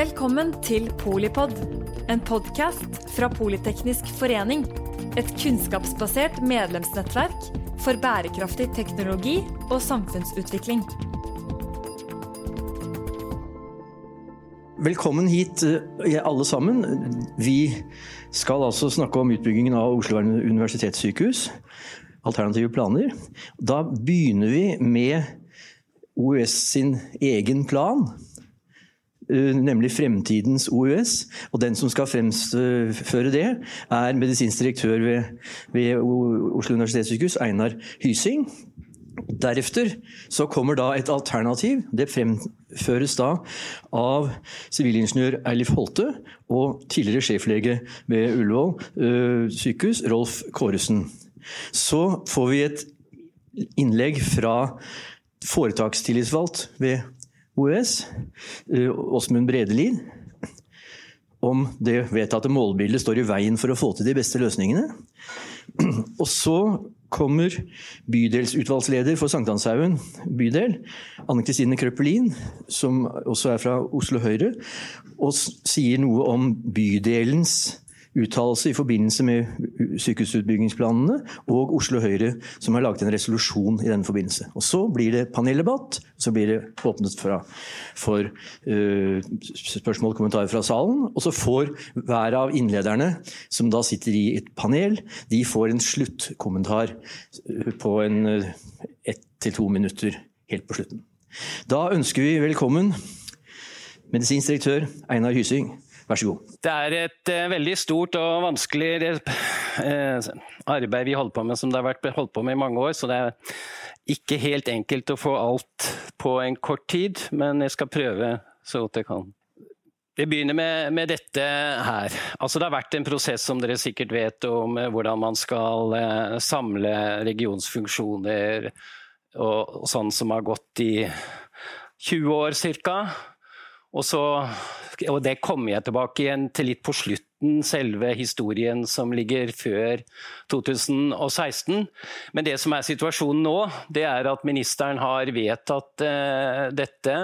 Velkommen til Polipod, en podkast fra Politeknisk forening. Et kunnskapsbasert medlemsnettverk for bærekraftig teknologi og samfunnsutvikling. Velkommen hit eh, alle sammen. Vi skal altså snakke om utbyggingen av Oslo universitetssykehus. Alternative planer. Da begynner vi med OUS sin egen plan. Eh, Nemlig Fremtidens OUS. Og den som skal fremføre det, er medisinsk direktør ved, ved Oslo universitetssykehus, Einar Hysing. Deretter så kommer da et alternativ. Det fremføres da av sivilingeniør Eilif Holte og tidligere sjeflege ved Ullevål øh, sykehus, Rolf Kåresen. Så får vi et innlegg fra foretakstillitsvalgt ved OUS, øh, Åsmund Bredelid, om det vedtatte målbildet står i veien for å få til de beste løsningene. Og så kommer bydelsutvalgsleder for Sankthanshaugen bydel, Anne Kristine Krøppelin, som også er fra Oslo Høyre, og sier noe om bydelens uttalelse i forbindelse med sykehusutbyggingsplanene, og Oslo Høyre, som har laget en resolusjon i denne forbindelse. Og Så blir det paneldebatt, så blir det åpnet fra, for uh, spørsmål og kommentarer fra salen. Og så får hver av innlederne, som da sitter i et panel, de får en sluttkommentar eh, på en uh, ett til to minutter helt på slutten. Da ønsker vi velkommen medisinsk direktør Einar Hysing. Vær så god. Det er et uh, veldig stort og vanskelig uh, arbeid vi holder på med, som det har vært holdt på med i mange år. Så det er ikke helt enkelt å få alt på en kort tid, men jeg skal prøve så godt jeg kan. Det begynner med, med dette her. Altså, det har vært en prosess som dere sikkert vet om eh, hvordan man skal eh, samle regionsfunksjoner og, og sånn som har gått i 20 år ca. Og, så, og det kommer jeg tilbake igjen til litt på slutten, selve historien som ligger før 2016. Men det som er situasjonen nå, det er at ministeren har vedtatt eh, dette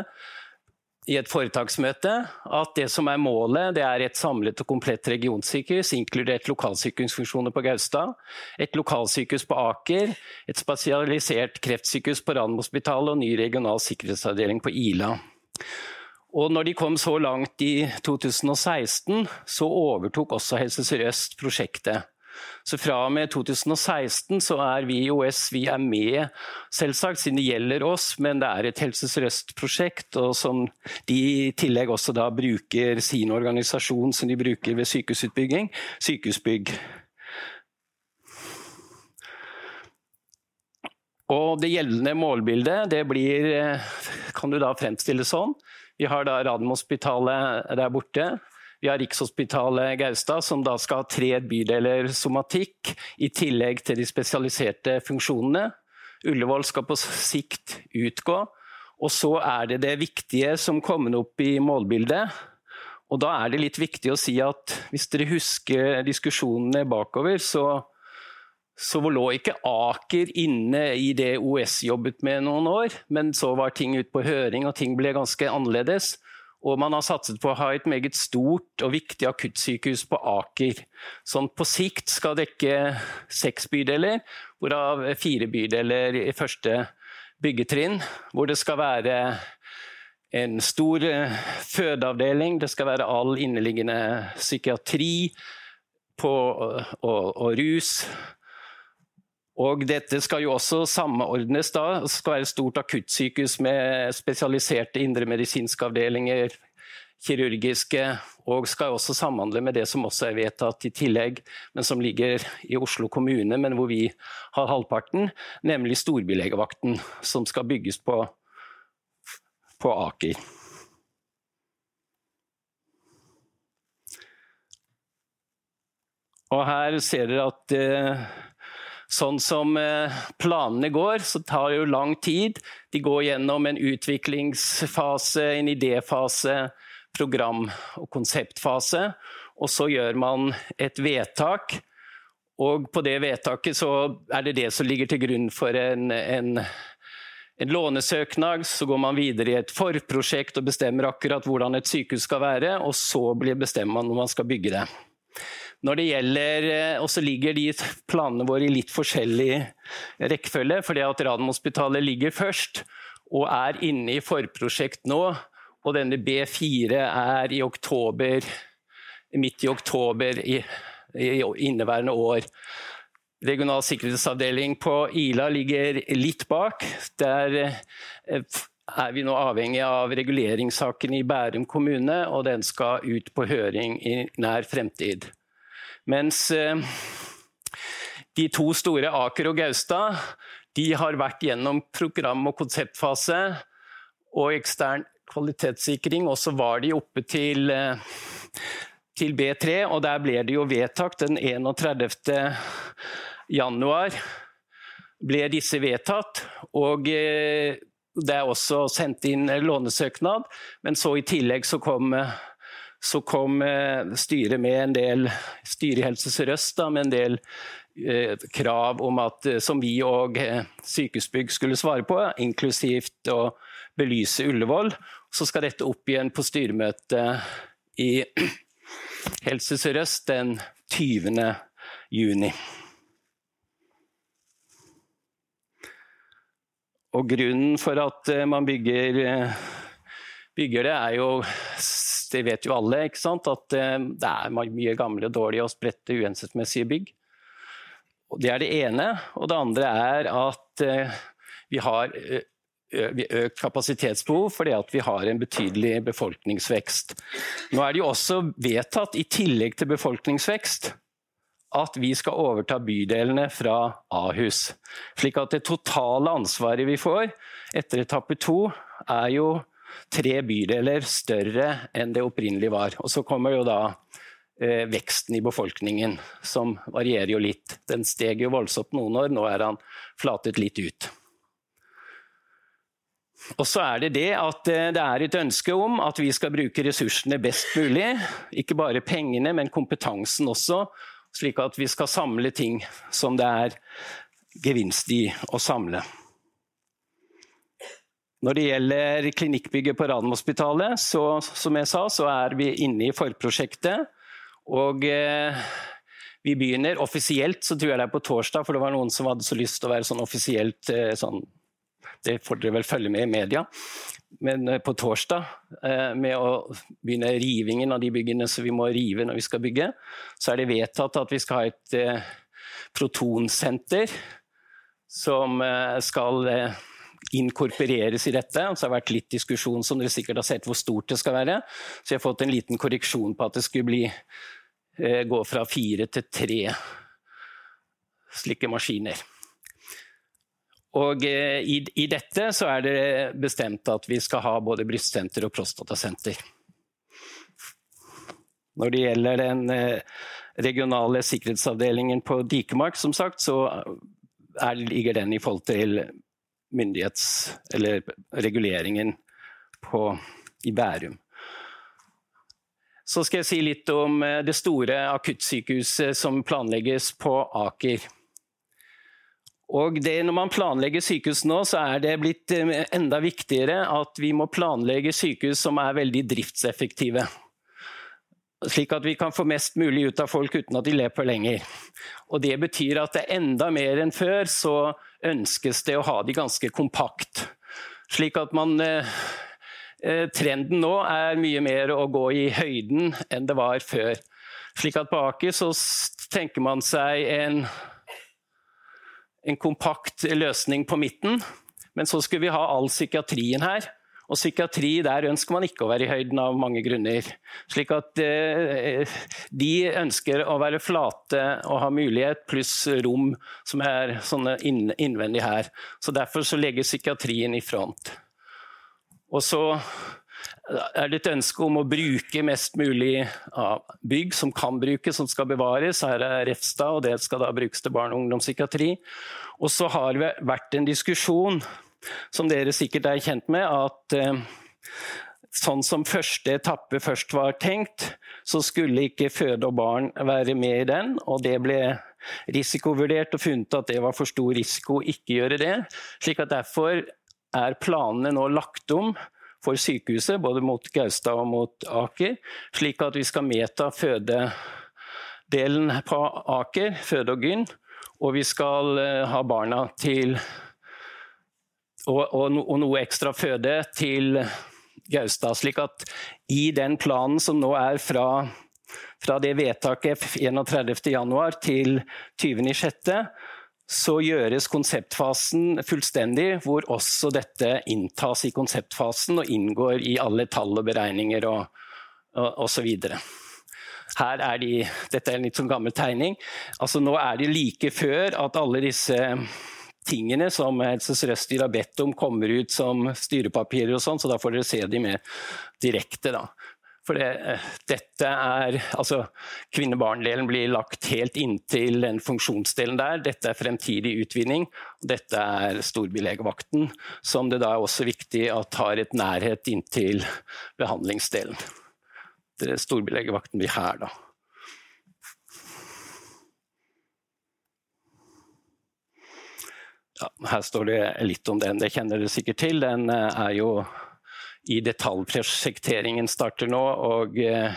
i et foretaksmøte at det som er målet, det er et samlet og komplett regionsykehus, inkludert lokalsykehusfunksjoner på Gaustad, et lokalsykehus på Aker, et spesialisert kreftsykehus på Radiumhospitalet og ny regional sikkerhetsavdeling på Ila. Og når de kom så langt i 2016, så overtok også Helse Sør-Øst prosjektet. Så fra og med 2016 så er vi i OS vi er med, selvsagt, siden det gjelder oss, men det er et Helse Sør-Øst-prosjekt, og som de i tillegg også da bruker sin organisasjon som de bruker ved sykehusutbygging, Sykehusbygg. Og det gjeldende målbildet det blir, kan du da fremstille sånn. Vi har da Radiumhospitalet der borte. Vi har Rikshospitalet Gaustad, som da skal ha tre bydeler somatikk, i tillegg til de spesialiserte funksjonene. Ullevål skal på sikt utgå. Og så er det det viktige som kommer opp i målbildet. Og da er det litt viktig å si at hvis dere husker diskusjonene bakover, så så lå ikke Aker inne i det OS jobbet med noen år, men så var ting ute på høring og ting ble ganske annerledes. Og man har satset på å ha et meget stort og viktig akuttsykehus på Aker, som på sikt skal dekke seks bydeler, hvorav fire bydeler i første byggetrinn, hvor det skal være en stor eh, fødeavdeling, det skal være all inneliggende psykiatri på, og, og rus. Og dette skal jo også samordnes da. Det skal være et stort akuttsykehus med spesialiserte indremedisinske avdelinger, kirurgiske, og skal også samhandle med det som også er vedtatt i tillegg, men som ligger i Oslo kommune, men hvor vi har halvparten, nemlig storbylegevakten, som skal bygges på, på Aker. Og her ser dere at eh, Sånn som eh, planene går, så tar det jo lang tid. De går gjennom en utviklingsfase, en idéfase, program- og konseptfase. Og så gjør man et vedtak. Og på det vedtaket så er det det som ligger til grunn for en, en, en lånesøknad, så går man videre i et forprosjekt og bestemmer akkurat hvordan et sykehus skal være, og så bestemmer man når man skal bygge det. Når det gjelder, eh, og så ligger de planene våre i litt forskjellig rekkefølge, fordi at Radiumhospitalet ligger først og er inne i forprosjekt nå. Og denne B4 er i oktober, midt i oktober i, i inneværende år. Regional sikkerhetsavdeling på Ila ligger litt bak. Der eh, er vi nå avhengig av reguleringssaken i Bærum kommune, og den skal ut på høring i nær fremtid. Mens eh, de to store, Aker og Gaustad, de har vært gjennom program- og konseptfase og ekstern kvalitetssikring, og så var de oppe til, eh, til B3, og der ble det jo vedtak den 31 januar ble disse vedtatt. Og eh, det er også sendt inn lånesøknad, men så i tillegg så kom, så kom eh, styret med en del styret i Helse Sør-Øst med en del eh, krav om at, som vi og Sykehusbygg skulle svare på, inklusivt å belyse Ullevål. Så skal dette opp igjen på styremøtet i Helse Sør-Øst den 20. juni. Og grunnen for at eh, man bygger, eh, bygger det, er jo Det vet jo alle, ikke sant? at eh, det er mye gamle, dårlige og spredte, uhensiktsmessige bygg. Det er det ene. Og det andre er at vi har økt kapasitetsbehov fordi vi har en betydelig befolkningsvekst. Nå er det jo også vedtatt, i tillegg til befolkningsvekst, at vi skal overta bydelene fra Ahus. Slik at det totale ansvaret vi får etter etappe to, er jo tre bydeler større enn det opprinnelig var. Og så kommer jo da eh, veksten i befolkningen, som varierer jo litt. Den steg jo voldsomt noen år, nå er han flatet litt ut. Og så er det det at eh, det er et ønske om at vi skal bruke ressursene best mulig. Ikke bare pengene, men kompetansen også slik at vi skal samle ting som det er gevinst i å samle. Når det gjelder klinikkbygget på Radiumhospitalet, så, som jeg sa, så er vi inne i forprosjektet. Og eh, vi begynner offisielt, så tror jeg det er på torsdag, for det var noen som hadde så lyst til å være sånn offisielt eh, sånn, Det får dere vel følge med i media men eh, på torsdag eh, med å begynne rivingen av de byggene som vi må rive når vi skal bygge, så er det vedtatt at vi skal ha et eh, protonsenter som skal inkorporeres i dette. Så det har vært litt diskusjon som dere sikkert har sett hvor stort det skal være. Så jeg har fått en liten korreksjon på at det skulle bli, gå fra fire til tre slike maskiner. Og eh, i, i, dette så er det bestemt at vi skal ha både brystsenter og prostatasenter. Når det gjelder den eh, regionale sikkerhetsavdelingen på Dikemark, som sagt, så er, ligger den i forhold til myndighets- eller reguleringen på, i Bærum. Så skal jeg si litt om eh, det store akuttsykehuset som planlegges på Aker. Og det, når man planlegger sykehus nå, så er det blitt eh, enda viktigere at vi må planlegge sykehus som er veldig driftseffektive. Slik at vi kan få mest mulig ut av folk uten at de lever lenger. Og Det betyr at det er enda mer enn før så ønskes det å ha de ganske kompakt. Slik at man eh, eh Trenden nå er mye mer å gå i høyden enn det var før. Slik at på Aker så tenker man seg en en kompakt løsning på midten. Men så skulle vi ha all psykiatrien her. Og psykiatri der ønsker man ikke å være i høyden av mange grunner. Slik at eh, de ønsker å være flate og ha mulighet, pluss rom som er sånne innvendig her. Så Derfor så legger psykiatrien i front. Og så er det et ønske om å bruke mest mulig av bygg som kan brukes, som skal bevares. Her er Refstad, og det skal da brukes til barne- og ungdomspsykiatri. Og så har det vært en diskusjon, som dere sikkert er kjent med, at eh, sånn som første etappe først var tenkt, så skulle ikke føde og barn være med i den. Og det ble risikovurdert og funnet at det var for stor risiko å ikke gjøre det. slik at Derfor er planene nå lagt om for sykehuset, både mot Gaustad og mot Aker, slik at vi skal medta fødedelen på Aker, føde og gyn, og vi skal eh, ha barna til og, og, og noe ekstra føde til Gaustad. Slik at i den planen som nå er fra, fra det vedtaket 31.1 til 20.6, så gjøres konseptfasen fullstendig, hvor også dette inntas i konseptfasen og inngår i alle tall og beregninger og osv. Her er de, dette er en litt sånn gammel tegning. Altså, nå er det like før at alle disse tingene som Helse sør har bedt om, kommer ut som styrepapirer og sånn, så da får dere se de mer direkte. da. For det, eh, dette er Altså, kvinne-barn-delen blir lagt helt inntil den funksjonsdelen der. Dette er fremtidig utvinning. og Dette er storbylegevakten, som det da er også viktig at har et nærhet inntil behandlingsdelen. Storbylegevakten blir her, da. Ja, her står det litt om den, det kjenner dere sikkert til. Den eh, er jo i detaljprosjekteringen starter nå. og eh,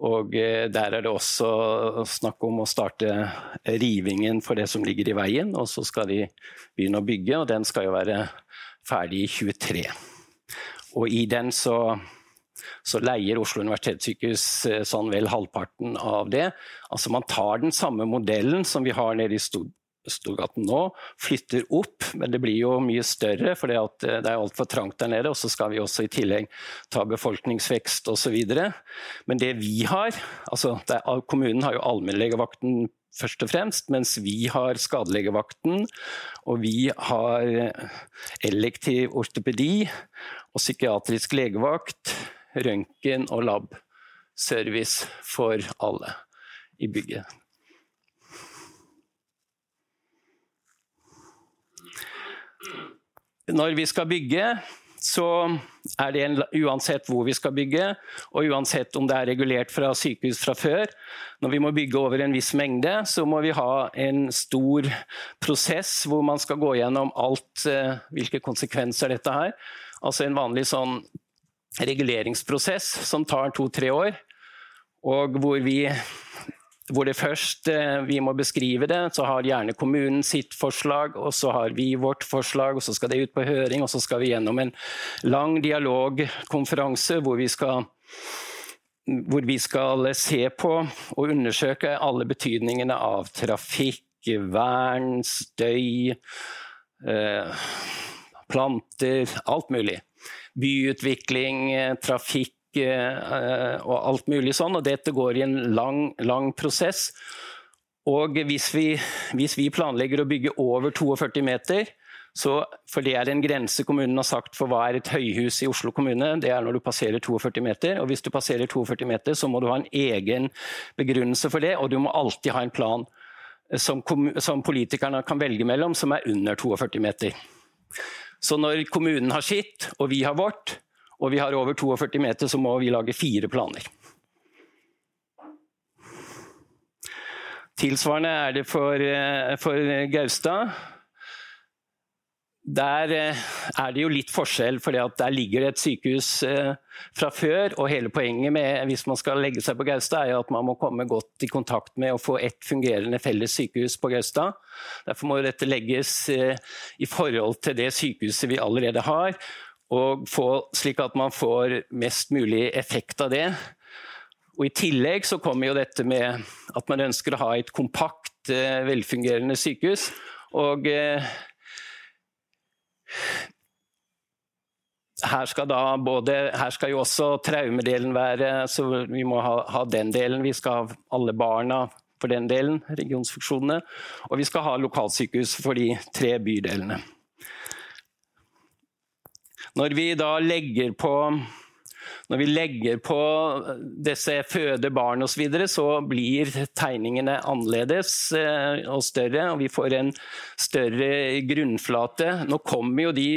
og eh, der er det også snakk om å starte rivingen for det som ligger i veien. Og så skal de begynne å bygge, og den skal jo være ferdig i 23. Og i den så, så leier Oslo universitetssykehus eh, sånn vel halvparten av det. Altså man tar den samme modellen som vi har nede i Stor Storgaten nå, flytter opp, men det blir jo mye større, for eh, det er altfor trangt der nede. Og så skal vi også i tillegg ta befolkningsvekst osv. Men det vi har altså er, Kommunen har jo allmennlegevakten først og fremst, mens vi har skadelegevakten, og vi har elektiv ortopedi og psykiatrisk legevakt, røntgen og lab-service for alle i bygget. Når vi skal bygge, så er det en, uansett hvor vi skal bygge, og uansett om det er regulert fra sykehus fra før. Når vi må bygge over en viss mengde, så må vi ha en stor prosess hvor man skal gå gjennom alt, eh, hvilke konsekvenser dette har. Altså en vanlig sånn reguleringsprosess som tar to-tre år, og hvor vi hvor det først eh, vi må beskrive det, så har gjerne kommunen sitt forslag, og så har vi vårt forslag, og så skal det ut på høring, og så skal vi gjennom en lang dialogkonferanse hvor vi skal hvor vi skal se på og undersøke alle betydningene av trafikk, vern, støy, eh, planter, alt mulig. Byutvikling, eh, trafikk og alt mulig sånn. Og dette går i en lang, lang prosess. Og hvis vi, hvis vi, planlegger å bygge over 42 meter, så, for det er en grense kommunen har sagt for hva er et høyhus i Oslo kommune, det er når du passerer 42 meter. Og hvis du passerer 42 meter, så må du ha en egen begrunnelse for det, og du må alltid ha en plan som, som politikerne kan velge mellom, som er under 42 meter. Så når kommunen har sitt, og vi har vårt, og vi har over 42 meter, så må vi lage fire planer. Tilsvarende er det for, eh, for Gaustad. Der eh, er det jo litt forskjell, for der ligger det et sykehus eh, fra før. Og hele poenget med hvis man skal legge seg på Gaustad, er at man må komme godt i kontakt med å få ett fungerende felles sykehus på Gaustad. Derfor må dette legges i forhold til det sykehuset vi allerede har og få, slik at man får mest mulig effekt av det. Og I tillegg så kommer jo dette med at man ønsker å ha et kompakt, eh, velfungerende sykehus. Og eh, her skal, både, her skal jo også traumedelen være, så vi må ha, ha, den delen. Vi skal ha alle barna for den delen, regionsfunksjonene. Og vi skal ha lokalsykehus for de tre bydelene. Når vi da legger på når vi legger på disse føde barn osv., så, videre, så blir tegningene annerledes eh, og større, og vi får en større grunnflate. Nå kommer jo de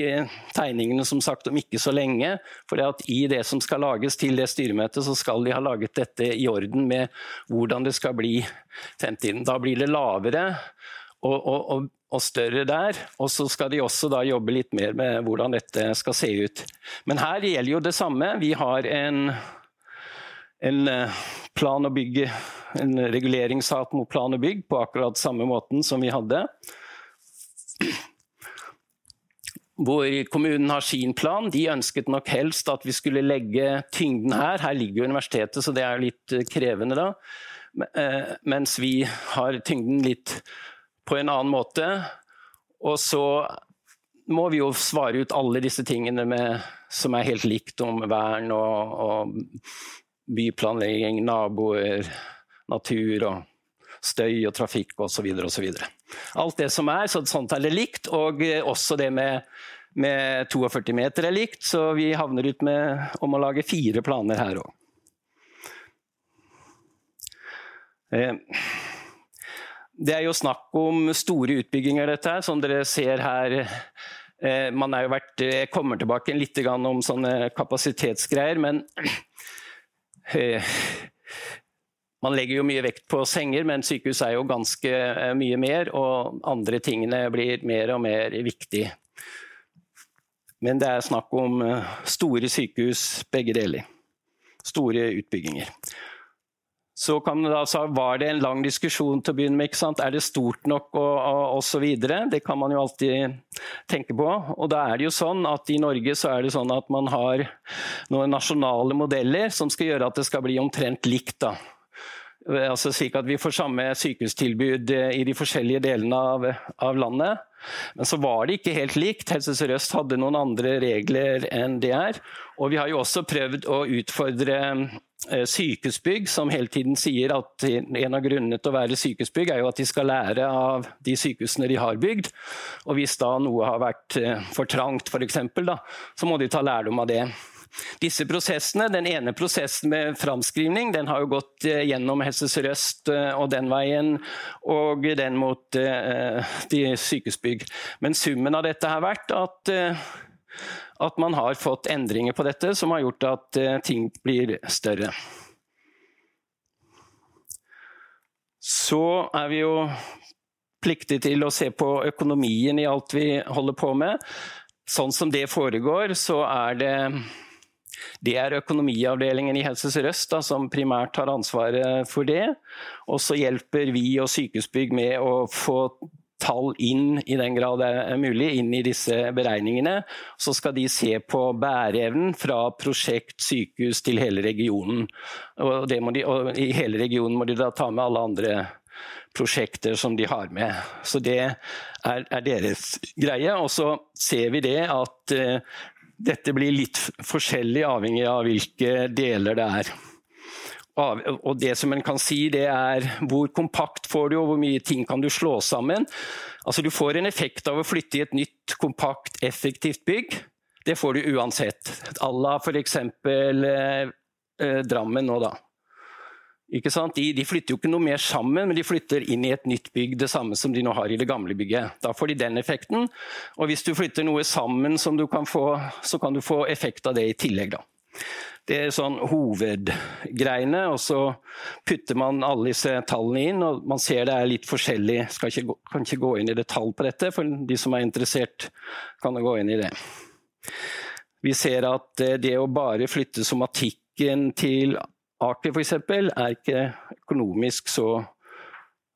tegningene som sagt om ikke så lenge. For i det som skal lages til det styremøtet, så skal de ha laget dette i orden med hvordan det skal bli fremtiden. Da blir det lavere og, og, og, større der. Og så skal de også da jobbe litt mer med hvordan dette skal se ut. Men her gjelder jo det samme. Vi har en, en eh, plan og bygg, en reguleringssak mot plan og bygg på akkurat samme måten som vi hadde. Hvor kommunen har sin plan. De ønsket nok helst at vi skulle legge tyngden her. Her ligger jo universitetet, så det er litt eh, krevende da. Eh, mens vi har tyngden litt på en annen måte. Og så må vi jo svare ut alle disse tingene med, som er helt likt om vern og, og byplanlegging, naboer, natur og støy og trafikk osv. osv. Alt det som er, så sånt er det likt. Og også det med, med 42 meter er likt, så vi havner ut med om å lage fire planer her òg. Eh, det er jo snakk om store utbygginger, dette her, som dere ser her. Eh, man er jo vært, jeg kommer tilbake litt om sånne kapasitetsgreier, men eh, man legger jo mye vekt på senger, men sykehus er jo ganske mye mer. Og andre tingene blir mer og mer viktig. Men det er snakk om store sykehus, begge deler. Store utbygginger. Så da, så var det en lang diskusjon til å begynne med. ikke sant? Er det stort nok og, og, og så videre? Det kan man jo alltid tenke på. Og da er det jo sånn at I Norge så er det sånn at man har noen nasjonale modeller som skal gjøre at det skal bli omtrent likt. da. Altså slik at vi får samme sykehustilbud i de forskjellige delene av, av landet. Men så var det ikke helt likt. Helse Sør-Øst hadde noen andre regler enn det er. Og vi har jo også prøvd å utfordre eh, sykehusbygg, som hele tiden sier at en av grunnene til å være sykehusbygg, er jo at de skal lære av de sykehusene de har bygd. Og hvis da noe har vært eh, for trangt, f.eks., så må de ta lærdom av det. Disse prosessene, Den ene prosessen med framskrivning den har jo gått eh, gjennom Helse Sør-Øst eh, og den veien, og den mot eh, de sykehusbygg. Men summen av dette har vært at, at man har fått endringer på dette som har gjort at ting blir større. Så er vi jo pliktige til å se på økonomien i alt vi holder på med. Sånn som det foregår, så er det det er økonomiavdelingen i Helse Sør-Øst som primært har ansvaret for det. Og så hjelper vi og Sykehusbygg med å få tall inn, i den grad det er mulig, inn i disse beregningene. Så skal de se på bæreevnen fra prosjekt, sykehus til hele regionen. Og, de, og I hele regionen må de da ta med alle andre prosjekter som de har med. Så det er, er deres greie. Og så ser vi det at uh, dette blir litt forskjellig avhengig av hvilke deler det er. Og det som en kan si, det er hvor kompakt får du, og hvor mye ting kan du slå sammen. Altså Du får en effekt av å flytte i et nytt, kompakt, effektivt bygg. Det får du uansett. À la f.eks. Eh, Drammen nå, da. De, de, flytter jo ikke noe mer sammen, men de flytter inn i et nytt bygg, det samme som de nå har i det gamle bygget. Da får de den effekten. Og hvis du flytter noe sammen, du få, så kan du få effekt av det i tillegg. Da. Det er sånn hovedgreiene, og så putter man alle disse tallene inn. og Man ser det er litt forskjellig. Skal ikke, kan ikke gå inn i detalj på dette, for de som er interessert, kan gå inn i det. Vi ser at eh, det å bare flytte somatikken til Aker f.eks. er ikke økonomisk så,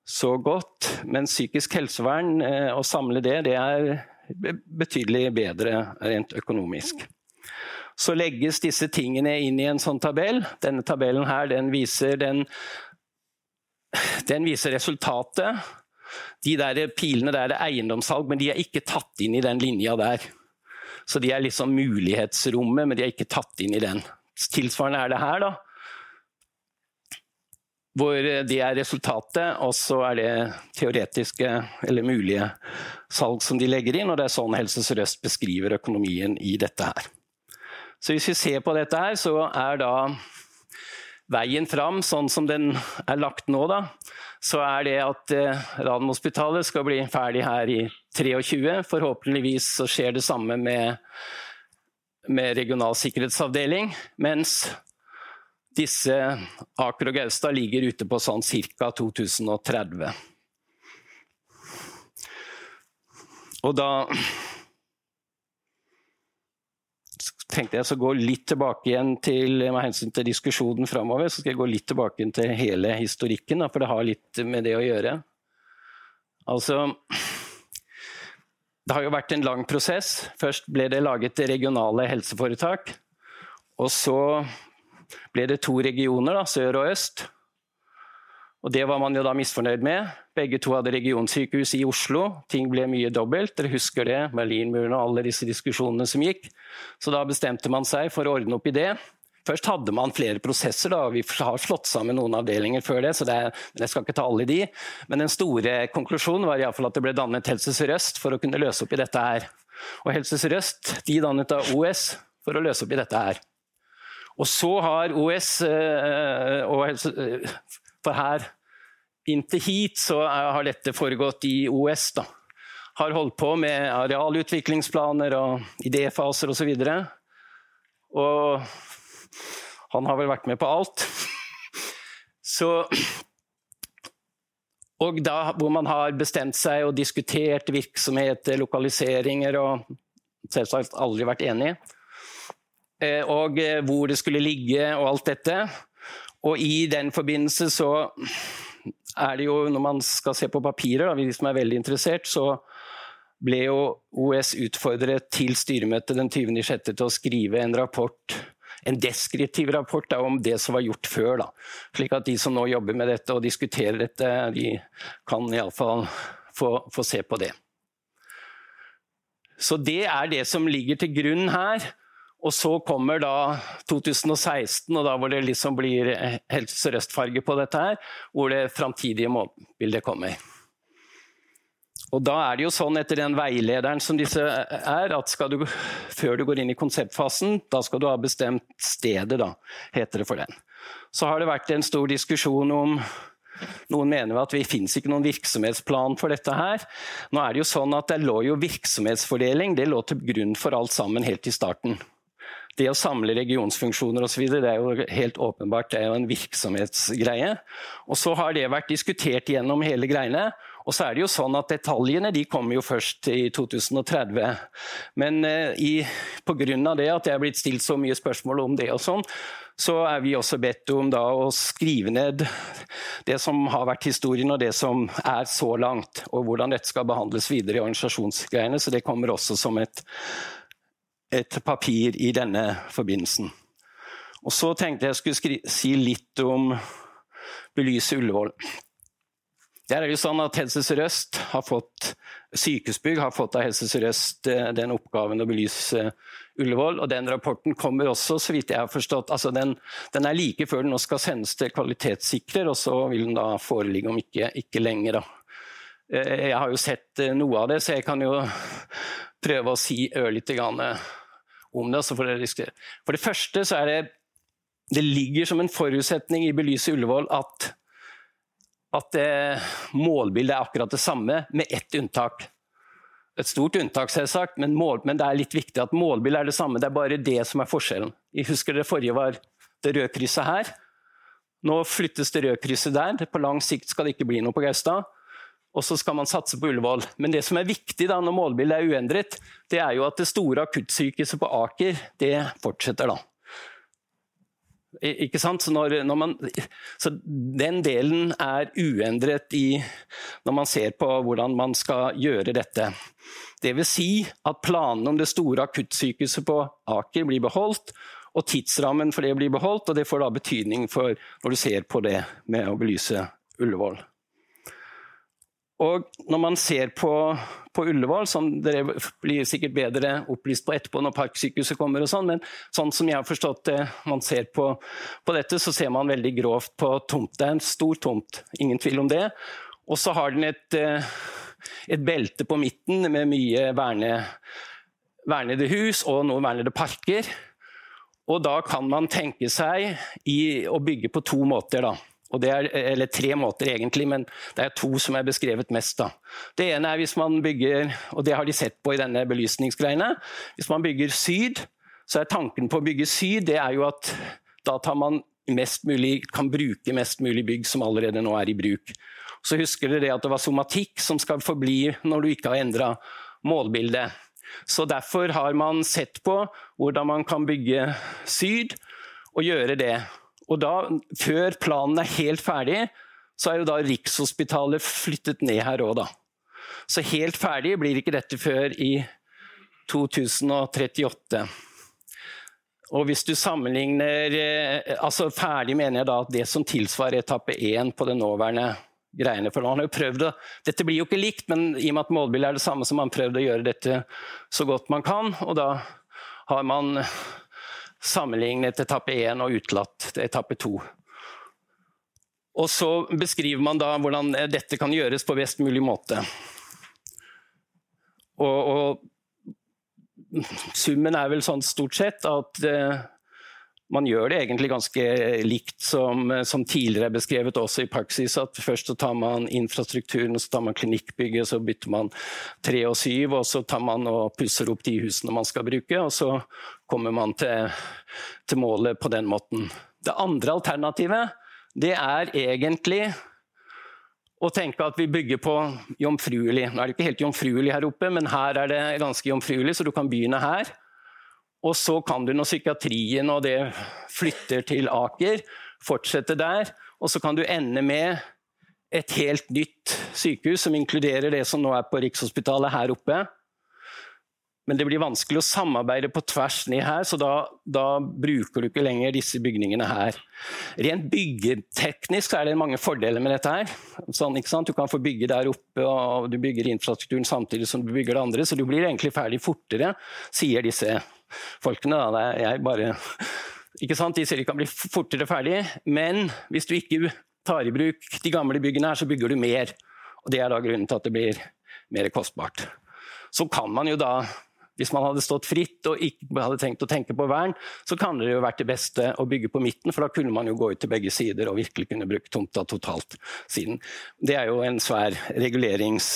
så, godt, men psykisk helsevern, eh, å samle det, det er betydelig bedre rent økonomisk. Så legges disse tingene inn i en sånn tabell. Denne tabellen her, den viser, den, den viser resultatet. De der pilene der er eiendomssalg, men de er ikke tatt inn i den linja der. Så de er liksom mulighetsrommet, men de er ikke tatt inn i den. Tilsvarende er det her. da hvor det er resultatet, og så er det teoretiske eller mulige salg som de legger inn. og Det er sånn Helse Sør-Øst beskriver økonomien i dette her. Så hvis vi ser på dette her, så er da veien fram sånn som den er lagt nå, da, så er det at eh, Radiumhospitalet skal bli ferdig her i 23. Forhåpentligvis så skjer det samme med, med regional sikkerhetsavdeling. Mens disse Aker og Gaustad ligger ute på sånn ca. 2030. Og da tenkte jeg å gå litt tilbake igjen til med hensyn til diskusjonen framover. Så skal jeg gå litt tilbake igjen til hele historikken, for det har litt med det å gjøre. Altså Det har jo vært en lang prosess. Først ble det laget regionale helseforetak. Og så ble det to regioner, da, sør og øst. Og Det var man jo da misfornøyd med. Begge to hadde regionsykehus i Oslo. Ting ble mye dobbelt. Dere husker det, Berlinmuren og alle disse diskusjonene som gikk. Så da bestemte man seg for å ordne opp i det. Først hadde man flere prosesser. da, Vi har slått sammen noen avdelinger før det, så det er, jeg skal ikke ta alle de. Men den store konklusjonen var i fall at det ble dannet Helse Sør-Øst for å kunne løse opp i dette her. Og Helse Sør-Øst de dannet da OS for å løse opp i dette her. Og så har OS øh, og Helse For her inntil hit så har dette foregått i OS. da. Har holdt på med arealutviklingsplaner og idéfaser osv. Og, så og han har vel vært med på alt. Så og da hvor man har bestemt seg og diskutert virksomheter, lokaliseringer og selvsagt aldri vært enig. Eh, og eh, hvor det skulle ligge og alt dette. Og i den forbindelse så er det jo, når man skal se på papirer, da, de som er veldig interessert, så ble jo OS utfordret til styremøtet den 20.6. til å skrive en rapport en deskriptiv rapport da, om det som var gjort før. Da. Slik at de som nå jobber med dette og diskuterer dette, de kan iallfall få, få se på det. Så det er det som ligger til grunn her. Og så kommer da 2016, og da hvor det liksom blir helt sørøstfarge på dette her, hvor det framtidige målbildet kommer. Og da er det jo sånn etter den veilederen som disse er, at du, før du går inn i konseptfasen, da skal du ha bestemt stedet, da, heter det for den. Så har det vært en stor diskusjon om noen mener at vi finnes ikke noen virksomhetsplan for dette her. Nå er det jo sånn at det lå jo virksomhetsfordeling det lå til grunn for alt sammen helt i starten det å samle regionsfunksjoner osv. Det er jo helt åpenbart det er jo en virksomhetsgreie. Og så har det vært diskutert gjennom hele greiene. Og så er det jo sånn at Detaljene de kommer jo først i 2030. Men eh, pga. det at det er blitt stilt så mye spørsmål om det, og sånn, så er vi også bedt om da å skrive ned det som har vært historien og det som er så langt. Og hvordan dette skal behandles videre i organisasjonsgreiene. Så det kommer også som et et papir i denne forbindelsen. Og Så tenkte jeg skulle si litt om Belyse Ullevål. Der er det jo sånn at Helse Sør-Øst har fått Sykehusbygg har fått av Helse Sør-Øst eh, den oppgaven å belyse Ullevål. og Den rapporten kommer også, så vidt jeg har forstått altså den, den, er like før den nå skal sendes til kvalitetssikrer, og så vil den da foreligge om ikke, ikke lenger. Da. Eh, jeg har jo sett eh, noe av det, så jeg kan jo prøve å si ørlite grann om det. For det, første så er det Det ligger som en forutsetning i Belyse Ullevål at, at eh, målbildet er akkurat det samme, med ett unntak. Et stort unntak, selvsagt, men, mål, men det er litt viktig at målbildet er det samme. Det er bare det som er forskjellen. Jeg husker det forrige var det røde krysset her. Nå flyttes det røde krysset der. På lang sikt skal det ikke bli noe på Gaustad og så skal man satse på Ullevål. Men det som er viktig da når målbildet er uendret, det er jo at det store akuttsykehuset på Aker det fortsetter. da. Ikke sant? Så, når, når man, så, den delen er uendret i, når man ser på hvordan man skal gjøre dette. Det vil si at planene om det store akuttsykehuset på Aker blir beholdt, og tidsrammen for det blir beholdt. og Det får da betydning for når du ser på det med å belyse Ullevål. Og når man ser på, på, Ullevål, som dere blir sikkert bedre opplyst på etterpå når Parksykehuset kommer, og sånn, men sånn som jeg har forstått det, man ser på, på, dette, så ser man veldig grovt på tomt. Det er en stor tomt, ingen tvil om det. Og så har den et, eh, et, belte på midten med mye verne, vernede hus og noen vernede parker. Og da kan man tenke seg i, å bygge på to måter. da. Det er, eller tre måter egentlig, men det er to som er beskrevet mest. Da. Det ene er hvis man bygger, og det har de sett på i denne belysningsgreiene, hvis man bygger syd, så er tanken på å bygge syd det er jo at da man mulig, kan bruke mest mulig bygg som allerede nå er i bruk. Så husker dere at det var somatikk som skal forbli når du ikke har endra målbildet. Så Derfor har man sett på hvordan man kan bygge syd, og gjøre det. Og da, Før planen er helt ferdig, så er jo da Rikshospitalet flyttet ned her òg, da. Så helt ferdig blir ikke dette før i 2038. Og hvis du sammenligner eh, altså Ferdig mener jeg da at det som tilsvarer etappe 1 på det nåværende greiene. For man har jo prøvd å, Dette blir jo ikke likt, men i og med at målbildet er det samme, som har man prøvd å gjøre dette så godt man kan. Og da har man sammenlignet etappe 1 og utelatt etappe 2. Og så beskriver man da hvordan dette kan gjøres på best mulig måte. Og, og summen er vel sånn stort sett at eh, man gjør det egentlig ganske likt som, som, tidligere beskrevet også i praksis. at Først så tar man infrastrukturen, så tar man klinikkbygget, så bytter man tre og syv, og så tar man og pusser opp de husene man skal bruke, og så kommer man til, til målet på den måten. Det andre alternativet det er egentlig å tenke at vi bygger på jomfruelig. Nå er det ikke helt jomfruelig her oppe, men her er det ganske jomfruelig, så du kan begynne her. Og så kan du, når psykiatrien og det flytter til Aker, fortsette der. Og så kan du ende med et helt nytt sykehus som inkluderer det som nå er på Rikshospitalet her oppe. Men det blir vanskelig å samarbeide på tvers ned her, så da, da bruker du ikke lenger disse bygningene her. Rent byggeteknisk er det mange fordeler med dette her. Sånn, du kan få bygge der oppe, og du bygger infrastrukturen samtidig som du bygger det andre, så du blir egentlig ferdig fortere, sier disse folkene. Da. Jeg bare, ikke sant? De sier de kan bli fortere ferdig, men hvis du ikke tar i bruk de gamle byggene her, så bygger du mer. Og Det er da grunnen til at det blir mer kostbart. Så kan man jo da hvis man hadde stått fritt og ikke hadde tenkt å tenke på vern, så kan det jo vært det beste å bygge på midten, for da kunne man jo gå ut til begge sider og virkelig kunne bruke tomta totalt siden. Det er jo en svær regulerings,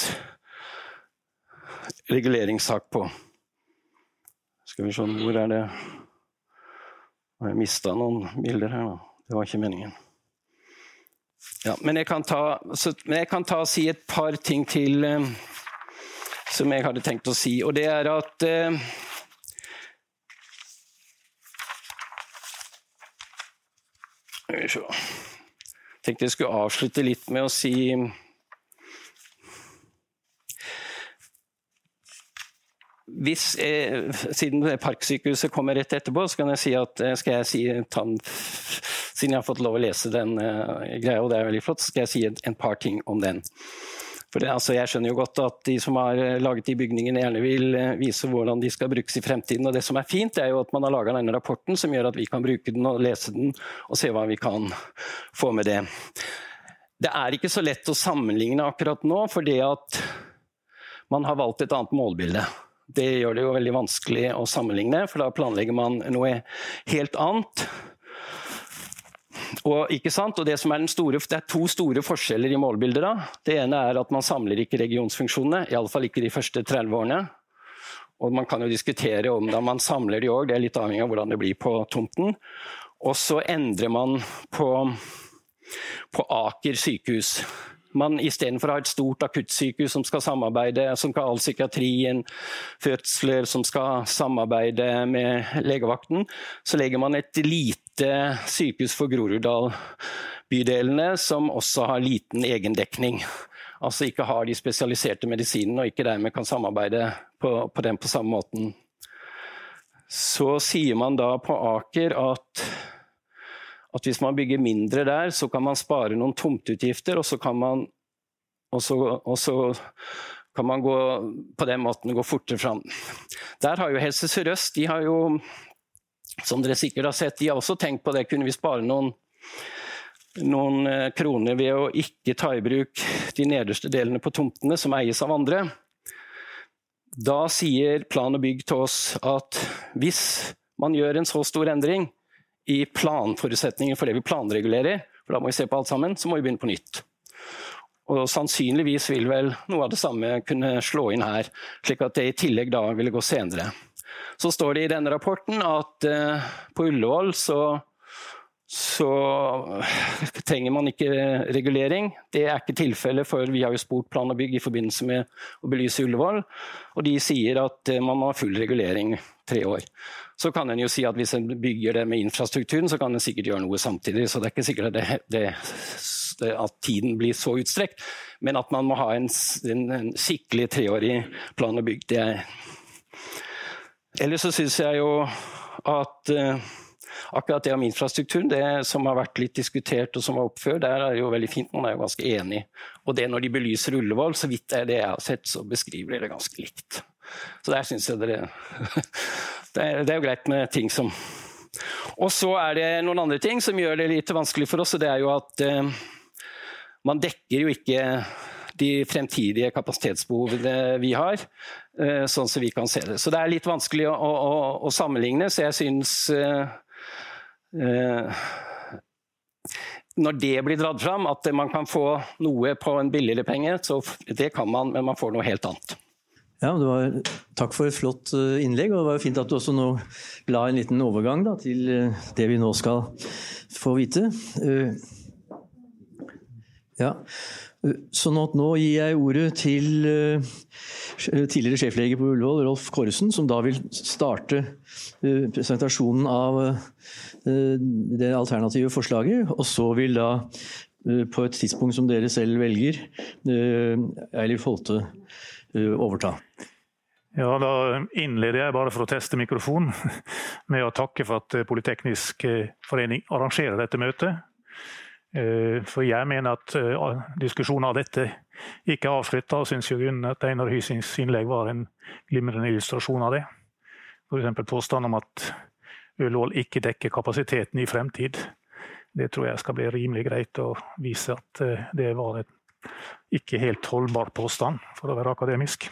reguleringssak på. Skal vi se, hvor er det Har jeg mista noen bilder her, da? Det var ikke meningen. Ja, men jeg kan ta, så, jeg kan ta si et par ting til. Eh, som jeg hadde tenkt å si. Og det er at eh, Jeg tenkte jeg skulle avslutte litt med å si hvis, jeg, Siden Parksykehuset kommer rett etterpå, så kan jeg si at eh, skal jeg si Siden jeg har fått lov å lese den uh, greia, og det er veldig flott, så skal jeg si et, en par ting om den. Det, altså, jeg skjønner jo godt at de som har eh, laget de bygningene, gjerne vil eh, vise hvordan de skal brukes i fremtiden. Og det som er fint, er jo at man har laga denne rapporten som gjør at vi kan bruke den og lese den og se hva vi kan få med det. Det er ikke så lett å sammenligne akkurat nå, fordi at man har valgt et annet målbilde. Det gjør det jo veldig vanskelig å sammenligne, for da planlegger man noe helt annet. Og, og det, store, det, er to store forskjeller i målbildet. Da. Det ene er at man samler ikke regionsfunksjonene, iallfall ikke de første 30 årene. Og man kan jo diskutere om da man samler de òg, det er litt avhengig av hvordan det blir på tomten. Og så endrer man på, på Aker sykehus. Man Istedenfor å ha et stort akuttsykehus som skal samarbeide, som skal ha all psykiatrien, fødsler, som skal samarbeide med legevakten, så legger man et lite sykehus for Groruddal-bydelene som også har liten egendekning. Altså ikke har de spesialiserte medisinene og ikke dermed kan samarbeide på, på den på samme måten. Så sier man da på Aker at at hvis man bygger mindre der, så kan man spare noen tomteutgifter, og så kan man, og så, og så kan man gå, på den måten gå fortere fram. Der har jo Helse Sør-Øst de har jo, som dere sikkert har sett, de har også tenkt på det. Kunne vi spare noen, noen eh, kroner ved å ikke ta i bruk de nederste delene på tomtene som eies av andre? Da sier Plan og bygg til oss at hvis man gjør en så stor endring, i planforutsetningen for det vi planregulerer, for da må vi se på alt sammen, så må vi begynne på nytt. Og Sannsynligvis vil vel noe av det samme kunne slå inn her, slik at det i tillegg da ville gå senere. Så står det i denne rapporten at uh, på Ullevål så, så trenger man ikke regulering. Det er ikke tilfellet, for vi har jo spurt Plan og bygg i forbindelse med å belyse Ullevål, og de sier at man må ha full regulering tre år. Så kan en jo si at hvis en bygger det med infrastrukturen, så kan en sikkert gjøre noe samtidig. Så det er ikke sikkert det, det, at tiden blir så utstrekt. Men at man må ha en, en, en skikkelig treårig plan og bygg, det er Ellers så syns jeg jo at uh, akkurat det om infrastrukturen, det som har vært litt diskutert og som var oppført, der er det jo veldig fint. Man er jo ganske enig. Og det når de belyser Ullevål, så vidt er det jeg har sett, så beskriver de det ganske likt. Så der syns jeg dere det er, det er jo greit med ting som Og så er det noen andre ting som gjør det litt vanskelig for oss, og det er jo at eh, man dekker jo ikke de fremtidige kapasitetsbehovene vi har, sånn som vi kan se det. Så det er litt vanskelig å, å, å sammenligne, så jeg syns eh, når det blir dratt fram, at man kan få noe på en billigere penge, så det kan man, men man får noe helt annet. Ja, var, Takk for et flott eh, innlegg. og Det var jo fint at du også nå la en liten overgang da, til eh, det vi nå skal få vite. Eh, ja. Sånn at nå gir jeg ordet til tidligere sjeflege på Ullevål, Rolf Kåresen, som da vil starte presentasjonen av det alternative forslaget. Og så vil da, på et tidspunkt som dere selv velger, Eilif Holte Eh, overta. Ja, Da innleder jeg bare for å teste mikrofonen med å takke for at Politeknisk eh, forening arrangerer dette møtet. Eh, for jeg mener at diskusjonen av dette ikke er avslutta, og syns at Einar Hysings innlegg var en glimrende illustrasjon av det. F.eks. påstanden om at Ullevål ikke dekker kapasiteten i fremtid. Det tror jeg skal bli rimelig greit å vise at det var et ikke helt holdbar påstand, for å være akademisk.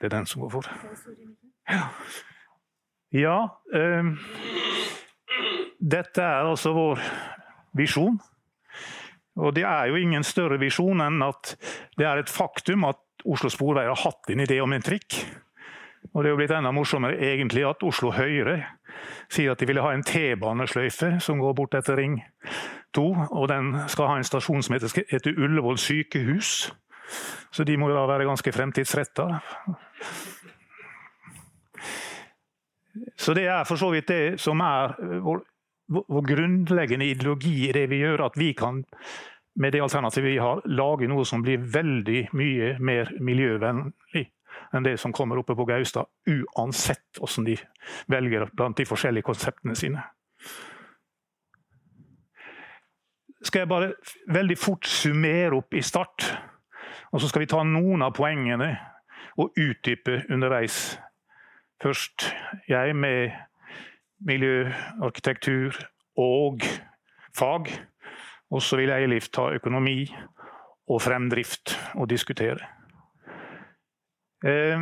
Det er den som går for. Ja. ja um, dette er altså vår visjon. Og det er jo ingen større visjon enn at det er et faktum at Oslo Sporveier har hatt en idé om en trikk. Og det er jo blitt enda morsommere egentlig at Oslo Høyre sier at de ville ha en T-banesløyfe som går bort etter Ring 2. Og den skal ha en stasjon som heter, Ullevål sykehus. Så de må da være ganske fremtidsretta. Så det er for så vidt det som er vår, vår grunnleggende ideologi i det vi gjør, at vi kan med det alternativet vi har, lage noe som blir veldig mye mer miljøvennlig enn det som kommer oppe på Gaustad, uansett hvordan de velger blant de forskjellige konseptene sine. Skal jeg bare veldig fort summere opp i start, og så skal vi ta noen av poengene og utdype underveis. Først jeg med miljø, arkitektur og fag. Og så vil Eilif ta økonomi og fremdrift og diskutere. Eh,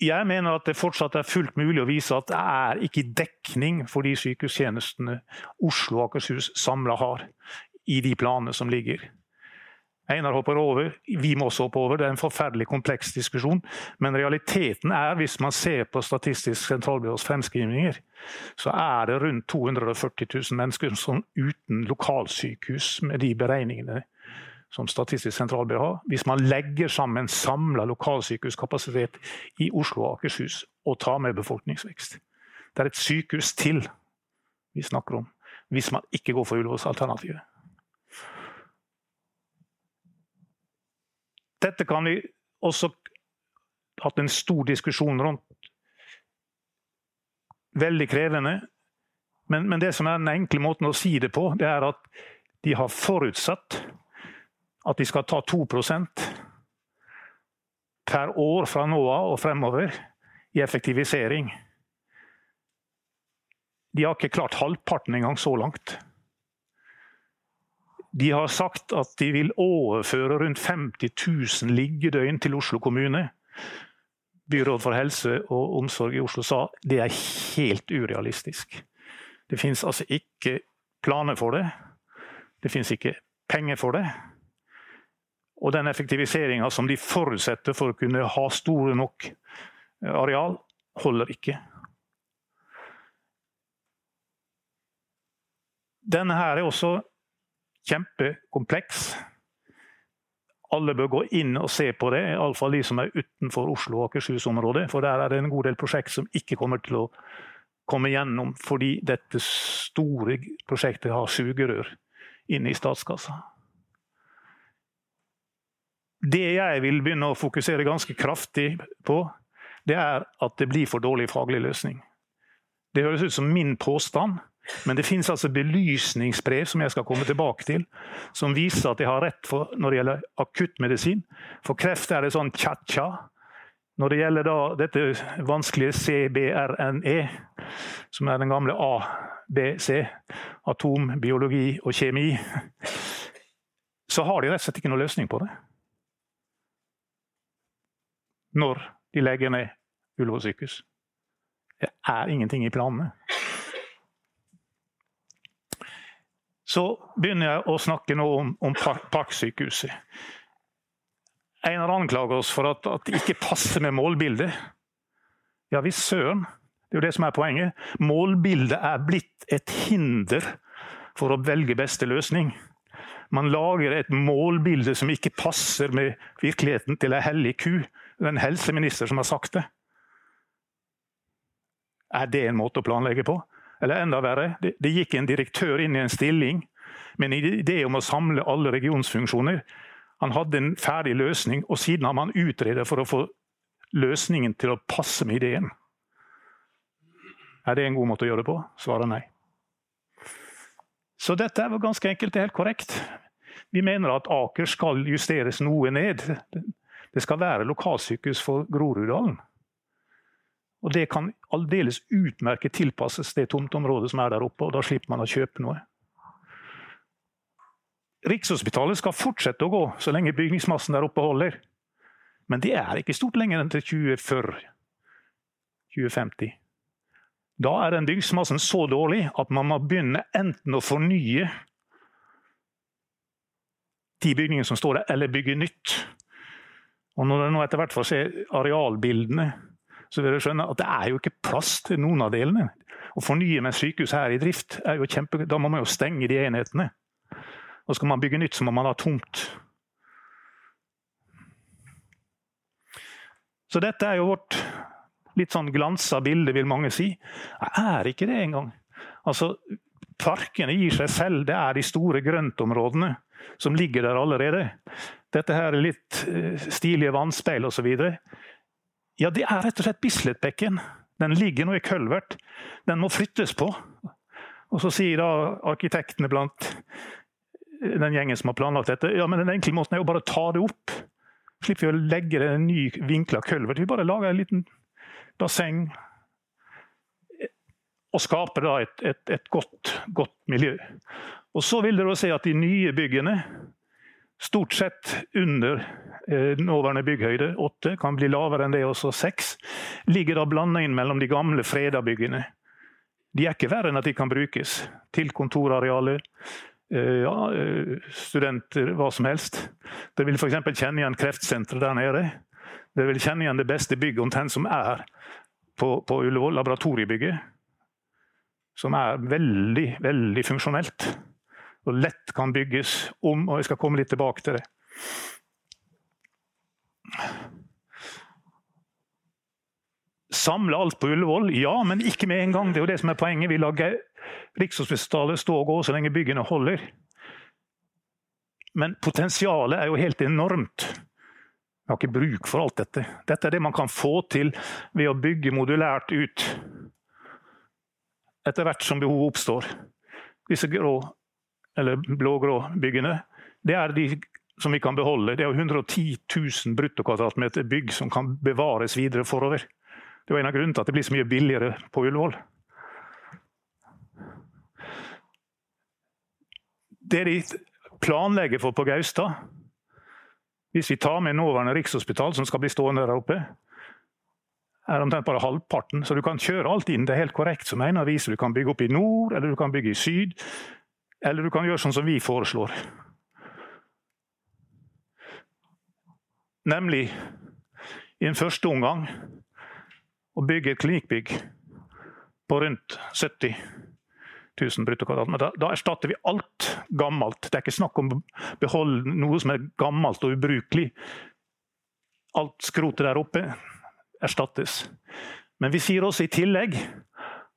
jeg mener at det fortsatt er fullt mulig å vise at det er ikke dekning for de sykehustjenestene Oslo og Akershus samla har i de planene som ligger. Einar hopper over, vi må også hoppe over. Det er en forferdelig kompleks diskusjon. Men realiteten er, hvis man ser på Statistisk sentralbyrås fremskrivninger, så er det rundt 240 000 mennesker som uten lokalsykehus med de beregningene som Statistisk sentralbyrå har, hvis man legger sammen samla lokalsykehuskapasitet i Oslo og Akershus og tar med befolkningsvekst. Det er et sykehus til vi snakker om, hvis man ikke går for Ullevåls-alternativet. Dette kan vi også hatt en stor diskusjon rundt. Veldig krevende. Men, men det som er den enkle måten å si det på, det er at de har forutsatt at de skal ta 2% per år fra nå av og fremover i effektivisering. De har ikke klart halvparten engang så langt. De har sagt at de vil overføre rundt 50 000 liggedøgn til Oslo kommune. Byråd for helse og omsorg i Oslo sa det er helt urealistisk. Det fins altså ikke planer for det. Det fins ikke penger for det. Og den effektiviseringa som de forutsetter for å kunne ha store nok areal, holder ikke. Denne her er også kjempekompleks. Alle bør gå inn og se på det, iallfall de som er utenfor Oslo og Akershus-området. For der er det en god del prosjekt som ikke kommer til å komme gjennom fordi dette store prosjektet har sugerør inne i statskassa. Det jeg vil begynne å fokusere ganske kraftig på, det er at det blir for dårlig faglig løsning. Det høres ut som min påstand, men det finnes altså belysningsbrev som jeg skal komme tilbake til, som viser at jeg har rett for, når det gjelder akuttmedisin. For kreft er det sånn cha-cha. Når det gjelder dette vanskelige CBRNE, som er den gamle ABC, atom, biologi og kjemi, så har de rett og slett ikke noe løsning på det. Når de legger ned Ullevål sykehus. Det er ingenting i planene. Så begynner jeg å snakke nå om, om Parksykehuset. Einar anklager oss for at, at det ikke passer med målbildet. Ja visst søren. Det er jo det som er poenget. Målbildet er blitt et hinder for å velge beste løsning. Man lager et målbilde som ikke passer med virkeligheten til ei hellig ku. Det er en helseminister som har sagt det. Er det en måte å planlegge på? Eller enda verre, det, gikk en direktør inn i en stilling med en idé om å samle alle regionsfunksjoner. Han hadde en ferdig løsning, og siden har man utredet for å få løsningen til å passe med ideen. Er det en god måte å gjøre det på? Svaret nei. Så dette er ganske enkelt helt korrekt. Vi mener at Aker skal justeres noe ned. Det skal være lokalsykehus for Groruddalen. Og Det kan aldeles utmerket tilpasses det tomteområdet som er der oppe. og Da slipper man å kjøpe noe. Rikshospitalet skal fortsette å gå så lenge bygningsmassen der oppe holder. Men det er ikke stort lenger enn til 2040. 2050. Da er den bygningsmassen så dårlig at man må begynne enten å fornye de bygningene som står der, eller bygge nytt. Og Når nå etter hvert får se arealbildene, så vil dere skjønne at det er jo ikke plass til noen av delene. Å fornye med sykehus her i drift, er jo kjempe, da må man jo stenge de enhetene. Og skal man bygge nytt, så må man ha tomt. Så dette er jo vårt litt sånn glansa bilde, vil mange si. Det er ikke det engang. Altså, parkene gir seg selv. Det er de store grøntområdene som ligger der allerede. Dette her er litt eh, stilige vannspeil osv. Ja, det er rett og slett Bisletbekken. Den ligger nå i kulvert. Den må flyttes på. Og så sier da arkitektene blant den gjengen som har planlagt dette. Ja, men Den enkle måten er jo bare å ta det opp. Slipper vi å legge det en ny vinkla kulvert. Vi bare lager en liten basseng. Og skaper da et, et, et godt, godt, miljø. Og Så vil dere se at de nye byggene, stort sett under eh, nåværende bygghøyde, åtte, kan bli lavere enn det også, seks, ligger da blanda inn mellom de gamle freda byggene. De er ikke verre enn at de kan brukes til kontorarealer, Eh, ja, eh, studenter, hva som helst. Dere vil f.eks. kjenne igjen kreftsenteret der nede. Dere vil kjenne igjen det beste bygget omtrent som er på, på Ullevål, laboratoriebygget. Som er veldig, veldig funksjonelt. Og lett kan bygges om, og jeg skal komme litt tilbake til det. Samle alt på Ullevål? Ja, men ikke med en gang. Det er jo det som er poenget. Vi lager Rikshospitalet stå og gå så lenge byggene holder. Men potensialet er jo helt enormt. Vi har ikke bruk for alt dette. Dette er det man kan få til ved å bygge modulært ut etter hvert som behov oppstår. Disse grå, eller blå-grå byggene, det er de som vi kan beholde. Det er 110 000 bruttokvadratmeter bygg som kan bevares videre forover. Det var en av grunnene til at det blir så mye billigere på Ullevål. det de planlegger for på Gaustad Hvis vi tar med nåværende Rikshospital, som skal bli stående der oppe, er omtrent bare halvparten. Så du kan kjøre alt inn. Det er helt korrekt som en viser. Du kan bygge opp i nord, eller du kan bygge i syd. Eller du kan gjøre sånn som vi foreslår. Nemlig i en første omgang å bygge et klinikkbygg på rundt 70 000 bruttokvadratmeter. Da, da erstatter vi alt gammelt. Det er ikke snakk om å beholde noe som er gammelt og ubrukelig. Alt skrotet der oppe erstattes. Men vi sier også i tillegg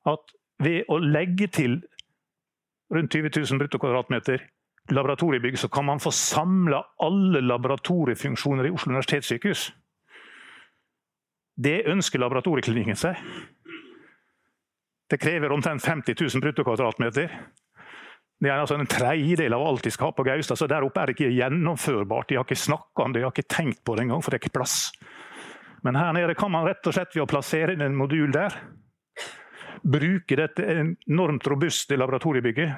at ved å legge til rundt 20 000 bruttokvadratmeter laboratoriebygg, så kan man få samla alle laboratoriefunksjoner i Oslo universitetssykehus. Det ønsker laboratorieklinikken seg. Det krever omtrent 50 000 bruttokvadratmeter. Det er altså en tredjedel av alt de skal ha på Gaustad, så der oppe er det ikke gjennomførbart. De har ikke snakka om det, de har ikke tenkt på det engang, for det er ikke plass. Men her nede kan man rett og slett ved å plassere inn en modul der, bruke dette enormt robuste laboratoriebygget.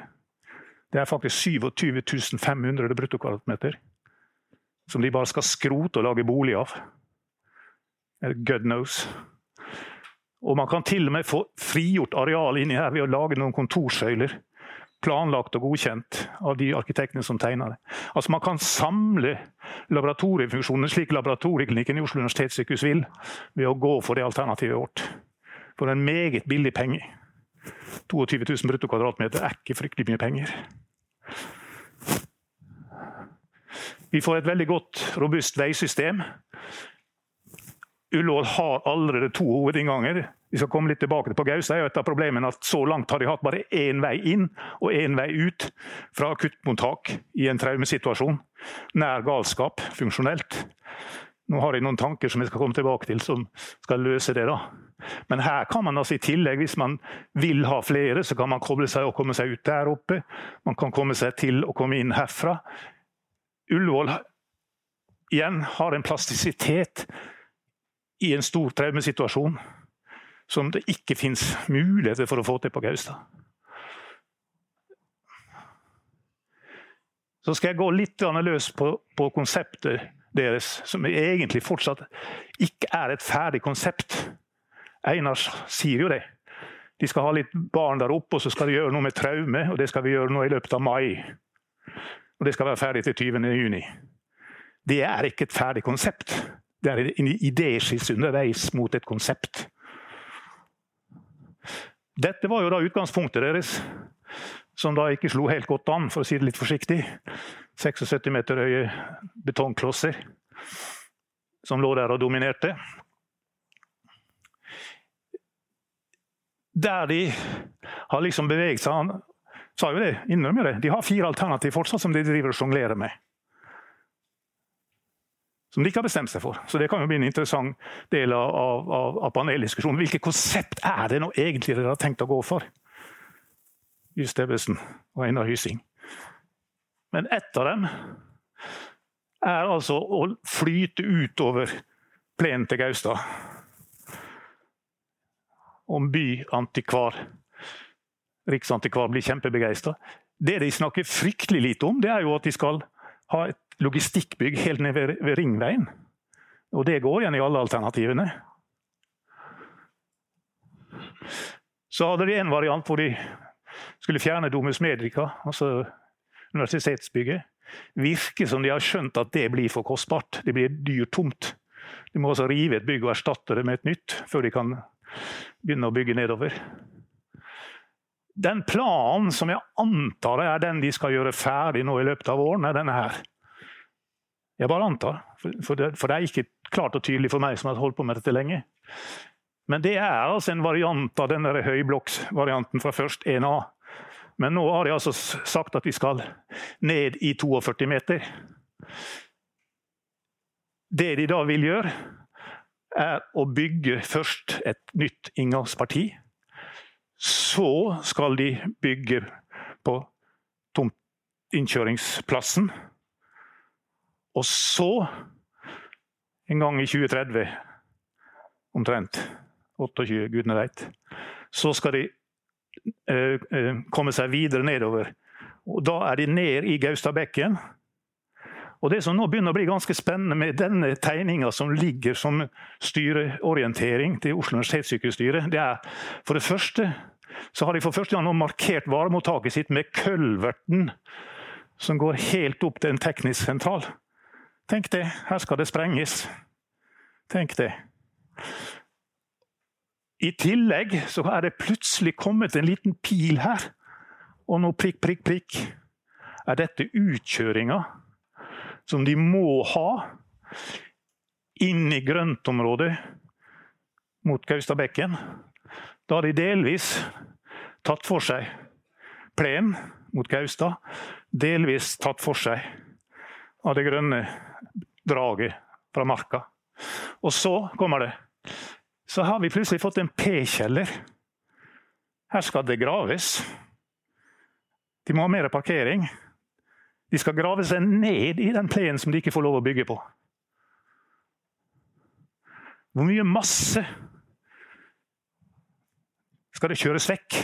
Det er faktisk 27 500 bruttokvadratmeter som de bare skal skrote og lage bolig av. God knows. Og man kan til og med få frigjort areal inni her ved å lage noen kontorsøyler. Planlagt og godkjent av de arkitektene som tegna det. Altså Man kan samle laboratoriefunksjoner slik laboratorieklinikken i Oslo universitetssykehus vil, ved å gå for det alternativet vårt. For en meget billig penge. 22 000 brutto kvadratmeter er ikke fryktelig mye penger. Vi får et veldig godt, robust veisystem. Ullevål har allerede to hovedinnganger. Vi skal komme litt tilbake til På Gaustad et av problemene at så langt har de hatt bare én vei inn og én vei ut fra akuttmottak i en traumesituasjon. Nær galskap funksjonelt. Nå har jeg noen tanker som jeg skal komme tilbake til, som skal løse det. da. Men her kan man altså i tillegg, hvis man vil ha flere, så kan man koble seg og komme seg ut der oppe. Man kan komme seg til å komme inn herfra. Ullevål igjen har en plastisitet i en stor traumesituasjon som det ikke fins muligheter for å få til på Gaustad. Så skal jeg gå litt løs på, på konseptet deres, som egentlig fortsatt ikke er et ferdig konsept. Einar sier jo det. De skal ha litt barn der oppe, og så skal de gjøre noe med traume. Og det skal vi gjøre nå i løpet av mai. Og det skal være ferdig til 20. juni. Det er ikke et ferdig konsept. Det er en idéskisse underveis mot et konsept. Dette var jo da utgangspunktet deres, som da ikke slo helt godt an, for å si det litt forsiktig. 76 meter høye betongklosser som lå der og dominerte. Der de har liksom beveget seg Han sa jo det, innrømmer det. De har fire alternativ fortsatt som de driver og sjonglerer med som de ikke har bestemt seg for. Så det kan jo bli en interessant del av, av, av paneldiskusjonen. Hvilket konsept er det nå egentlig dere har tenkt å gå for? Just Ebbesen og Einar Hysing. Men ett av dem er altså å flyte utover plenen til Gaustad. Om byantikvar, riksantikvar, blir kjempebegeistra. Det de snakker fryktelig lite om, det er jo at de skal ha et logistikkbygg helt ned ved, Ringveien. Og det går igjen i alle alternativene. Så hadde de en variant hvor de skulle fjerne Domus Medica, altså universitetsbygget. Virker som de har skjønt at det blir for kostbart. Det blir dyrt tomt. De må altså rive et bygg og erstatte det med et nytt før de kan begynne å bygge nedover. Den planen som jeg antar er den de skal gjøre ferdig nå i løpet av våren, er denne her. Jeg bare antar, for det, for det, er ikke klart og tydelig for meg som har holdt på med dette lenge. Men det er altså en variant av denne høyblokksvarianten fra først 1A. Men nå har de altså sagt at vi skal ned i 42 meter. Det de da vil gjøre, er å bygge først et nytt inngangsparti. Så skal de bygge på innkjøringsplassen og så, en gang i 2030, omtrent, 28, gudene veit, så skal de komme seg videre nedover. Og da er de ned i Gaustadbekken. Og Det som nå begynner å bli ganske spennende med denne tegninga som ligger som styreorientering til Oslo universitetssykehusstyre, det er for det første så har de for første gang nå markert varemottaket sitt med kølverten som går helt opp til en teknisk sentral. Tenk det, her skal det sprenges. Tenk det. I tillegg så er det plutselig kommet en liten pil her Og nå prikk, prikk, prikk. Er dette utkjøringa som de må ha inn i grøntområdet mot Gaustadbekken? Da har de delvis tatt for seg plen mot Gaustad, delvis tatt for seg av det grønne draget fra marka. Og så kommer det. Så har vi plutselig fått en P-kjeller. Her skal det graves. De må ha mer parkering. De skal grave seg ned i den plenen som de ikke får lov å bygge på. Hvor mye masse skal det kjøres vekk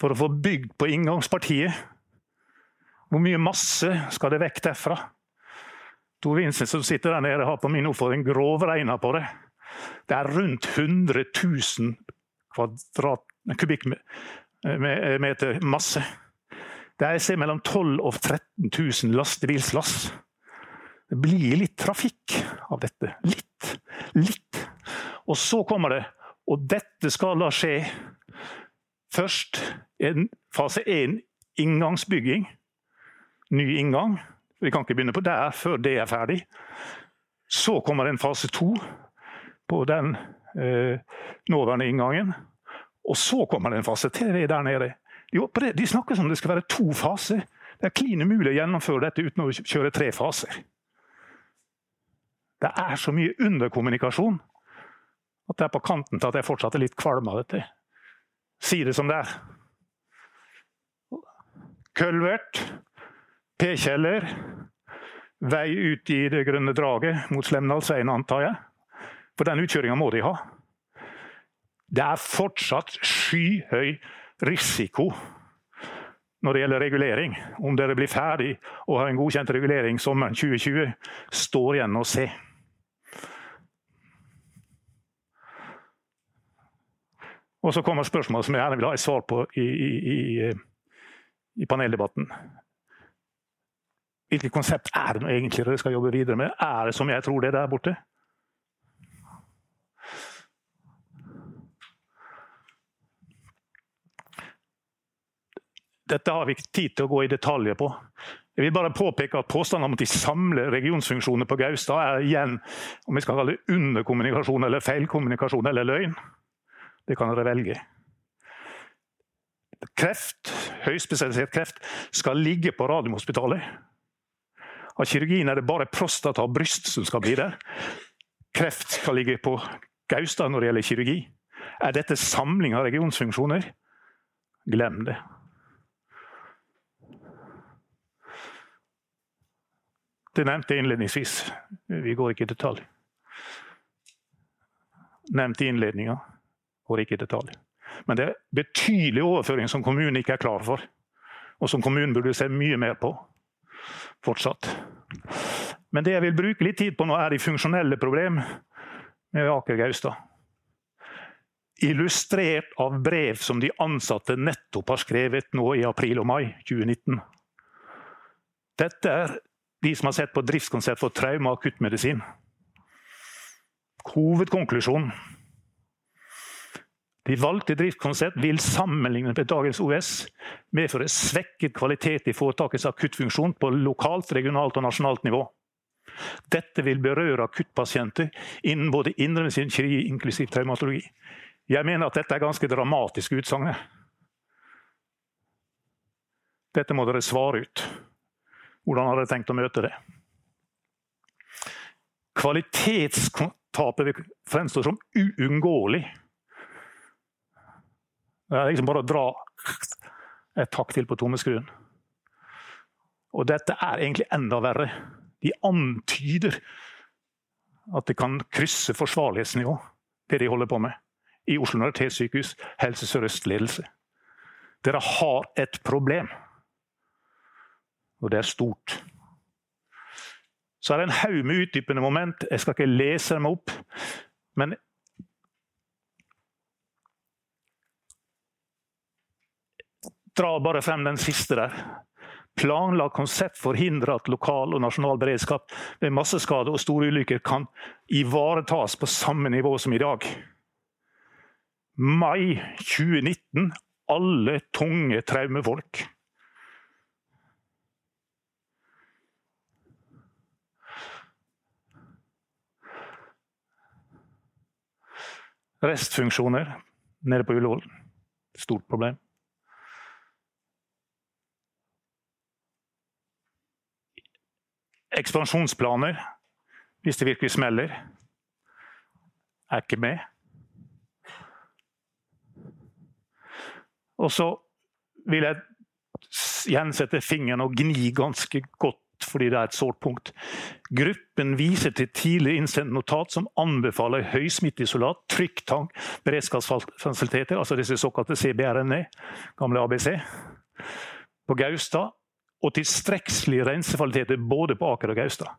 for å få bygd på inngangspartiet? Hvor mye masse skal det vekk derfra? Tor Vincent som sitter der nede, har på min oppfordring grovregna på det. Det er rundt 100 000 kvadrat, kubikkmeter masse. Det er jeg mellom 12 000 og 13 000 lastebilslass. Det blir litt trafikk av dette. Litt. Litt. Og så kommer det. Og dette skal da skje først en fase 1 inngangsbygging. Ny inngang. Vi kan ikke begynne på der før det er ferdig. Så kommer en fase 2 på den eh, nåværende inngangen. Og så kommer det en fase 3 der nede. De, de snakker som det skal være to faser. Det er klin umulig å gjennomføre dette uten å kjøre tre faser. Det er så mye underkommunikasjon at det er på kanten til at jeg fortsatt er litt kvalm av dette. Si det som det er. Kølvert, P-kjeller, vei ut i det grønne draget mot Slemdalsveien, antar jeg. For den utkjøringa må de ha. Det er fortsatt skyhøy risiko når det gjelder regulering. Om dere blir ferdig og har en godkjent regulering sommeren 2020, står igjen å se. Og så kommer spørsmål som jeg gjerne vil ha et svar på i, i, i, i paneldebatten. Hvilket konsept er det egentlig dere skal jobbe videre med? Er det som jeg tror det er der borte? Dette har vi ikke tid til å gå i detaljer på. Jeg vil bare påpeke at Påstanden om at de samler regionsfunksjoner på Gaustad er igjen om vi skal kalle det underkommunikasjon eller feilkommunikasjon eller løgn. Det kan dere velge. Kreft, høyspesialisert kreft skal ligge på Radiumhospitalet. Av kirurgien er det bare prostata og bryst som skal bli der. Kreft skal ligge på Gaustad når det gjelder kirurgi. Er dette samling av regionsfunksjoner? Glem det. Det nevnte jeg innledningsvis. Vi går ikke i detalj. Nevnt i innledninga. Går ikke i detalj. Men det er betydelig overføring som kommunen ikke er klar for. Og som kommunen burde se mye mer på fortsatt. Men det jeg vil bruke litt tid på nå, er de funksjonelle problem med Aker Gaustad. Illustrert av brev som de ansatte nettopp har skrevet nå i april og mai 2019. Dette er de som har sett på driftskonsept for traume- og akuttmedisin. Hovedkonklusjonen. De valgte driftskonsept vil sammenlignet med dagens OS medføre svekket kvalitet i foretakets akuttfunksjon på lokalt, regionalt og nasjonalt nivå. Dette vil berøre akuttpasienter innen både indremedisin, kirurgi inklusiv traumatologi. Jeg mener at dette er ganske dramatiske utsagn. Dette må dere svare ut. Hvordan har dere tenkt å møte det? Kvalitetstapet fremstår som uunngåelig. Det er liksom bare å dra et takk til på tommeskruen. Og dette er egentlig enda verre. De antyder at det kan krysse forsvarlighetsnivå, det de holder på med. I Oslo universitetssykehus, Helse Sør-Øst-ledelse. Dere har et problem. Og det er stort. Så er det en haug med utdypende moment. Jeg skal ikke lese dem opp. Men dra bare frem den siste der. Planla konsept forhindrer at lokal og nasjonal beredskap ved masseskade og store ulykker kan ivaretas på samme nivå som i dag. Mai 2019 alle tunge traumefolk. Restfunksjoner nede på Ullevål. Stort problem. Ekspansjonsplaner, hvis det virkelig smeller, er ikke med. Og så vil jeg gjensette fingeren og gni ganske godt fordi det er et sårt punkt. Gruppen viser til tidlig innsendt notat som anbefaler høysmitteisolat, trykktank, beredskapsfasiliteter, altså disse såkalte CBRNE, gamle ABC, på Gaustad, og tilstrekkelige rensefasiliteter både på Aker og Gaustad.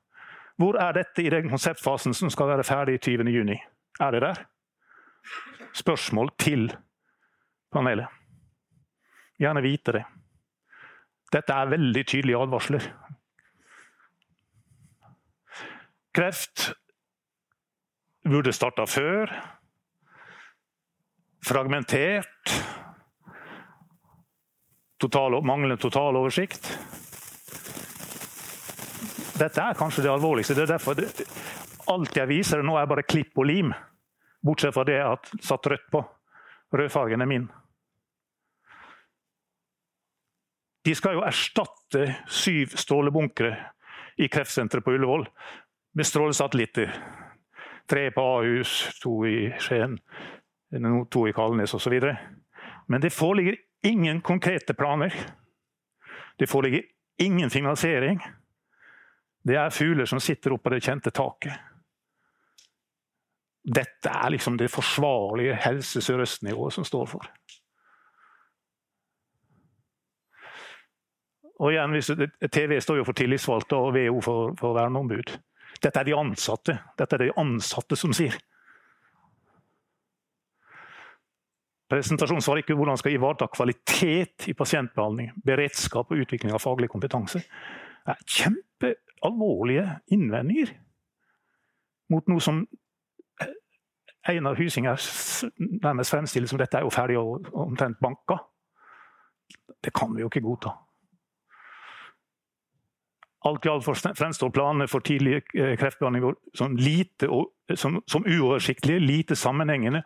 Hvor er dette i den konseptfasen som skal være ferdig i 20.6? Er det der? Spørsmål til panelet. Gjerne vite det. Dette er veldig tydelige advarsler. Kreft burde starta før. Fragmentert. Total, manglende totaloversikt. Dette er kanskje det alvorligste. Det er derfor det, alt jeg viser nå, er bare klipp og lim. Bortsett fra det jeg har satt rødt på. Rødfargen er min. De skal jo erstatte syv stålebunkere i kreftsenteret på Ullevål med strålesatellitter. Tre på Ahus, to i Skien, to i Kalnes osv. Men det foreligger ingen konkrete planer. Det foreligger ingen finansiering. Det er fugler som sitter oppå det kjente taket. Dette er liksom det forsvarlige Helse Sør-Øst-nivået som står for. Og igjen, TV står jo for tillitsvalgte og VO for, for verneombud. Dette er de ansatte. Dette er de ansatte som sier. Presentasjonen svarer ikke hvordan skal ivareta kvalitet i pasientbehandling, beredskap og utvikling av faglig kompetanse. Det er kjempealvorlige innvendinger mot noe som Einar Hysinger nærmest fremstiller som dette er jo ferdig og omtrent banka. Det kan vi jo ikke godta. Alt i alt fremstår planene for tidlig eh, kreftbehandling som, lite som, som uoversiktlige, lite sammenhengende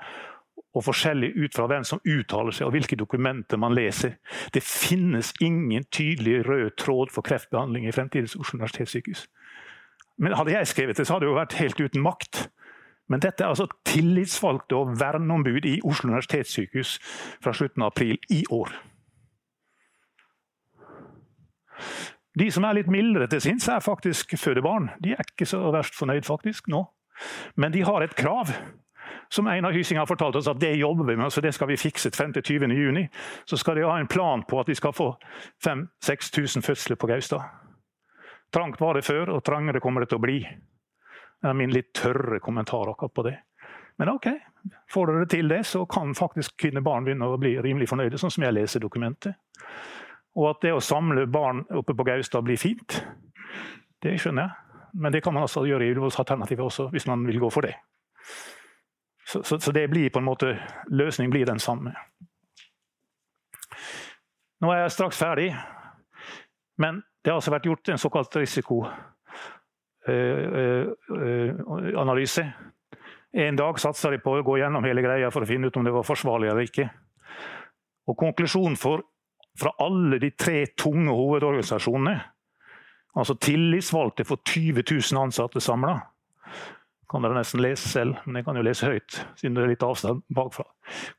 og forskjellig ut fra hvem som uttaler seg og hvilke dokumenter man leser. Det finnes ingen tydelig rød tråd for kreftbehandling i fremtidens Oslo universitetssykehus. Men Hadde jeg skrevet det, så hadde det jo vært helt uten makt. Men dette er altså tillitsvalgte og verneombud i Oslo universitetssykehus fra slutten av april i år. De som er litt mildere til sinns, er faktisk fødebarn. De er ikke så verst fornøyd faktisk nå. Men de har et krav. Som Einar Hysing har fortalt oss at det jobber vi med, så det skal vi fikse frem til 20.6. Så skal de ha en plan på at de skal få 5000-6000 fødsler på Gaustad. Trangt var det før, og trangere kommer det til å bli. Det er min litt tørre kommentar akkurat på det. Men OK, får dere til det, så kan faktisk kvinnebarn begynne å bli rimelig fornøyde, sånn som jeg leser dokumentet. Og at det å samle barn oppe på Gaustad blir fint, det skjønner jeg. Men det kan man altså gjøre i Ullevålsalternativet også, hvis man vil gå for det. Så, så, så, det blir på en måte, løsningen blir den samme. Nå er jeg straks ferdig, men det har altså vært gjort en såkalt risikoanalyse. Eh, eh, en dag satsa de på å gå gjennom hele greia for å finne ut om det var forsvarlig eller ikke. Og Konklusjonen for fra alle de tre tunge hovedorganisasjonene. Altså tillitsvalgte for 20 000 ansatte samla. Kan dere nesten lese selv, men jeg kan jo lese høyt. siden det er litt avstand bakfra.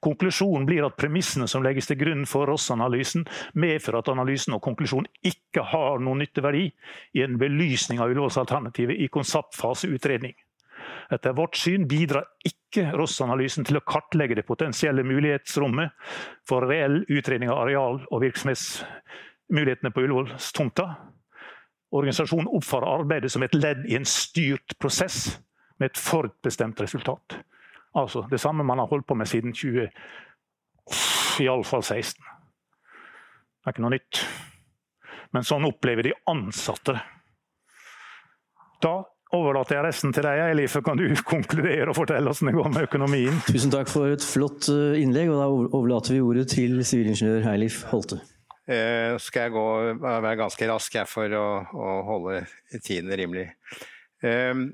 Konklusjonen blir at premissene som legges til grunn for Ross-analysen, medfører at analysen og konklusjonen ikke har noen nytteverdi i en belysning av Ullevålsalternativet i konseptfaseutredning. Etter vårt syn bidrar ikke ROS-analysen til å kartlegge det potensielle mulighetsrommet for reell utredning av areal- og virksomhetsmulighetene på Ullevålstomta. Organisasjonen oppfatter arbeidet som et ledd i en styrt prosess med et forutbestemt resultat. Altså det samme man har holdt på med siden 20, iallfall 16. Det er ikke noe nytt. Men sånn opplever de ansatte. Da overlater jeg resten til deg, Elif. kan du konkludere og fortelle hvordan det går med økonomien. Tusen takk for et flott eh, innlegg, og da overlater vi ordet til sivilingeniør Eilif Holte. Eh, skal jeg gå, være ganske rask for å, å holde tiden rimelig. Eh,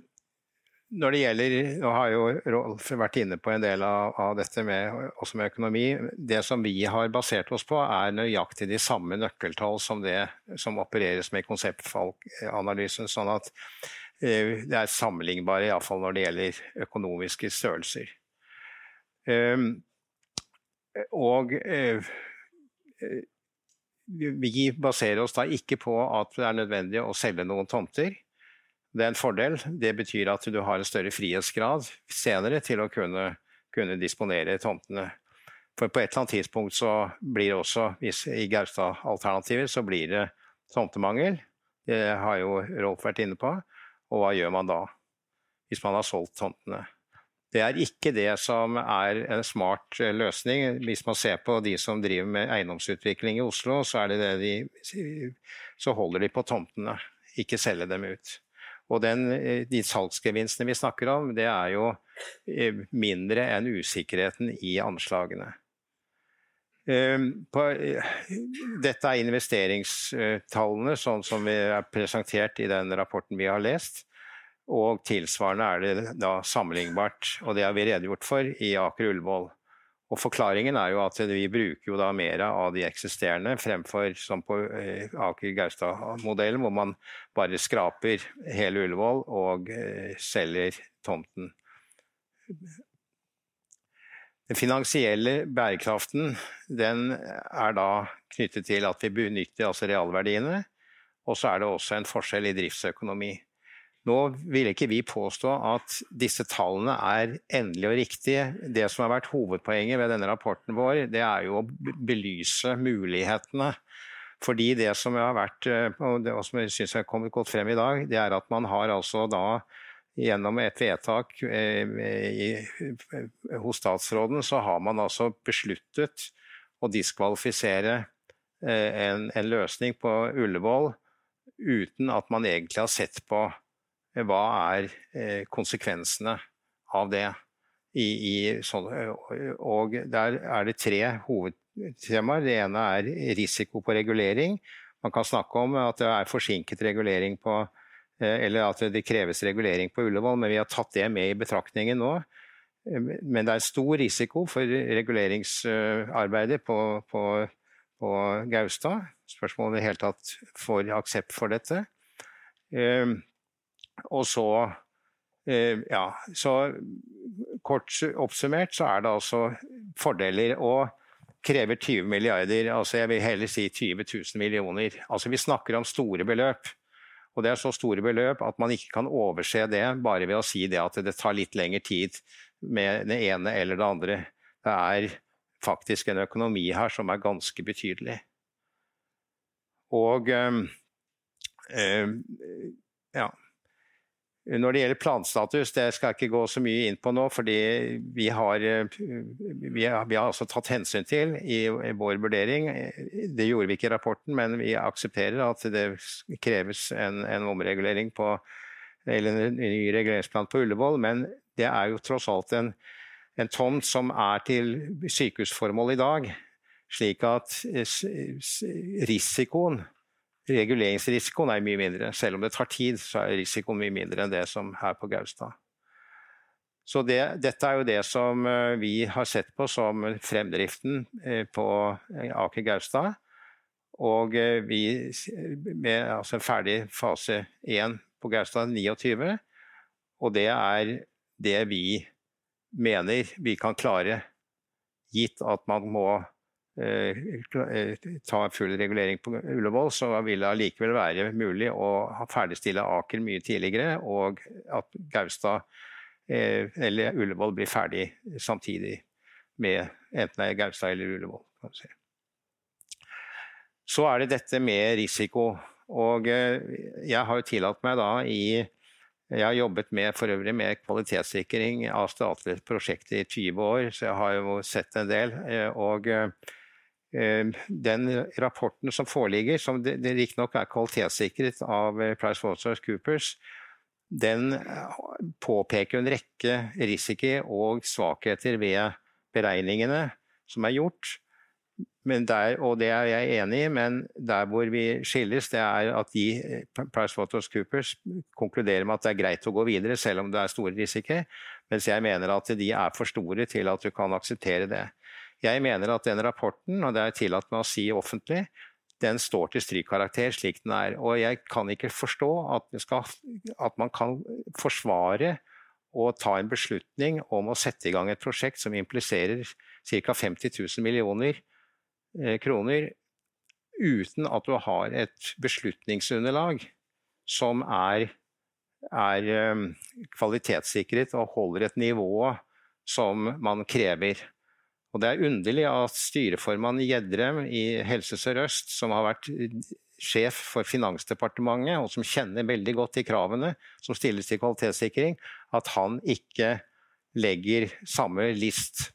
når det gjelder, Nå har jo Rolf vært inne på en del av, av, dette med, også med økonomi. Det som vi har basert oss på, er nøyaktig de samme nøkkeltall som det som opereres med konseptanalysen. Sånn at eh, det er sammenlignbare, iallfall når det gjelder økonomiske størrelser. Um, og uh, vi baserer oss da ikke på at det er nødvendig å selge noen tomter. Det er en fordel. Det betyr at du har en større frihetsgrad senere til å kunne, kunne disponere tomtene. For på et eller annet tidspunkt så blir det også, hvis i Gaustad-alternativet, så blir det tomtemangel. Det har jo Rolf vært inne på. Og hva gjør man da? Hvis man har solgt tomtene. Det er ikke det som er en smart eh, løsning. Hvis man ser på de som driver med eiendomsutvikling i Oslo, så, det det de, så holder de på tomtene, ikke selge dem ut. Og den, eh, de salgsgevinstene vi snakker om, det er jo eh, mindre enn usikkerheten i anslagene. Ehm, på, eh, dette er investeringstallene sånn som vi er presentert i den rapporten vi har lest. Og tilsvarende er det da sammenlignbart, og det har vi redegjort for i Aker Ullevål. Og Forklaringen er jo at vi bruker jo da mer av de eksisterende, fremfor som på eh, Aker Gaustad-modellen, hvor man bare skraper hele Ullevål og eh, selger tomten. Den finansielle bærekraften den er da knyttet til at vi benytter altså realverdiene, og så er det også en forskjell i driftsøkonomi. Nå vil ikke vi påstå at disse tallene er endelige og riktige. Det som har vært hovedpoenget ved denne rapporten vår, det er jo å belyse mulighetene. Fordi det som har vært, eh, og som jeg syns har kommet godt frem i dag, det er at man har altså da gjennom et vedtak eh, hos statsråden, så har man altså besluttet å diskvalifisere eh, en, en løsning på Ullevål uten at man egentlig har sett på hva er eh, konsekvensene av det? I, i sånn, og der er det tre hovedtemaer. Det ene er risiko på regulering. Man kan snakke om at det er forsinket regulering på eh, eller at det kreves regulering på Ullevål, men vi har tatt det med i betraktningen nå. Men det er stor risiko for reguleringsarbeidet på, på, på Gaustad. Spørsmålet om vi i det hele tatt får aksept for dette. Og så eh, Ja, så kort oppsummert så er det altså fordeler. og krever 20 milliarder, altså jeg vil heller si 20 000 millioner. Altså Vi snakker om store beløp. Og det er så store beløp at man ikke kan overse det bare ved å si det at det tar litt lengre tid med det ene eller det andre. Det er faktisk en økonomi her som er ganske betydelig. Og øh, øh, ja. Når det gjelder planstatus, det skal jeg ikke gå så mye inn på nå, fordi vi har, vi har, vi har altså tatt hensyn til i, i, vår vurdering. Det gjorde vi ikke i rapporten, men vi aksepterer at det kreves en, en omregulering på eller en ny reguleringsplan på Ullevål, men det er jo tross alt en, en tomt som er til sykehusformål i dag. Slik at risikoen Reguleringsrisikoen er mye mindre. Selv om det tar tid, så er risikoen mye mindre enn det som er på Gaustad. Så det, dette er jo det som eh, vi har sett på som fremdriften eh, på eh, Aker Gaustad. Og vi med altså en ferdig fase 1 på Gaustad 29. Og det er det vi mener vi kan klare, gitt at man må ta full regulering på Ullevål, så vil det allikevel være mulig å ferdigstille Aker mye tidligere, og at Gaustad eh, eller Ullevål blir ferdig samtidig med enten det er Gaustad eller Ullevål. Så er det dette med risiko. Og jeg har jo tillatt meg da i jeg har jobbet med, for øvrig med kvalitetssikring av statlige prosjekter i 20 år, så jeg har jo sett en del. Og Eh, den rapporten som foreligger, som riktignok er kvalitetssikret av eh, PricewaterhouseCoopers, den påpeker en rekke risiko og svakheter ved beregningene som er gjort. Der, og det er jeg enig i, men der hvor vi skilles, det er at de, PricewaterhouseCoopers konkluderer med at det er greit å gå videre, selv om det er store risiko, mens jeg mener at de er for store til at du kan akseptere det. Jeg mener at den rapporten, og det er tillatt meg å si offentlig, den står til strykkarakter slik den er. Og jeg kan ikke forstå at, skal, at man kan forsvare å ta en beslutning om å sette i gang et prosjekt som impliserer ca. 50 000 millioner eh, kroner, uten at du har et beslutningsunderlag som er, er um, kvalitetssikret og holder et nivå som man krever. Og Det er underlig at styreformann Gjedrem i Helse Sør-Øst, som har vært sjef for Finansdepartementet, og som kjenner veldig godt de kravene som stilles til kvalitetssikring, at han ikke legger samme list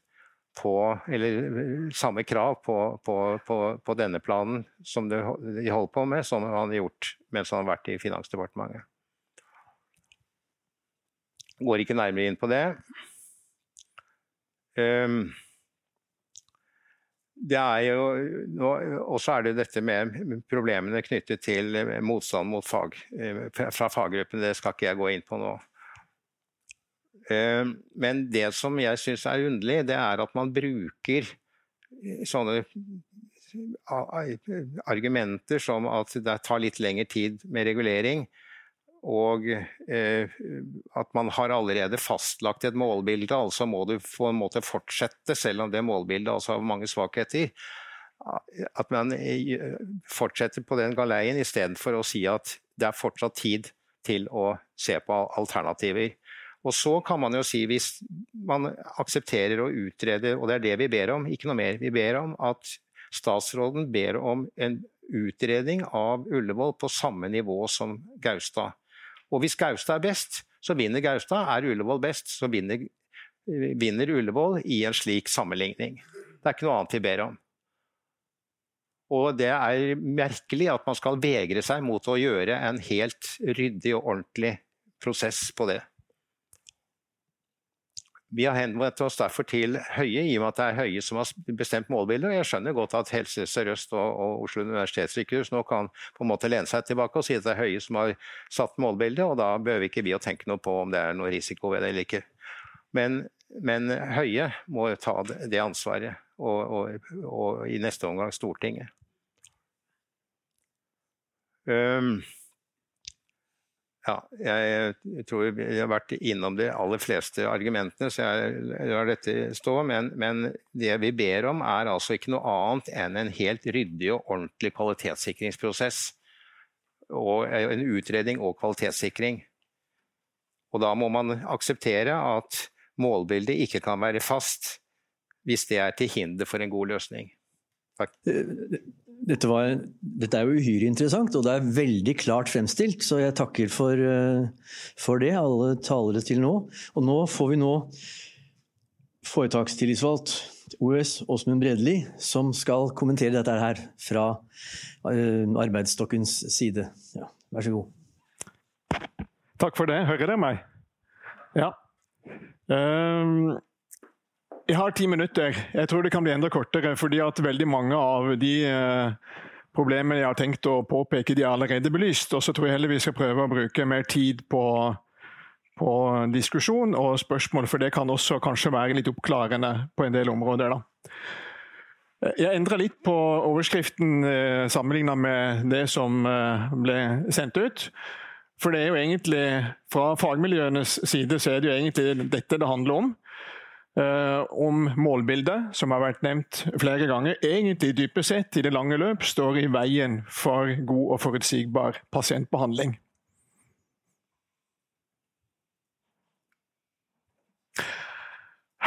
på, eller samme krav på, på, på, på denne planen som de holder på med, som han har gjort mens han har vært i Finansdepartementet. Går ikke nærmere inn på det. Um, det er jo, og så er det dette med problemene knyttet til motstand mot fag, eh, fra faggruppen. Det skal ikke jeg gå inn på nå. Eh, men det som jeg syns er underlig, det er at man bruker sånne argumenter som at det tar litt lengre tid med regulering, og eh, at man har allerede fastlagt et målbilde, altså må du på en måte fortsette, selv om det målbildet altså har mange svakheter. At man eh, fortsetter på den galeien istedenfor å si at det er fortsatt tid til å se på alternativer. Og så kan man jo si, hvis man aksepterer å utrede, og det er det vi ber om, ikke noe mer, vi ber om at statsråden ber om en utredning av Ullevål på samme nivå som Gaustad. Og hvis Gaustad er best, så vinner Gaustad. Er Ullevål best, så vinner, vinner Ullevål i en slik sammenligning. Det er ikke noe annet vi ber om. Og det er merkelig at man skal vegre seg mot å gjøre en helt ryddig og ordentlig prosess på det. Vi har henvendt oss derfor til Høie, i og med at det er Høie som har bestemt målbildet. og Jeg skjønner godt at Helse Sør-Øst og, og, Oslo universitetssykehus nå kan på en måte lene seg tilbake og si at det er Høie som har satt målbildet, og da behøver ikke vi å tenke noe på om det er noe risiko ved det eller ikke. Men, men Høie må ta det ansvaret, og, og, og, i neste omgang Stortinget. Um, ja, jeg tror vi har vært innom de aller fleste argumentene, så jeg lar dette stå. Men, men, det vi ber om, er altså ikke noe annet enn en helt ryddig og ordentlig kvalitetssikringsprosess. Og en utredning og kvalitetssikring. Og da må man akseptere at målbildet ikke kan være fast hvis det er til hinder for en god løsning. Takk. Eh, dette, var, dette, er jo uhyre interessant, og det er veldig klart fremstilt. Så jeg takker for, eh, for det, alle talere til nå. Og nå får vi nå foretakstillitsvalgt OS Åsmund Bredeli, som skal kommentere dette her fra uh, arbeidsstokkens side. Ja, vær så god. Takk for det. Hører dere meg? Ja. Um, jeg har ti minutter. Jeg tror det kan bli enda kortere, fordi at veldig mange av de eh, problemene jeg har tenkt å påpeke, de er allerede belyst. Og så tror jeg heller vi skal prøve å bruke mer tid på, på diskusjon og spørsmål, for det kan også kanskje være litt oppklarende på en del områder. da. Jeg endra litt på overskriften eh, sammenligna med det som eh, ble sendt ut. For det er jo egentlig, fra fagmiljøenes side så er det jo egentlig dette det handler om. Eh, om målbildet, som har vært nevnt flere ganger, egentlig dypest sett i det lange løp står i veien for god og forutsigbar pasientbehandling.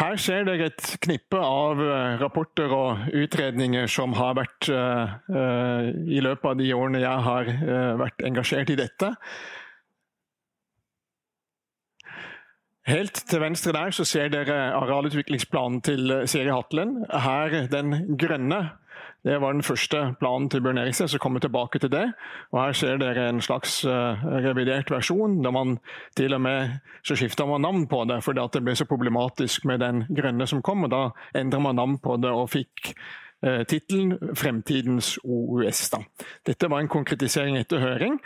Her ser dere et knippe av eh, rapporter og utredninger som har vært uh, i løpet av de årene jeg har vært engasjert i dette. Helt til venstre der så ser dere arealutviklingsplanen til Siri Hatlen. Her den grønne det var den første planen til Bjørn Eriksen, så kommer vi tilbake til det. Og Her ser dere en slags uh, revidert versjon, der man til og med så skifta man navn på det fordi at det ble så problematisk med den grønne som kom. og Da endra man navn på det og fikk uh, tittelen 'Fremtidens OUS'. Da. Dette var en konkretisering etter høring,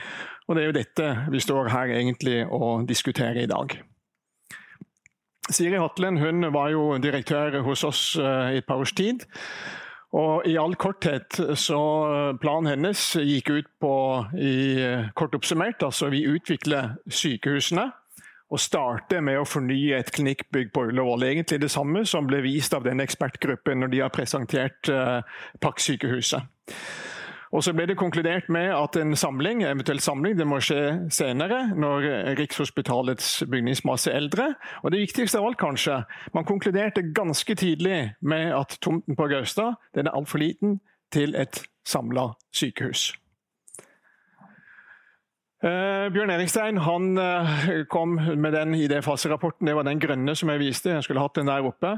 og det er jo dette vi står her egentlig og diskuterer i dag. Siri Hatlen hun var jo direktør hos oss uh, i et par års tid. Og I all korthet så eh, planen hennes gikk ut på, i, eh, kort oppsummert, altså vi utvikler sykehusene og starter med å fornye et klinikkbygg på Ullevål. Egentlig det samme som ble vist av den ekspertgruppen når de har presentert uh, Park-sykehuset. Og Så ble det konkludert med at en samling eventuell samling, det må skje senere, når Rikshospitalets bygningsmasse er eldre. Og det viktigste av alt, kanskje, man konkluderte ganske tidlig med at tomten på Gaustad den er altfor liten til et samla sykehus. Uh, Bjørn Erikstein han, uh, kom med den idéfaserapporten. Det var den grønne som jeg viste. Jeg skulle hatt den der oppe.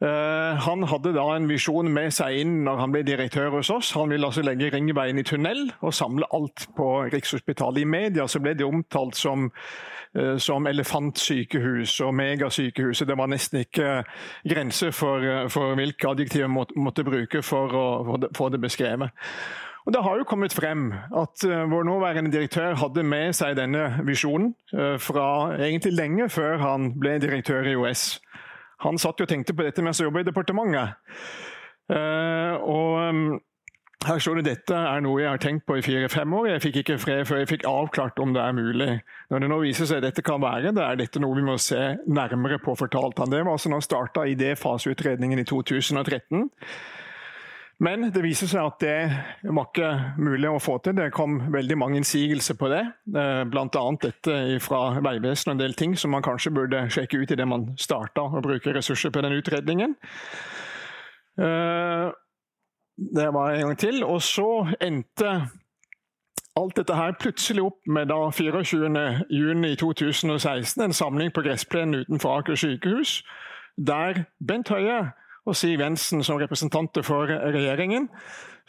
Eh, han hadde da en visjon med seg inn når han ble direktør hos oss. Han ville altså legge Ringveien i tunnel og samle alt på Rikshospitalet. I media så ble det omtalt som, eh, som elefantsykehus og megasykehuset. Det var nesten ikke grenser for, for hvilke adjektiver man måtte, bruke for å få det beskrevet. Og Det har jo kommet frem at uh, vår nåværende direktør hadde med seg denne visjonen fra egentlig lenge før han ble direktør i OS. Han satt jo og tenkte på dette mens han jobba i departementet. Uh, og um, her står det dette er noe jeg har tenkt på i fire-fem år. Jeg fikk ikke fred før jeg fikk avklart om det er mulig. Når det nå viser seg at dette kan være det, er dette noe vi må se nærmere på, fortalte han. Det var altså når han starta idéfaseutredningen i 2013. Men det viser seg at det var ikke mulig å få til. Det kom veldig mange innsigelser på det. Eh, Bl.a. dette fra Vegvesenet og en del ting som man kanskje burde sjekke ut idet man starta å bruke ressurser på den utredningen. Eh, det var en gang til. Og så endte alt dette her plutselig opp med da 24.6.2016 en samling på gressplenen utenfor Aker sykehus, der Bent Høie og Siv Jensen som representanter for regjeringen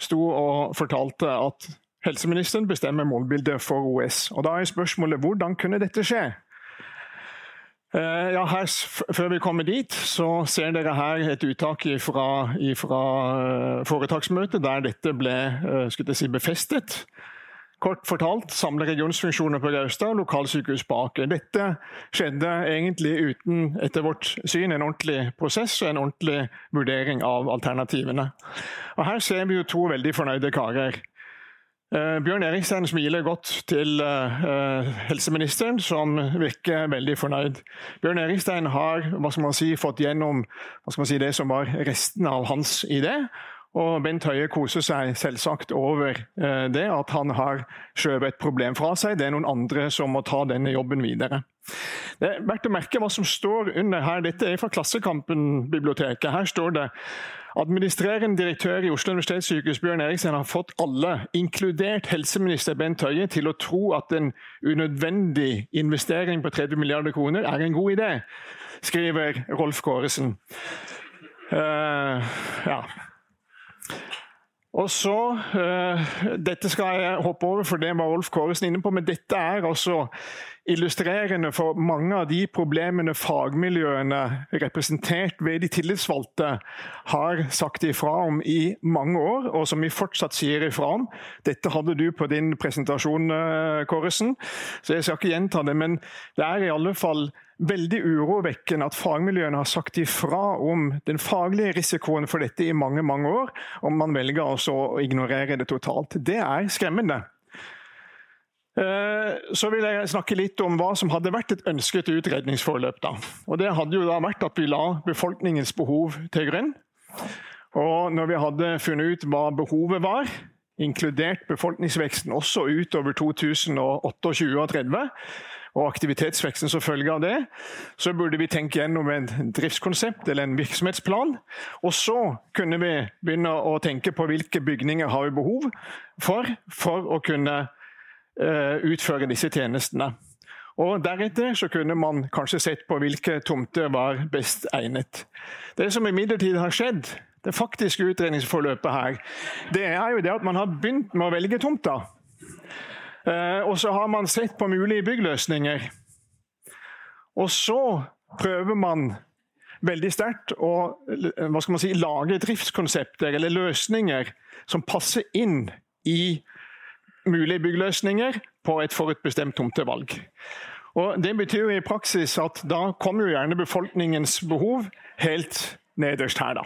sto og fortalte at helseministeren bestemmer målbildet for OS. Og Da er spørsmålet hvordan kunne dette skje? Eh, ja, her, før vi kommer dit, så ser dere her et uttak fra, eh, foretaksmøtet der dette ble eh, si, befestet. Kort fortalt samle regionsfunksjoner på Gaustad og lokalsykehus på Aker. Dette skjedde egentlig uten, etter vårt syn, en ordentlig prosess og en ordentlig vurdering av alternativene. Og Her ser vi jo to veldig fornøyde karer. Uh, Bjørn Eriksen smiler godt til uh, helseministeren, som virker veldig fornøyd. Bjørn Eriksen har hva skal man si, fått gjennom si, det som var resten av hans idé, og Bent Høie koser seg selvsagt over eh, det, at han har skjøvet et problem fra seg. Det er noen andre som må ta denne jobben videre. Det er verdt å merke hva som står under her. Dette er fra Klassekampen-biblioteket. Her står det Administrerende direktør i Oslo universitetssykehus Bjørn Eriksen har fått alle, inkludert helseminister Bent Høie, til å tro at en unødvendig investering på 30 milliarder kroner er en god idé, skriver Rolf Kåresen. Uh, ja. Og så, uh, Dette skal jeg hoppe over, for det var Olf Kåresen inne på. Men dette er altså illustrerende for mange av de problemene fagmiljøene representert ved de tillitsvalgte har sagt ifra om i mange år, og som vi fortsatt sier ifra om. Dette hadde du på din presentasjon, uh, Kåresen, så jeg skal ikke gjenta det. Men det er i alle fall veldig urovekkende at fagmiljøene har sagt ifra om den faglige risikoen for dette i mange mange år, og man velger altså å ignorere det totalt. Det er skremmende. Eh, så vil jeg snakke litt om hva som hadde vært et ønsket utredningsforløp. Da. Og Det hadde jo da vært at vi la befolkningens behov til grunn. Og når vi hadde funnet ut hva behovet var, inkludert befolkningsveksten også utover 2028 og 2030, og aktivitetsveksten som følge av det, så burde vi tenke gjennom et driftskonsept eller en virksomhetsplan. Og så kunne vi begynne å tenke på hvilke bygninger har vi behov for for å kunne uh, utføre disse tjenestene. Og Deretter så kunne man kanskje sett på hvilke tomter var best egnet. Det som imidlertid har skjedd, det faktiske utredningsforløpet her, det er jo det at man har begynt med å velge tomter. Eh, og så har man sett på mulige byggløsninger. Og så prøver man veldig sterkt å si, lage driftskonsepter eller løsninger som passer inn i mulige byggløsninger på et forutbestemt tomtevalg. Og Det betyr jo i praksis at da kommer jo gjerne befolkningens behov helt nederst her. da.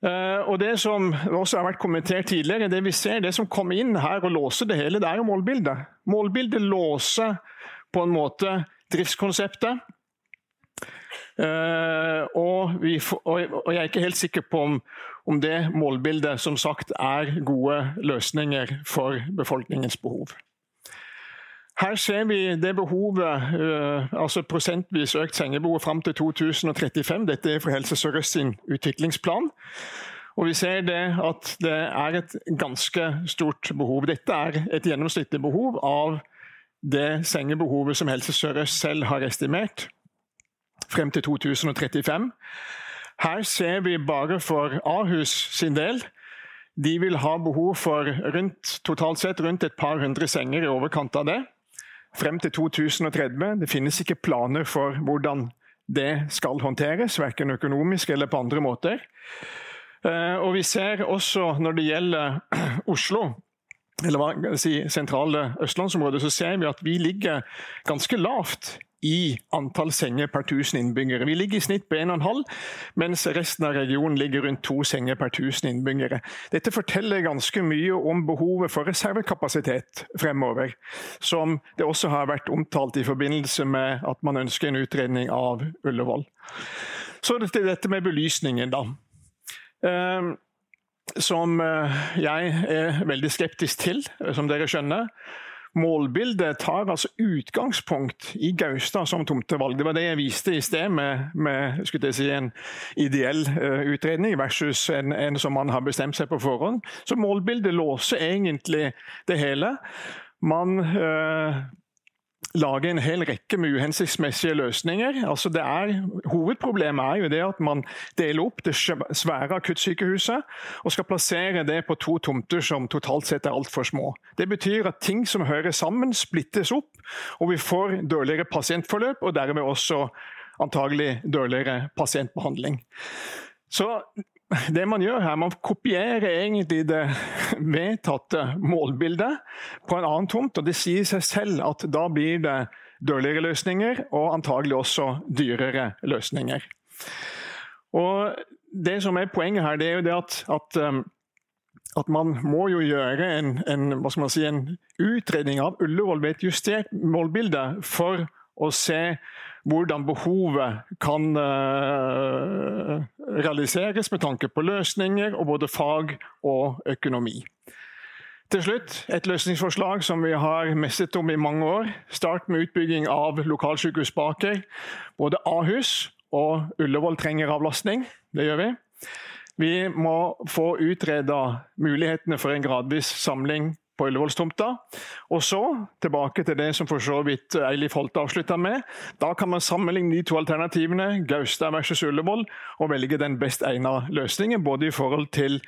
Uh, og Det som også har vært kommentert tidligere, det vi ser, det som kommer inn her og låser det hele, det er jo målbildet. Målbildet låser på en måte driftskonseptet. Uh, og, vi, og, jeg er ikke helt sikker på om, om det målbildet som sagt er gode løsninger for befolkningens behov. Her ser vi det behovet, uh, altså prosentvis økt sengebehov fram til 2035. Dette er fra Helse Sør-Øst sin utviklingsplan. Og vi ser det at det er et ganske stort behov. Dette er et gjennomsnittlig behov av det sengebehovet som Helse Sør-Øst selv har estimert frem til 2035. Her ser vi bare for Ahus sin del de vil ha behov for rundt, totalt sett rundt et par hundre senger i overkant av det frem til 2030. Det finnes ikke planer for hvordan det skal håndteres, verken økonomisk eller på andre måter. Eh, og vi ser også når det gjelder Oslo, eller hva si, sentrale østlandsområdet, så ser vi at vi ligger ganske lavt i antall senger per 1000 innbyggere. Vi ligger i snitt på 1,5, mens resten av regionen ligger rundt to senger per 1000 innbyggere. Dette forteller ganske mye om behovet for reservekapasitet fremover, som det også har vært omtalt i forbindelse med at man ønsker en utredning av Ullevål. Så til dette med belysningen, da. Um, som eh, jeg er veldig skeptisk til, som dere skjønner. Målbildet tar altså utgangspunkt i Gaustad som tomtevalg. Det var det jeg viste i sted, med, med si, en ideell uh, utredning versus en, en, som man har bestemt seg på forhånd. Så målbildet låser egentlig det hele. Man uh, lage en hel rekke med uhensiktsmessige løsninger. Altså det er, hovedproblemet er jo det at man deler opp det svære akuttsykehuset og skal plassere det på to tomter som totalt sett er altfor små. Det betyr at ting som hører sammen, splittes opp, og vi får dårligere pasientforløp og dermed også antagelig dårligere pasientbehandling. Så det man gjør her, man kopierer egentlig det vedtatte målbildet på en annen tomt. og Det sier seg selv at da blir det dårligere løsninger og antagelig også dyrere løsninger. Og Det som er poenget her, det er jo det at, at, um, at man må jo gjøre en, en, si, en utredning av Ullevål ved et justert målbilde for å se hvordan behovet kan uh, realiseres med tanke på løsninger og både fag og økonomi. Til slutt et løsningsforslag som vi har messet om i mange år. Start med utbygging av lokalsykehus Baker. Både Ahus og Ullevål trenger avlastning. Det gjør vi. Vi må få utreda mulighetene for en gradvis samling på Ullevålstomta. Og så tilbake til det som for så vidt Eilif Holte avslutta med. Da kan man sammenligne de to alternativene, Gaustad versus Ullevål, og velge den best egna løsningen. Både i forhold til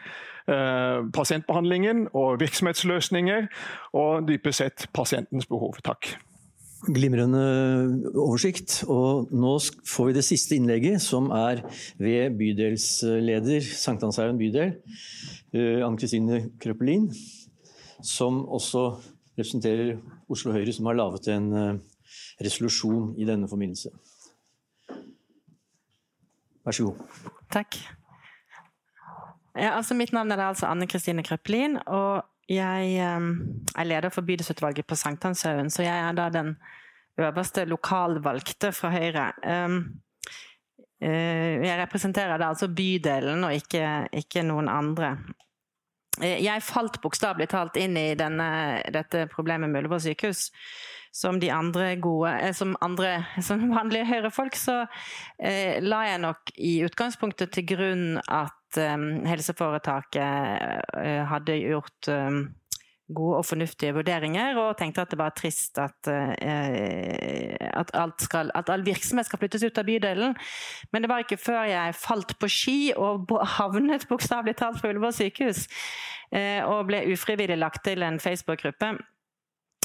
eh, pasientbehandlingen og virksomhetsløsninger, og dypest sett pasientens behov. Takk. Glimrende oversikt. Og nå får vi det siste innlegget, som er ved bydelsleder Sankthanshaugen bydel, eh, Ann Kristine Krøppelin som også representerer Oslo Høyre, som har laget en eh, resolusjon i denne forbindelse. Vær så god. Takk. Ja, altså mitt navn er altså Anne Kristine Krøplin, og jeg um, er leder for bydelsutvalget på Sankthanshaugen. Så jeg er da den øverste lokalvalgte fra Høyre. Um, uh, jeg representerer da altså bydelen og ikke, ikke noen andre. Eh, jeg falt bokstavelig talt inn i denne, dette problemet med Ullevål sykehus. Som de andre gode eh, Som, andre, som vanlige høyrefolk, så eh, la jeg nok i utgangspunktet til grunn at eh, helseforetaket eh, hadde gjort eh, gode og fornuftige vurderinger, og tenkte at det var trist at, eh, at, skal, at all virksomhet skal flyttes ut av bydelen. Men det var ikke før jeg falt på ski og havnet bokstavelig talt på Ullevål sykehus, eh, og ble ufrivillig lagt til en Facebook-gruppe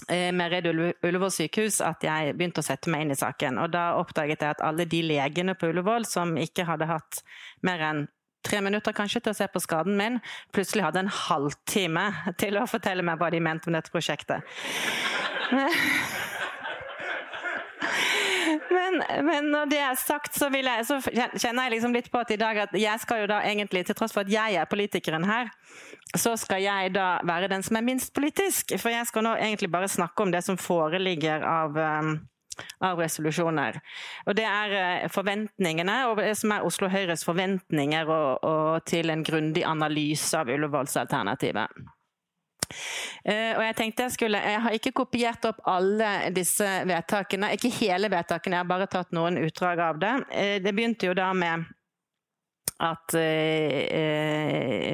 Eh, med Red Ullevål sykehus at jeg begynte å sette meg inn i saken. Og da oppdaget jeg at alle de legene på Ullevål som ikke hadde hatt mer enn tre minutter kanskje til å se på skaden min, plutselig hadde en halvtime til å fortelle meg hva de mente om dette prosjektet. Men, men, når det er sagt, så, jeg, så, kjenner jeg liksom litt på at i dag at jeg skal jo da egentlig, til tross for at jeg er politikeren her, så skal jeg da være den som er minst politisk. For jeg skal nå egentlig bare snakke om det som foreligger av um, av resolusjoner. Og Det er uh, forventningene, og det som er Oslo Høyres forventninger og, og til en grundig analyse av Ullevålsalternativet. Uh, og Jeg tenkte jeg skulle, jeg har ikke kopiert opp alle disse vedtakene, ikke hele vedtakene, jeg har bare tatt noen utdrag av det. Uh, det begynte jo da med at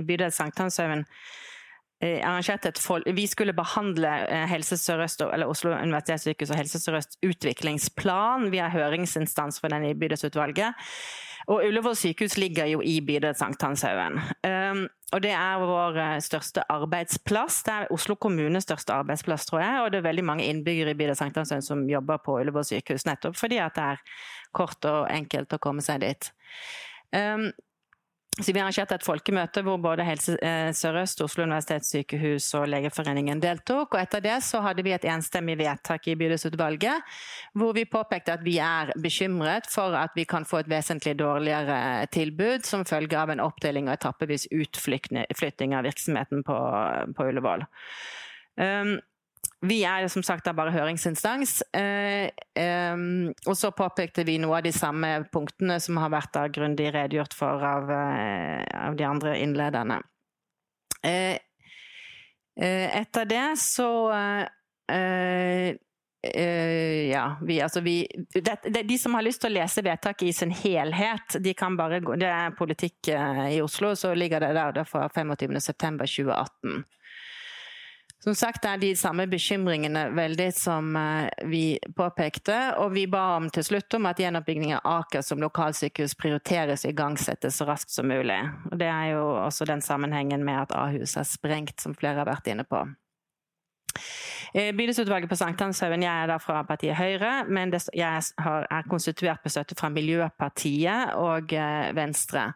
bydel Sankthanshaugen arrangerte et folk... Vi skulle behandle Helse Sør-Øst, eller Oslo universitetssykehus og Helse Sør-Øst utviklingsplan. Vi er høringsinstans for den i bydelsutvalget. Og Ullevål sykehus ligger jo i bydel Sankthanshaugen. Um, og det er vår eh, største arbeidsplass. Det er Oslo kommunes største arbeidsplass, tror jeg. Og det er veldig mange innbyggere i bydel Sankthanshaugen som jobber på Ullevål sykehus, nettopp fordi at det er kort og enkelt å komme seg dit. Så Vi arrangerte et folkemøte hvor både Helse eh, Sør-Øst, Oslo universitetssykehus og Legeforeningen deltok. og Etter det så hadde vi et enstemmig vedtak i bydelsutvalget hvor vi påpekte at vi er bekymret for at vi kan få et vesentlig dårligere tilbud som følge av en oppdeling og etappevis utflytting av virksomheten på, på Ullevål. Um, vi er som sagt bare høringsinstans. Eh, eh, og så påpekte vi noe av de samme punktene som har vært grundig redegjort for av, eh, de andre innlederne. Etter det så Uh, ja, vi, altså vi det, det, De som har lyst til å lese vedtaket i sin helhet, de kan bare gå Det er politikk i Oslo, så ligger det der fra 25.9.2018. Som sagt er de samme bekymringene veldig som eh, vi påpekte. Og vi ba om til slutt om at gjenoppbygging av Aker som lokalsykehus prioriteres og igangsettes så raskt som mulig. Og Det er jo også den sammenhengen med at Ahus er sprengt, som flere har vært inne på. Eh, bydelsutvalget på Sankthanshaugen, jeg er da fra partiet Høyre, men jeg er konstituert på støtte fra Miljøpartiet og eh, Venstre.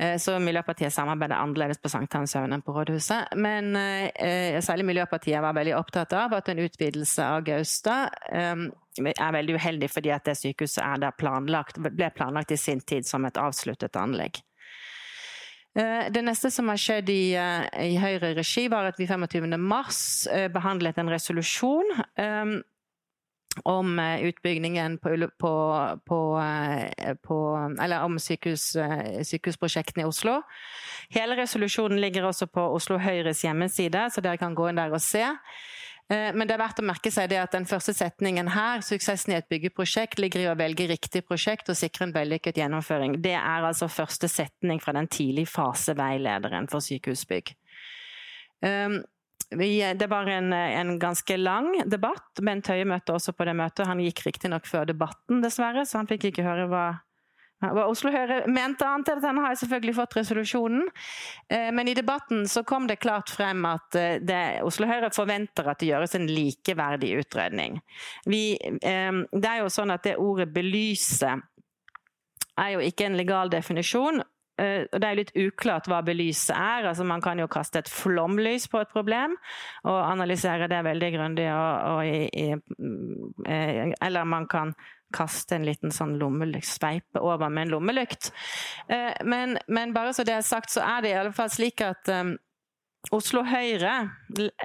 Eh, så Miljøpartiet samarbeider annerledes på Sankthanshaugen enn på rådhuset. Men eh, særlig Miljøpartiet var veldig opptatt av at en utvidelse av Gaustad eh, er veldig uheldig fordi at det sykehuset planlagt, ble planlagt i sin tid som et avsluttet anlegg. Eh, det neste som har skjedd i, eh, i Høyre regi, var at vi 25.3 behandlet en resolusjon om eh, utbyggingen på, på, på, eh, på Eller om sykehus, eh, sykehusprosjektene i Oslo. Hele resolusjonen ligger også på Oslo Høyres hjemmeside, så dere kan gå inn der og se. Men det er verdt å merke seg det at den første setningen her, suksessen i et byggeprosjekt, ligger i å velge riktig prosjekt og sikre en vellykket gjennomføring. Det er altså første setning fra den tidlig fase-veilederen for sykehusbygg. Det var en, en, ganske lang debatt. Bent Høie møtte også på det møtet. Han gikk riktignok før debatten, dessverre, så han fikk ikke høre hva, Oslo Høyre mente annet enn han har selvfølgelig fått resolusjonen. Eh, men i debatten så kom det klart frem at eh, det, Oslo Høyre forventer at det gjøres en likeverdig utredning. Vi, eh, det er jo sånn at det ordet 'belyse' er jo ikke en legal definisjon. Eh, det er litt uklart hva belys er. altså Man kan jo kaste et flomlys på et problem og analysere det veldig grundig. Og, og eh, eller man kan kaste en liten sånn sveipe over med en lommelykt. Eh, men, men, bare så det er sagt, så er det i alle fall slik at Oslo Høyre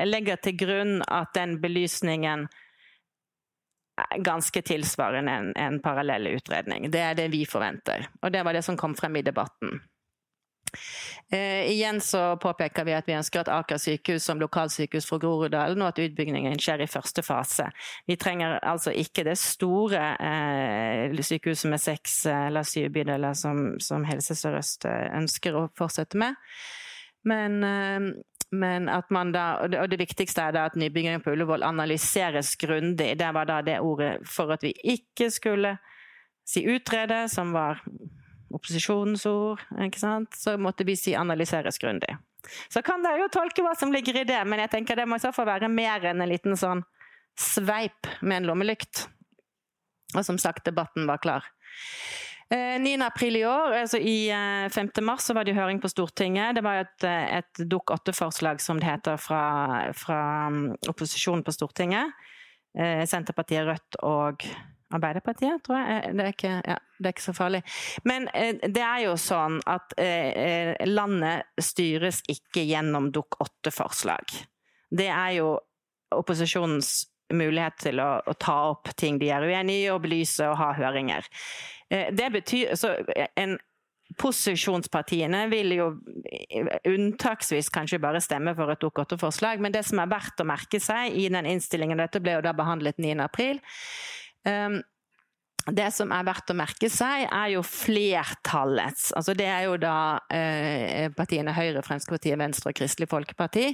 legger til grunn at den belysningen ganske tilsvarende en, en parallell utredning. Det er det vi forventer. Og det var det som kom frem i debatten. Eh, igjen så påpeker vi at vi ønsker at Aker sykehus som lokalsykehus for Groruddalen, og at utbyggingen skjer i første fase. Vi trenger altså ikke det store eh, sykehuset med seks eller syv bydeler som, som Helse Sør-Øst eh, ønsker å fortsette med. Men, eh, men at man da, og det, viktigste er da at nybyggingen på Ullevål analyseres grundig. Det var da det ordet for at vi ikke skulle si utrede, som var opposisjonens ord, ikke sant? så måtte vi si analyseres grundig. Så kan dere jo tolke hva som ligger i det, men jeg tenker det må i så fall være mer enn en liten sånn sveip med en lommelykt. Og som sagt, debatten var klar. 9. Eh, april i år, altså i 5. Eh, mars, så var det høring på Stortinget. Det var et, eh, et Dok 8-forslag, som det heter, fra, fra mm, opposisjonen på Stortinget. Senterpartiet, Rødt og Arbeiderpartiet, tror jeg. Det er, ikke, ja, det er ikke, så farlig. Men det er jo sånn at landet styres ikke gjennom Dok 8-forslag. Det er jo opposisjonens mulighet til å, å, ta opp ting de er uenig i, og belyse og ha høringer. Eh, det betyr så en Posisjonspartiene vil jo unntaksvis kanskje bare stemme for et Dokument 8-forslag, men det som er verdt å merke seg i den innstillingen, dette ble jo da behandlet 9.4 um, det som er verdt å merke seg, er jo flertallets altså Det er jo da eh, partiene Høyre, Fremskrittspartiet, Venstre og Kristelig Folkeparti.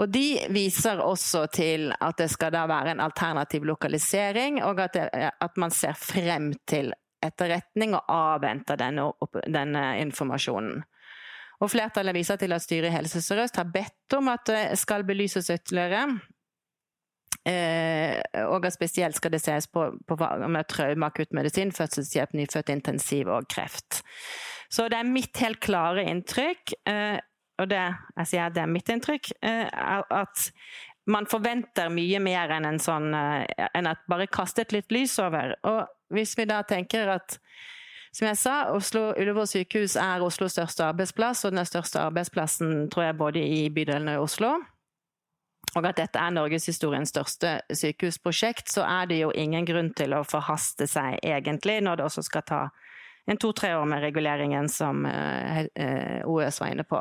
Og De viser også til at det skal da være en alternativ lokalisering, og at, det, at man ser frem til etterretning og avventer denne, denne informasjonen. Og Flertallet viser til at styret i Helse Sør-Øst har bedt om at det skal belyses ytterligere. Eh, og at spesielt skal det ses på, på med traume, akuttmedisin, fødselshjelp, nyfødtintensiv og kreft. Så det er mitt helt klare inntrykk, eh, og det, jeg sier det er mitt inntrykk, eh, at man forventer mye mer enn en sånn eh, enn at bare kastet litt lys over. Og hvis vi da tenker at som jeg sa, Oslo Ullevål sykehus er Oslos største arbeidsplass, og den største arbeidsplassen tror jeg både i bydelen og i Oslo. Og at dette er norgeshistoriens største sykehusprosjekt, så er det jo ingen grunn til å forhaste seg, egentlig, når det også skal ta en to-tre år med reguleringen, som eh, OØS var inne på.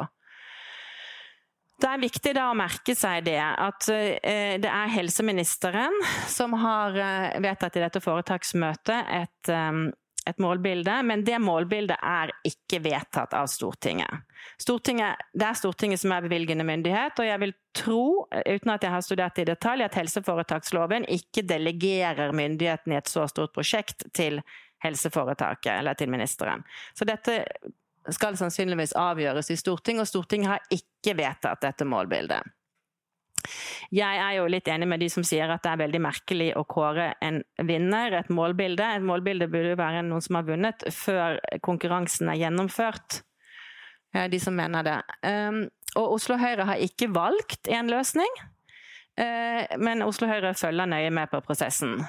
Det er viktig da å merke seg det at eh, det er helseministeren som har eh, vedtatt i dette foretaksmøtet et, eh, et målbilde, men det målbildet er ikke vedtatt av Stortinget. Stortinget. Det er Stortinget som er bevilgende myndighet, og jeg vil tro, uten at jeg har studert i detalj, at helseforetaksloven ikke delegerer myndigheten i et så stort prosjekt til helseforetaket eller til ministeren. Så dette skal sannsynligvis avgjøres i Stortinget, og Stortinget har ikke vedtatt dette målbildet. Jeg er jo litt enig med de som sier at det er veldig merkelig å kåre en vinner, et målbilde. Et målbilde burde jo være noen som har vunnet før konkurransen er gjennomført. De som mener det. Ehm, og Oslo Høyre har ikke valgt en løsning, eh, men Oslo Høyre følger nøye med på prosessen.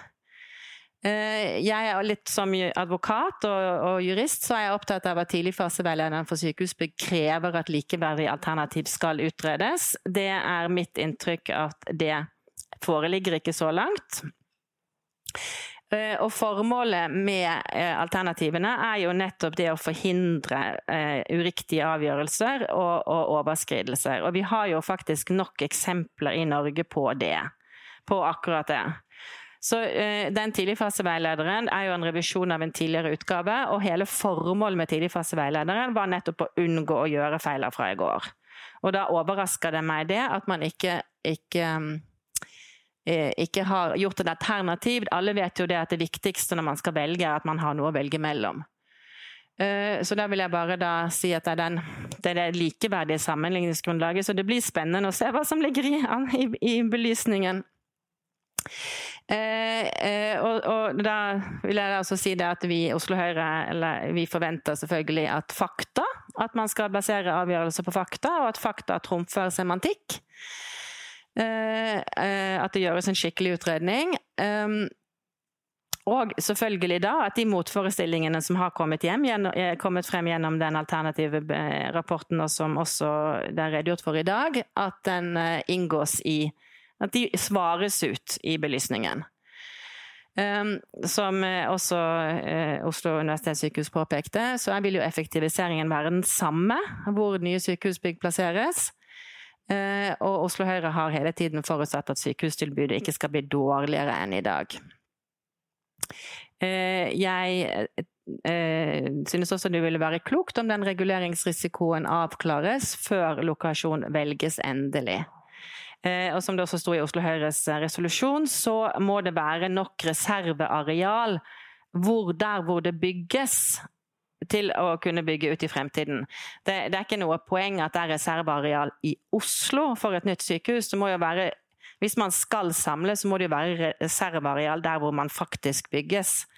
Eh, jeg er litt som advokat og, og, jurist, så er jeg opptatt av at tidligfaseveilederen for sykehusbygg krever at likeverdig alternativ skal utredes. Det er mitt inntrykk at det foreligger ikke så langt. Eh, og formålet med eh, alternativene er jo nettopp det å forhindre uriktige avgjørelser og, og overskridelser. Og vi har jo faktisk nok eksempler i Norge på det. På akkurat det. Så uh, Den tidligfaseveilederen er jo en revisjon av en tidligere utgave, og hele formålet med tidligfaseveilederen var nettopp å unngå å gjøre feiler fra i går. Og da overrasker det meg det at man ikke, ikke eh, ikke har gjort et alternativ. Alle vet jo det at det viktigste når man skal velge, er at man har noe å velge mellom. Eh, så da vil jeg bare da si at det er, den, det er det likeverdige sammenligningsgrunnlaget. Så det blir spennende å se hva som ligger i, i, i belysningen. Eh, eh, og, og, da vil jeg også si det at vi i Oslo Høyre eller vi forventer selvfølgelig at fakta At man skal basere avgjørelser på fakta, og at fakta trumfer semantikk. Eh, eh, at det gjøres en skikkelig utredning. Um, og selvfølgelig da at de motforestillingene som har kommet, hjem, eh, kommet frem gjennom den alternative rapporten, og som også det er redegjort for i dag, at den inngås i at de svares ut i belysningen. Um, som også uh, Oslo universitetssykehus påpekte, så vil jo effektiviseringen være den samme hvor nye sykehusbygg plasseres. Uh, og Oslo Høyre har hele tiden forutsatt at sykehustilbudet ikke skal bli dårligere enn i dag. Uh, jeg eh, synes også det ville være klokt om den reguleringsrisikoen avklares før lokasjon velges endelig. Eh, og som det også sto i Oslo Høyres resolusjon, så må det være nok reserveareal hvor, der hvor det bygges til å kunne bygge ut i fremtiden. Det, det er ikke noe poeng at det er reserveareal i Oslo for et nytt sykehus. Det må jo være hvis man skal samle, så må det jo være reserveareal der hvor man faktisk bygges.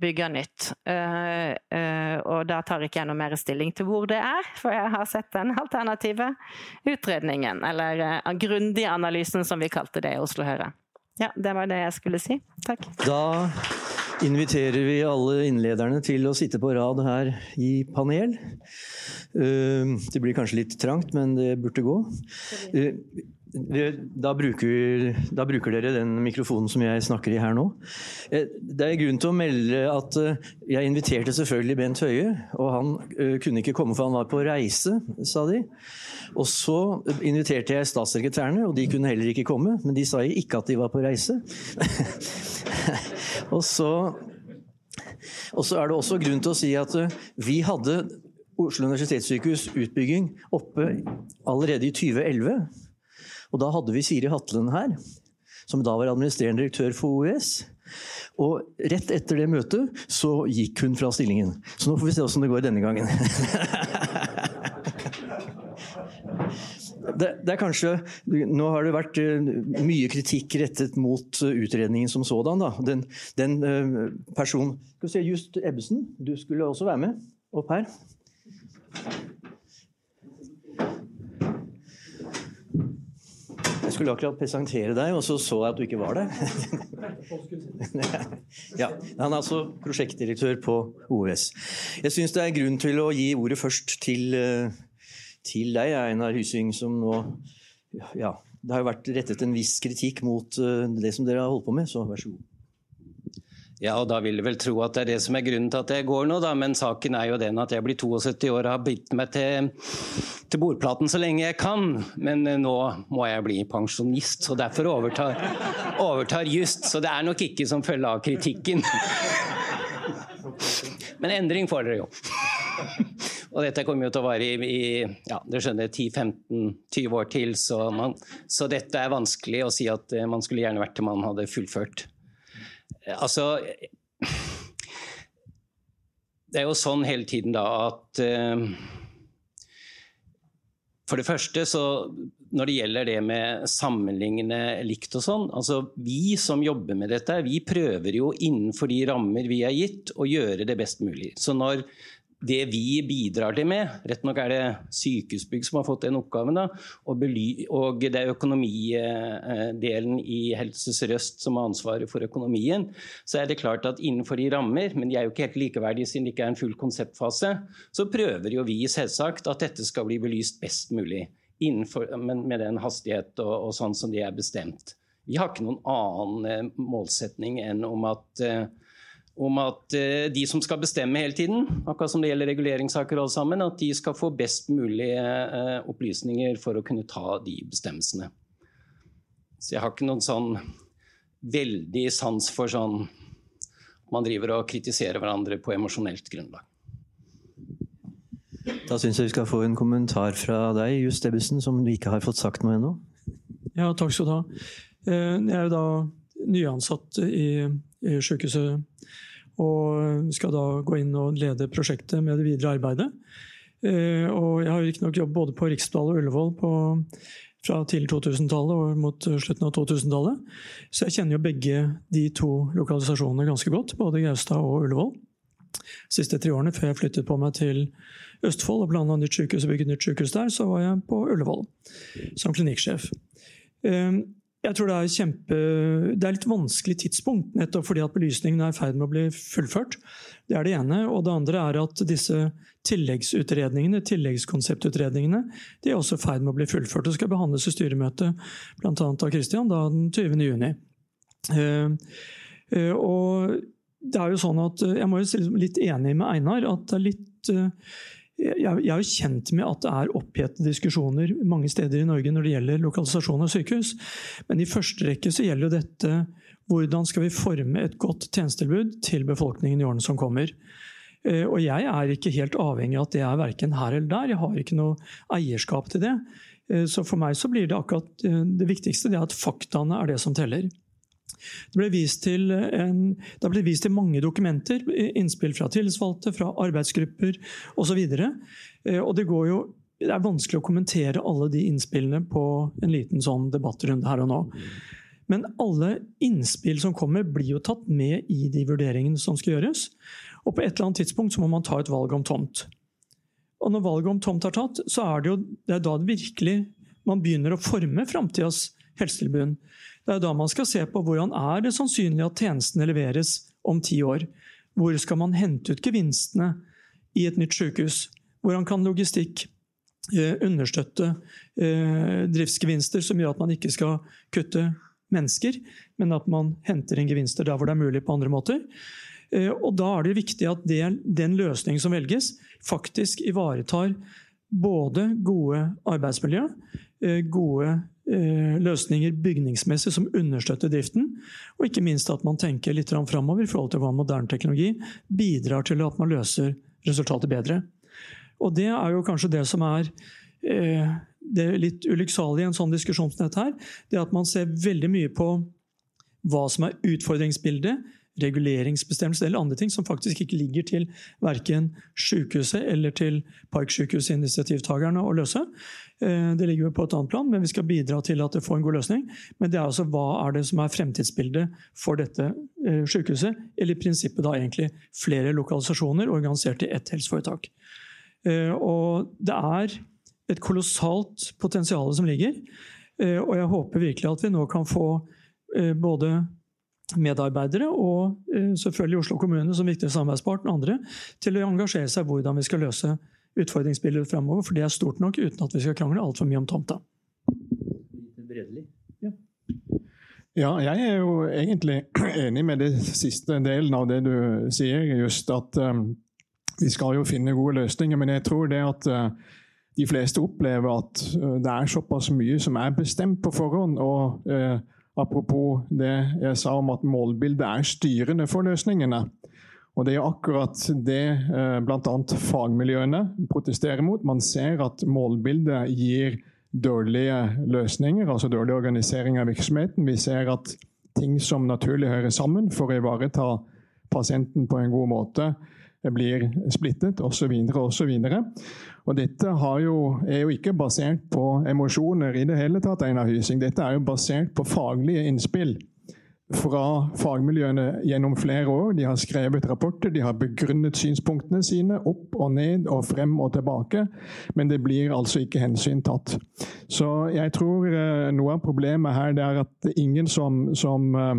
Bygger nytt. Uh, uh, og da tar ikke jeg noe mer stilling til hvor det er, for jeg har sett den alternative utredningen. Eller uh, grundige analysen, som vi kalte det i Oslo Høyre. Ja, det var det jeg skulle si. Takk. Da inviterer vi alle innlederne til å sitte på rad her i panel. Det blir kanskje litt trangt, men det burde gå. Da bruker, da bruker, dere den mikrofonen som jeg snakker i her nå. Eh, det er grunn til å melde at eh, jeg inviterte selvfølgelig Bent Høie. Og han eh, kunne ikke komme for han var på reise, sa de. Og så inviterte jeg statssekretærene, og de kunne heller ikke komme. Men de sa ikke at de var på reise. og, så, og så er det også grunn til å si at vi hadde Oslo universitetssykehus utbygging oppe allerede i 2011. Og da hadde vi Siri Hatlen her, som da var administrerende direktør for OUS. Og rett etter det møtet så gikk hun fra stillingen. Så nå får vi se åssen det går denne gangen. Det, det, er kanskje, Nå har det vært uh, mye kritikk rettet mot uh, utredningen som sådan. Da. Den, den uh, personen Skal vi se, Just Ebbesen, du skulle også være med opp her. Skulle akkurat presentere deg, og så så jeg at du ikke var der. ja, han er altså prosjektdirektør på OUS. Jeg syns det er grunn til å gi ordet først til, eh, til deg, Einar Hysing, som nå Ja, det har jo vært rettet en viss kritikk mot eh, det som dere har holdt på med, så vær så god. Ja, og da vil jeg vel tro at det er det som er grunnen til at jeg går nå, da. Men saken er jo den at jeg blir 72 år og har bitt meg til, til bordplaten så lenge jeg kan. Men eh, nå må jeg bli pensjonist, så derfor overtar, overtar just. Så det er nok ikke som følge av kritikken. Men endring får dere jo. Og dette kommer jo til å vare i, i ja, 10-15-20 år til, så, man, så dette er vanskelig å si at eh, man skulle gjerne vært til man hadde fullført. Altså Det er jo sånn hele tiden da at uh, For det første så når det gjelder det med sammenligne likt og sånn altså Vi som jobber med dette, vi prøver jo innenfor de rammer vi er gitt, å gjøre det best mulig. Så når det vi bidrar til med, rett nok er det Sykehusbygg som har fått den oppgaven, da, og, og, det er økonomidelen i Helse Sør-Øst som har ansvaret for økonomien, så er det klart at innenfor de rammer, men de er jo ikke helt likeverdige siden det ikke er en full konseptfase, så prøver jo vi selvsagt at dette skal bli belyst best mulig. Innenfor, men med den hastighet og, og sånn som de er bestemt. Vi har ikke noen annen eh, målsetning enn om at uh, om at eh, de som skal bestemme hele tiden, akkurat som det gjelder reguleringssaker alle sammen, at de skal få best mulig eh, opplysninger for å kunne ta de bestemmelsene. Så jeg har ikke noen sånn veldig sans for sånn man driver og kritiserer hverandre på emosjonelt grunnlag. Da syns jeg vi skal få en kommentar fra deg, Just Ebbesen, som du ikke har fått sagt noe ennå. Ja, takk skal du ha. Eh, jeg er jo da nyansatt i, i sykehuset og skal da gå inn og lede prosjektet med det videre arbeidet. Eh, og jeg har riktignok jobbet både på Riksdal og Ullevål på, fra tidlig 2000-tallet og mot slutten av 2000-tallet. Så jeg kjenner jo begge de to lokalisasjonene ganske godt, både Gaustad og Ullevål. De siste tre årene før jeg flyttet på meg til Østfold og planla nytt sykehus og bygget nytt sykehus der, så var jeg på Ullevål som klinikksjef. Eh, jeg tror det er, kjempe, det er litt vanskelig tidspunkt, nettopp fordi at belysningen er i ferd med å bli fullført. Det er det ene. Og det andre er at disse tilleggsutredningene, tilleggskonseptutredningene de er også i ferd med å bli fullført og skal behandles i styremøtet bl.a. av Kristian den 20. juni. Uh, og det er jo sånn at Jeg må jo si litt enig med Einar at det er litt jeg, er jo kjent med at det er opphetede diskusjoner mange steder i Norge når det gjelder lokalisasjon av sykehus. Men i første rekke så gjelder jo dette hvordan skal vi forme et godt tjenestetilbud til befolkningen i årene som kommer. Og jeg er ikke helt avhengig av at det er verken her eller der. Jeg har ikke noe eierskap til det. Så for meg så blir det akkurat det viktigste det er at faktaene er det som teller. Det ble vist til, en, det ble vist til mange dokumenter, innspill fra tillitsvalgte, fra arbeidsgrupper osv. Og det, går det er vanskelig å kommentere alle de innspillene på en liten sånn debattrunde her og nå. Men alle innspill som kommer, blir jo tatt med i de vurderingene som skal gjøres. Og på et eller annet tidspunkt så må man ta et valg om tomt. Og når valget om tomt er tatt, så er det jo det er da det virkelig man begynner å forme framtidas helsetilbud. Det er da man skal se på hvordan er det sannsynlig at tjenestene leveres om ti år. Hvor skal man hente ut gevinstene i et nytt sykehus? Hvordan kan logistikk eh, understøtte eh, driftsgevinster som gjør at man ikke skal kutte mennesker, men at man henter inn gevinster der hvor det er mulig på andre måter? Eh, og Da er det viktig at det, den løsningen som velges, faktisk ivaretar både gode arbeidsmiljø, gode løsninger bygningsmessig som understøtter driften. Og ikke minst at man tenker litt framover i forhold til hva moderne teknologi bidrar til at man løser resultatet bedre. Og det er jo kanskje det som er eh, det litt ulykksalige i en sånn diskusjon som dette her. Det at man ser veldig mye på hva som er utfordringsbildet, reguleringsbestemmelser eller andre ting som faktisk ikke ligger til verken sykehuset eller til Parksykehusinitiativtakerne å løse. Eh, det ligger jo på et annet plan, men vi skal bidra til at det får en god løsning. Men det er altså hva er det som er fremtidsbildet for dette eh, sykehuset? Eller i prinsippet da egentlig flere lokalisasjoner organisert i ett helseforetak. Eh, og det er et kolossalt potensial som ligger. Og jeg håper virkelig at vi nå kan få både medarbeidere og eh, selvfølgelig Oslo kommune som viktig samarbeidspartner og andre til å engasjere seg i hvordan vi skal løse utfordringsbildet fremover. For det er stort nok uten at vi skal krangle altfor mye om tomta. Ja. ja, jeg er jo egentlig enig med det siste delen av det du sier, just at um, vi skal jo finne gode løsninger. Men jeg tror det at uh, de fleste opplever at det er såpass mye som er bestemt på forhånd. og uh, Apropos det jeg sa om at målbildet er styrende for løsningene. Og Det er akkurat det eh, bl.a. fagmiljøene protesterer mot. Man ser at målbildet gir dårlige løsninger, altså dårlig organisering av virksomheten. Vi ser at ting som naturlig hører sammen for å ivareta pasienten på en god måte, blir splittet osv. osv. Og dette jo, er jo ikke basert på emosjoner i det hele tatt, Einar Hysing. Dette er jo basert på faglige innspill fra fagmiljøene gjennom flere år. De har skrevet rapporter, de har begrunnet synspunktene sine opp og ned og frem og tilbake, men det blir altså ikke hensyn tatt. Så jeg tror eh, noe av problemet her er at ingen som, som eh,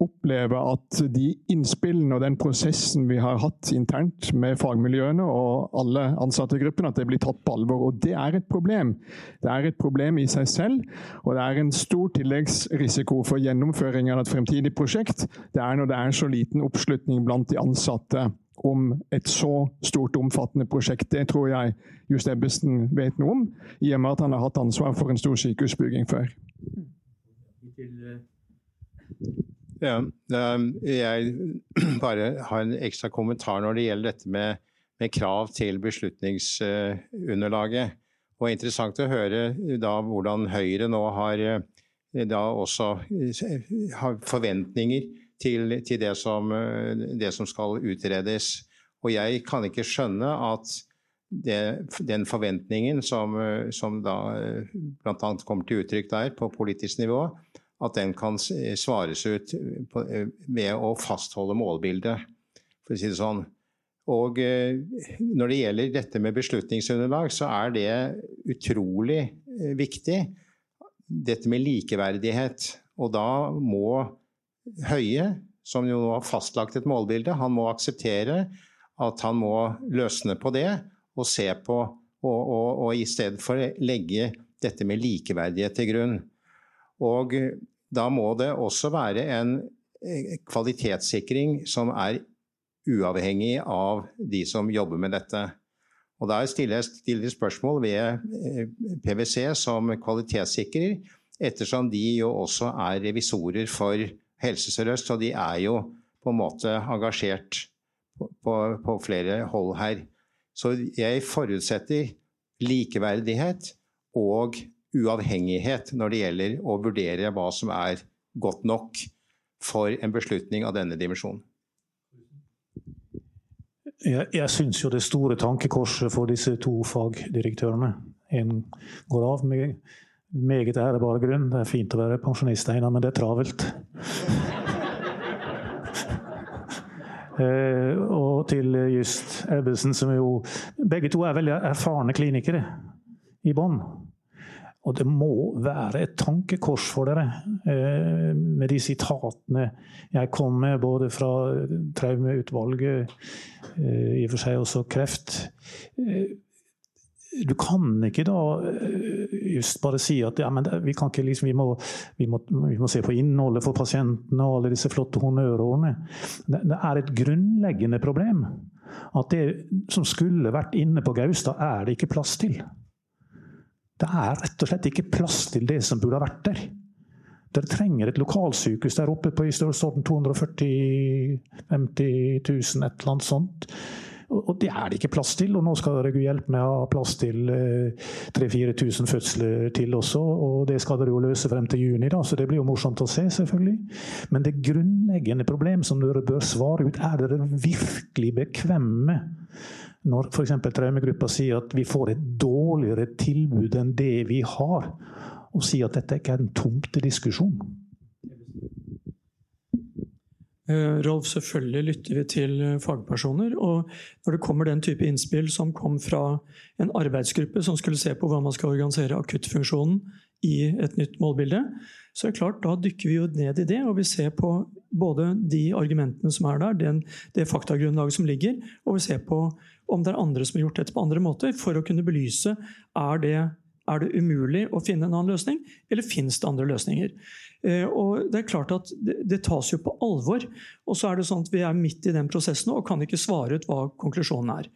oppleve at de innspillene og den prosessen vi har hatt internt med fagmiljøene og alle ansattegruppene, at det blir tatt på alvor. Og det er et problem. Det er et problem i seg selv, og det er en stor tilleggsrisiko for gjennomføring av et fremtidig prosjekt. Det er når det er så liten oppslutning blant de ansatte om et så stort, omfattende prosjekt. Det tror jeg Just Ebbesen vet noe om, i og med at han har hatt ansvar for en stor sykehusbygging før. Ja, jeg bare har en ekstra kommentar når det gjelder dette med, med krav til beslutningsunderlaget. Og interessant å høre da hvordan Høyre nå har da også har forventninger til, til det, som, det, som, skal utredes. Og jeg kan ikke skjønne at det, den forventningen som, som da bl.a. kommer til uttrykk der på politisk nivå, at den kan svares ut med eh, å fastholde målbildet, for å si det sånn. Og eh, når det gjelder dette med beslutningsunderlag, så er det utrolig eh, viktig. Dette med likeverdighet. Og da må Høie, som jo har fastlagt et målbilde, han må akseptere at han må løsne på det og se på og, og, og i stedet for legge dette med likeverdighet til grunn. Og da må det også være en eh, kvalitetssikring som er uavhengig av de som jobber med dette. Og Der stiller jeg spørsmål ved eh, PwC som kvalitetssikrer, ettersom de jo også er revisorer for Helse Sør-Øst, og de er jo på en måte engasjert på, på flere hold her. Så jeg forutsetter likeverdighet og uavhengighet når det gjelder å vurdere hva som er godt nok for en beslutning av denne dimensjonen. Jeg, jeg syns jo det store tankekorset for disse to fagdirektørene En går av med meget ærebar grunn. Det er fint å være pensjonist, Einar, men det er travelt. eh, og til Just Ebbesen, som jo Begge to er veldig erfarne klinikere i bånn. Og det må være et tankekors for dere eh, med de sitatene jeg kom med, både fra traumeutvalget, eh, i og for seg også kreft. Eh, du kan ikke da just bare si at ja, vi, liksom, vi, må, vi, må, vi, må, se på innholdet for pasientene og alle disse flotte honnørordene. Det, det er et grunnleggende problem at det som skulle vært inne på Gaustad, er det ikke plass til. Det er rett og slett ikke plass til det som burde ha vært der. Dere trenger et lokalsykehus der oppe på i størrelsesorden 240 50 000, et eller annet sånt. Og det er det ikke plass til. Og nå skal dere hjelpe med å ha plass til 3000-4000 fødsler til også. Og det skal dere jo løse frem til juni, da, så det blir jo morsomt å se, selvfølgelig. Men det grunnleggende problem som dere bør svare ut, er dere virkelig bekvemme når f.eks. traumegruppa sier at vi får et dårligere tilbud enn det vi har, og sier at dette ikke er en tomtediskusjon. Uh, Rolf, selvfølgelig lytter vi til uh, fagpersoner. Og når det kommer den type innspill som kom fra en arbeidsgruppe som skulle se på hvordan man skal organisere akuttfunksjonen i et nytt målbilde, så er det klart, da dykker vi jo ned i det. Og vi ser på både de argumentene som er der, den, det faktagrunnlaget som ligger, og vi ser på om det er andre som har gjort dette på andre måter, for å kunne belyse er det, er det umulig å finne en annen løsning, eller finnes det andre løsninger. Eh, og det er klart at det, tas jo på alvor. Og så er det sånn at vi er midt i den prosessen og kan ikke svare ut hva konklusjonen er.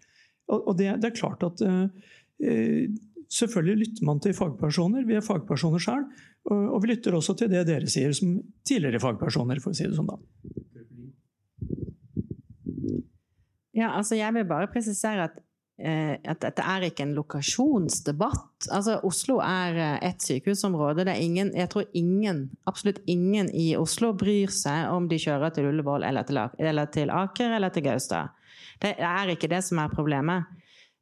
Og, det, det, er klart at uh, Selvfølgelig lytter man til fagpersoner. Vi er fagpersoner sjøl. Og, vi lytter også til det dere sier som tidligere fagpersoner, for å si det sånn. da. Ja, altså jeg vil bare presisere at, eh, at dette er ikke en lokasjonsdebatt. Altså Oslo er eh, et sykehusområde. Det er ingen, jeg tror ingen, absolutt ingen i Oslo bryr seg om de kjører til Ullevål eller til, eller til Aker eller til Gaustad. Det er ikke det som er problemet.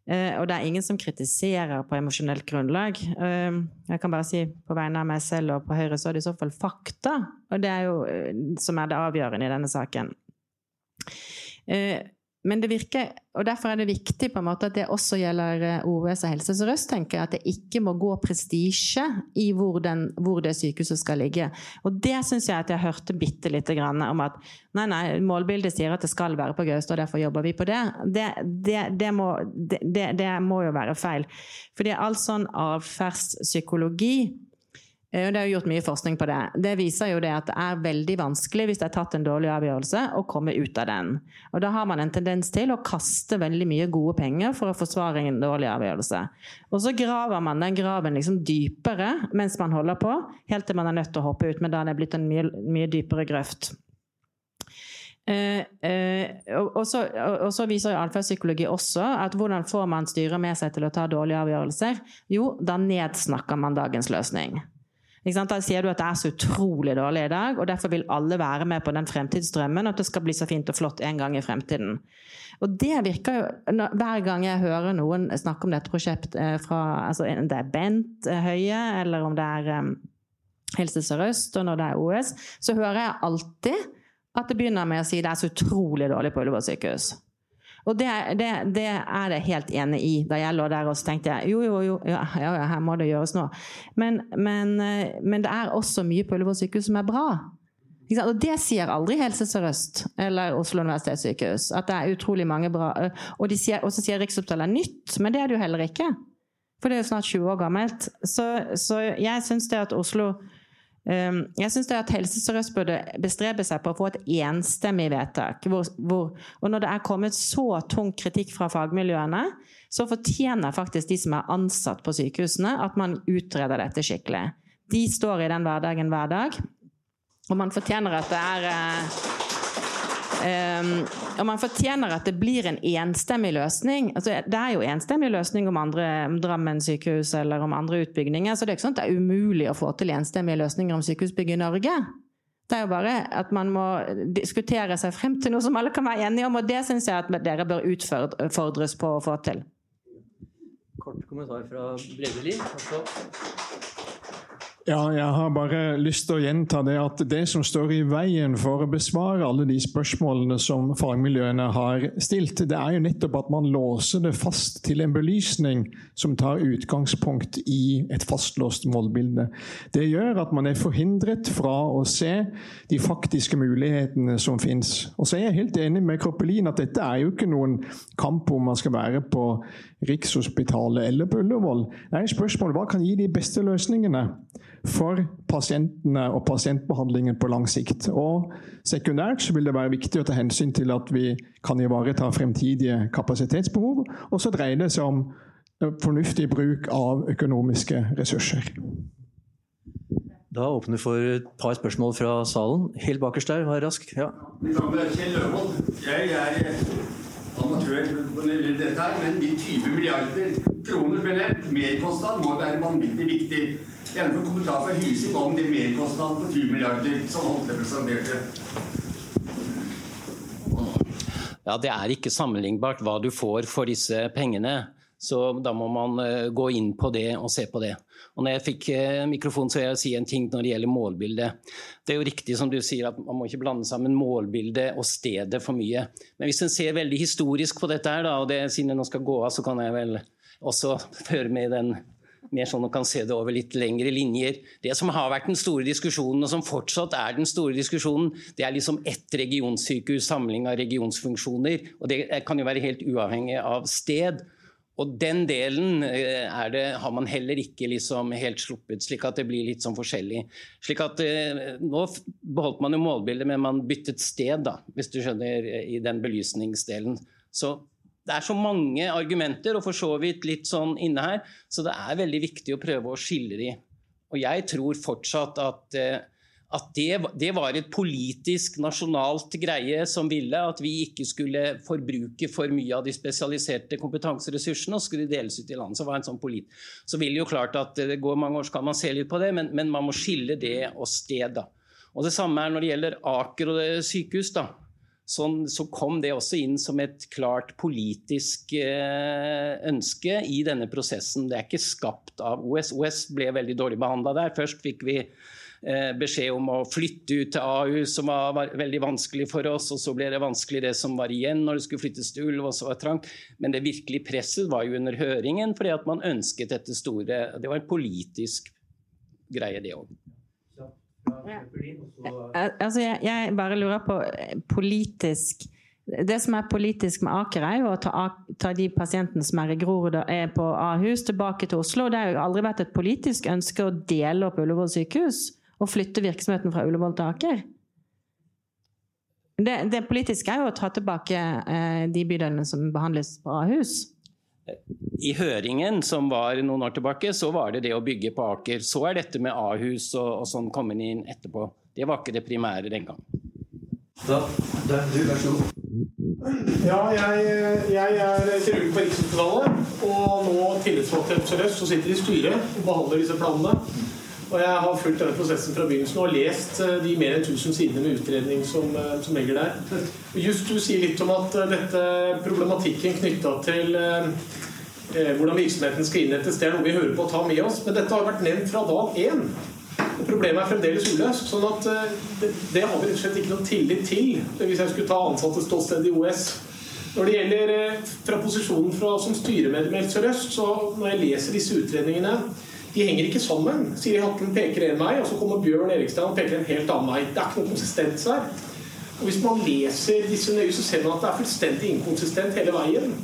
Uh, og det er ingen som kritiserer på emosjonelt grunnlag. Uh, jeg kan bare si på vegne av meg selv og på Høyre så er det i så fall fakta, og det er jo uh, som er det avgjørende i denne saken. Men det virker, og Derfor er det viktig på en måte at det også gjelder eh, OUS og Helse Sør-Øst. tenker jeg, At det ikke må gå prestisje i hvor, den, hvor, det sykehuset skal ligge. Og Det syns jeg at jeg hørte bitte lite grann om at nei, nei, målbildet sier at det skal være på Gaustad, derfor jobber vi på det. Det, det, det, må, det må, jo være feil. For det er all sånn atferdspsykologi det er jo gjort mye forskning på det. Det viser jo det at det er veldig vanskelig hvis det er tatt en dårlig avgjørelse, å komme ut av den. Og da har man en tendens til å kaste veldig mye gode penger for å forsvare en dårlig avgjørelse. Og så graver man den graven liksom dypere mens man holder på, helt til man er nødt til å hoppe ut. Men da er det blitt en mye, mye dypere grøft. Eh, eh, og, så, og, så, viser jo atferdspsykologi også at hvordan får man styret med seg til å ta dårlige avgjørelser? Jo, da nedsnakker man dagens løsning. Da sier du at det er så utrolig dårlig i dag, og derfor vil alle være med på den fremtidsdrømmen at det skal bli så fint og flott en gang i fremtiden. Og det virker jo, Hver gang jeg hører noen snakke om dette prosjektet eh, fra altså det er Bent eh, Høie, eller om det er um, Helse Sør-Øst, og når det er OS, så hører jeg alltid at det begynner med å si det er så utrolig dårlig på Ullevål sykehus. Og det, det, det, er jeg helt enig i. Da jeg lå der og så tenkte jeg jo, jo, jo, ja, ja, her må det gjøres nå. Men, men, eh, men det er også mye på Ullevål sykehus som er bra. Og det sier aldri Helse Sør-Øst eller Oslo universitetssykehus. At det er utrolig mange bra eh, Og de sier, også sier Rikshospitalet nytt, men det er det jo heller ikke. For det er jo snart 20 år gammelt. Så, så jeg syns det at Oslo jeg syns at Helse Sør-Øst burde bestrebe seg på å få et enstemmig vedtak. Hvor, hvor, og når det er kommet så tung kritikk fra fagmiljøene, så fortjener faktisk de som er ansatt på sykehusene, at man utreder dette skikkelig. De står i den hverdagen hver dag, og man fortjener at det er eh, og man fortjener at det blir en enstemmig løsning. Altså, det er jo enstemmig løsning om andre om Drammen sykehus eller om andre utbygninger, så det er ikke sånn at det er umulig å få til enstemmige løsninger om sykehusbygg i Norge. Det er jo bare at man må diskutere seg frem til noe som alle kan være enige om, og det syns jeg at dere bør utfordres på å få til. Kort kommentar fra Bredeli. Ja, jeg har bare lyst til å gjenta det at det som står i veien for å besvare alle de spørsmålene som fagmiljøene har stilt, det er jo nettopp at man låser det fast til en belysning som tar utgangspunkt i et fastlåst målbilde. Det gjør at man er forhindret fra å se de faktiske mulighetene som fins. Og så er jeg helt enig med Kroppelin at dette er jo ikke noen kamp om man skal være på Rikshospitalet eller på Ullevål. Det er et spørsmål hva kan gi de beste løsningene for pasientene og pasientbehandlingen på lang sikt. Og sekundært så vil det være viktig å ta hensyn til at vi kan ivareta fremtidige kapasitetsbehov. Og så dreier det seg om fornuftig bruk av økonomiske ressurser. Da åpner vi for et par spørsmål fra salen. Helt bakerst der, vær rask. Ja. Mitt navn er Kjell Løvold. Jeg er amatør på dette her, men de 20 milliarder kroner billett, merkostnad, må være vanvittig viktig. Gjerne få kommentar fra Hysing om det merkostnaden på 20 milliarder som Holte presenterte. Ja, Det er ikke sammenlignbart hva du får for disse pengene. Så da må man uh, gå inn på det og se på det. Og når jeg fikk uh, mikrofon, så vil jeg si en ting når det gjelder målbildet. Det er jo riktig som du sier at man må ikke blande sammen målbildet og stedet for mye. Men hvis en ser veldig historisk på dette her, da, og det, siden jeg nå skal gå av, så kan jeg vel også føre med den mer sånn man kan se det over litt lengre linjer. Det som har vært den store diskusjonen, og som fortsatt er den store diskusjonen, det er liksom ett regionsykehus, samling av regionsfunksjoner. Og det kan jo være helt uavhengig av sted. Og den delen eh, det, har man heller ikke liksom helt sluppet, slik at det blir litt sånn forskjellig. Slik at eh, Nå beholdt man jo målbildet, men man byttet sted, da, hvis du skjønner, i den belysningsdelen. Så det er så mange argumenter, og for så vidt litt sånn inne her, så det er veldig viktig å prøve å skille de. Og jeg tror fortsatt at, eh, at det, det, var et politisk, nasjonalt greie som ville at vi ikke skulle forbruke for mye av de spesialiserte kompetanseressursene og skulle deles ut i landet. Så var en sånn polit. Så vil jo klart at det går mange år, så kan man se litt på det, men, men man må skille det og sted. da. Og Det samme er når det gjelder Aker og sykehus. da sånn, så kom det også inn som et klart politisk eh, ønske i denne prosessen. Det er ikke skapt av OS. OS ble veldig dårlig behandla der. Først fikk vi beskjed om å flytte ut til AU, som var, var, veldig vanskelig for oss. Og så ble det vanskelig det som var igjen når det skulle flyttes til Ullevål, så var det trangt. Men det virkelige presset var jo under høringen, fordi at man ønsket dette store Det var en politisk greie, det òg. Altså, jeg, jeg, bare lurer på eh, politisk Det som er politisk med Aker, er jo å ta, ta de pasientene som er i Grorud og er på Ahus, tilbake til Oslo. Det har jo aldri vært et politisk ønske å dele opp Ullevål sykehus og flytte virksomheten fra Ullevål til Aker. Det, det politiske er jo å ta tilbake eh, de bydelene som behandles på Ahus. I høringen som var noen år tilbake, så var det det å bygge på Aker. Så er dette med Ahus og, og sånn kommet inn etterpå. Det var ikke det primære den gang. Da, da, du, vær så god. Ja, jeg, jeg er kirurg på Rikshospitalet og nå tillitsvalgt til Sør-Øst og sitter i styret og behandler disse planene. Og jeg har fulgt denne prosessen fra begynnelsen og lest eh, de mer enn 1000 sidene med utredning som, eh, som, ligger der. Just du sier litt om at eh, dette problematikken knytta til eh, hvordan virksomheten skal innrettes, det er noe vi hører på å ta med oss. Men dette har vært nevnt fra dag én. Og problemet er fremdeles uløst. sånn at det, det, har vi rett og slett ikke noe tillit til hvis jeg skulle ta ansattes ståsted i OS. Når det gjelder fra posisjonen fra, som styremedlem i Sør-Øst, så når jeg leser disse utredningene de henger ikke sammen. Siri Hatlen peker en vei, og så kommer Bjørn Erikstad og peker en helt annen vei. Det er ikke noe konsistens her. Og Hvis man leser disse nøye, så ser man at det er fullstendig inkonsistent hele veien.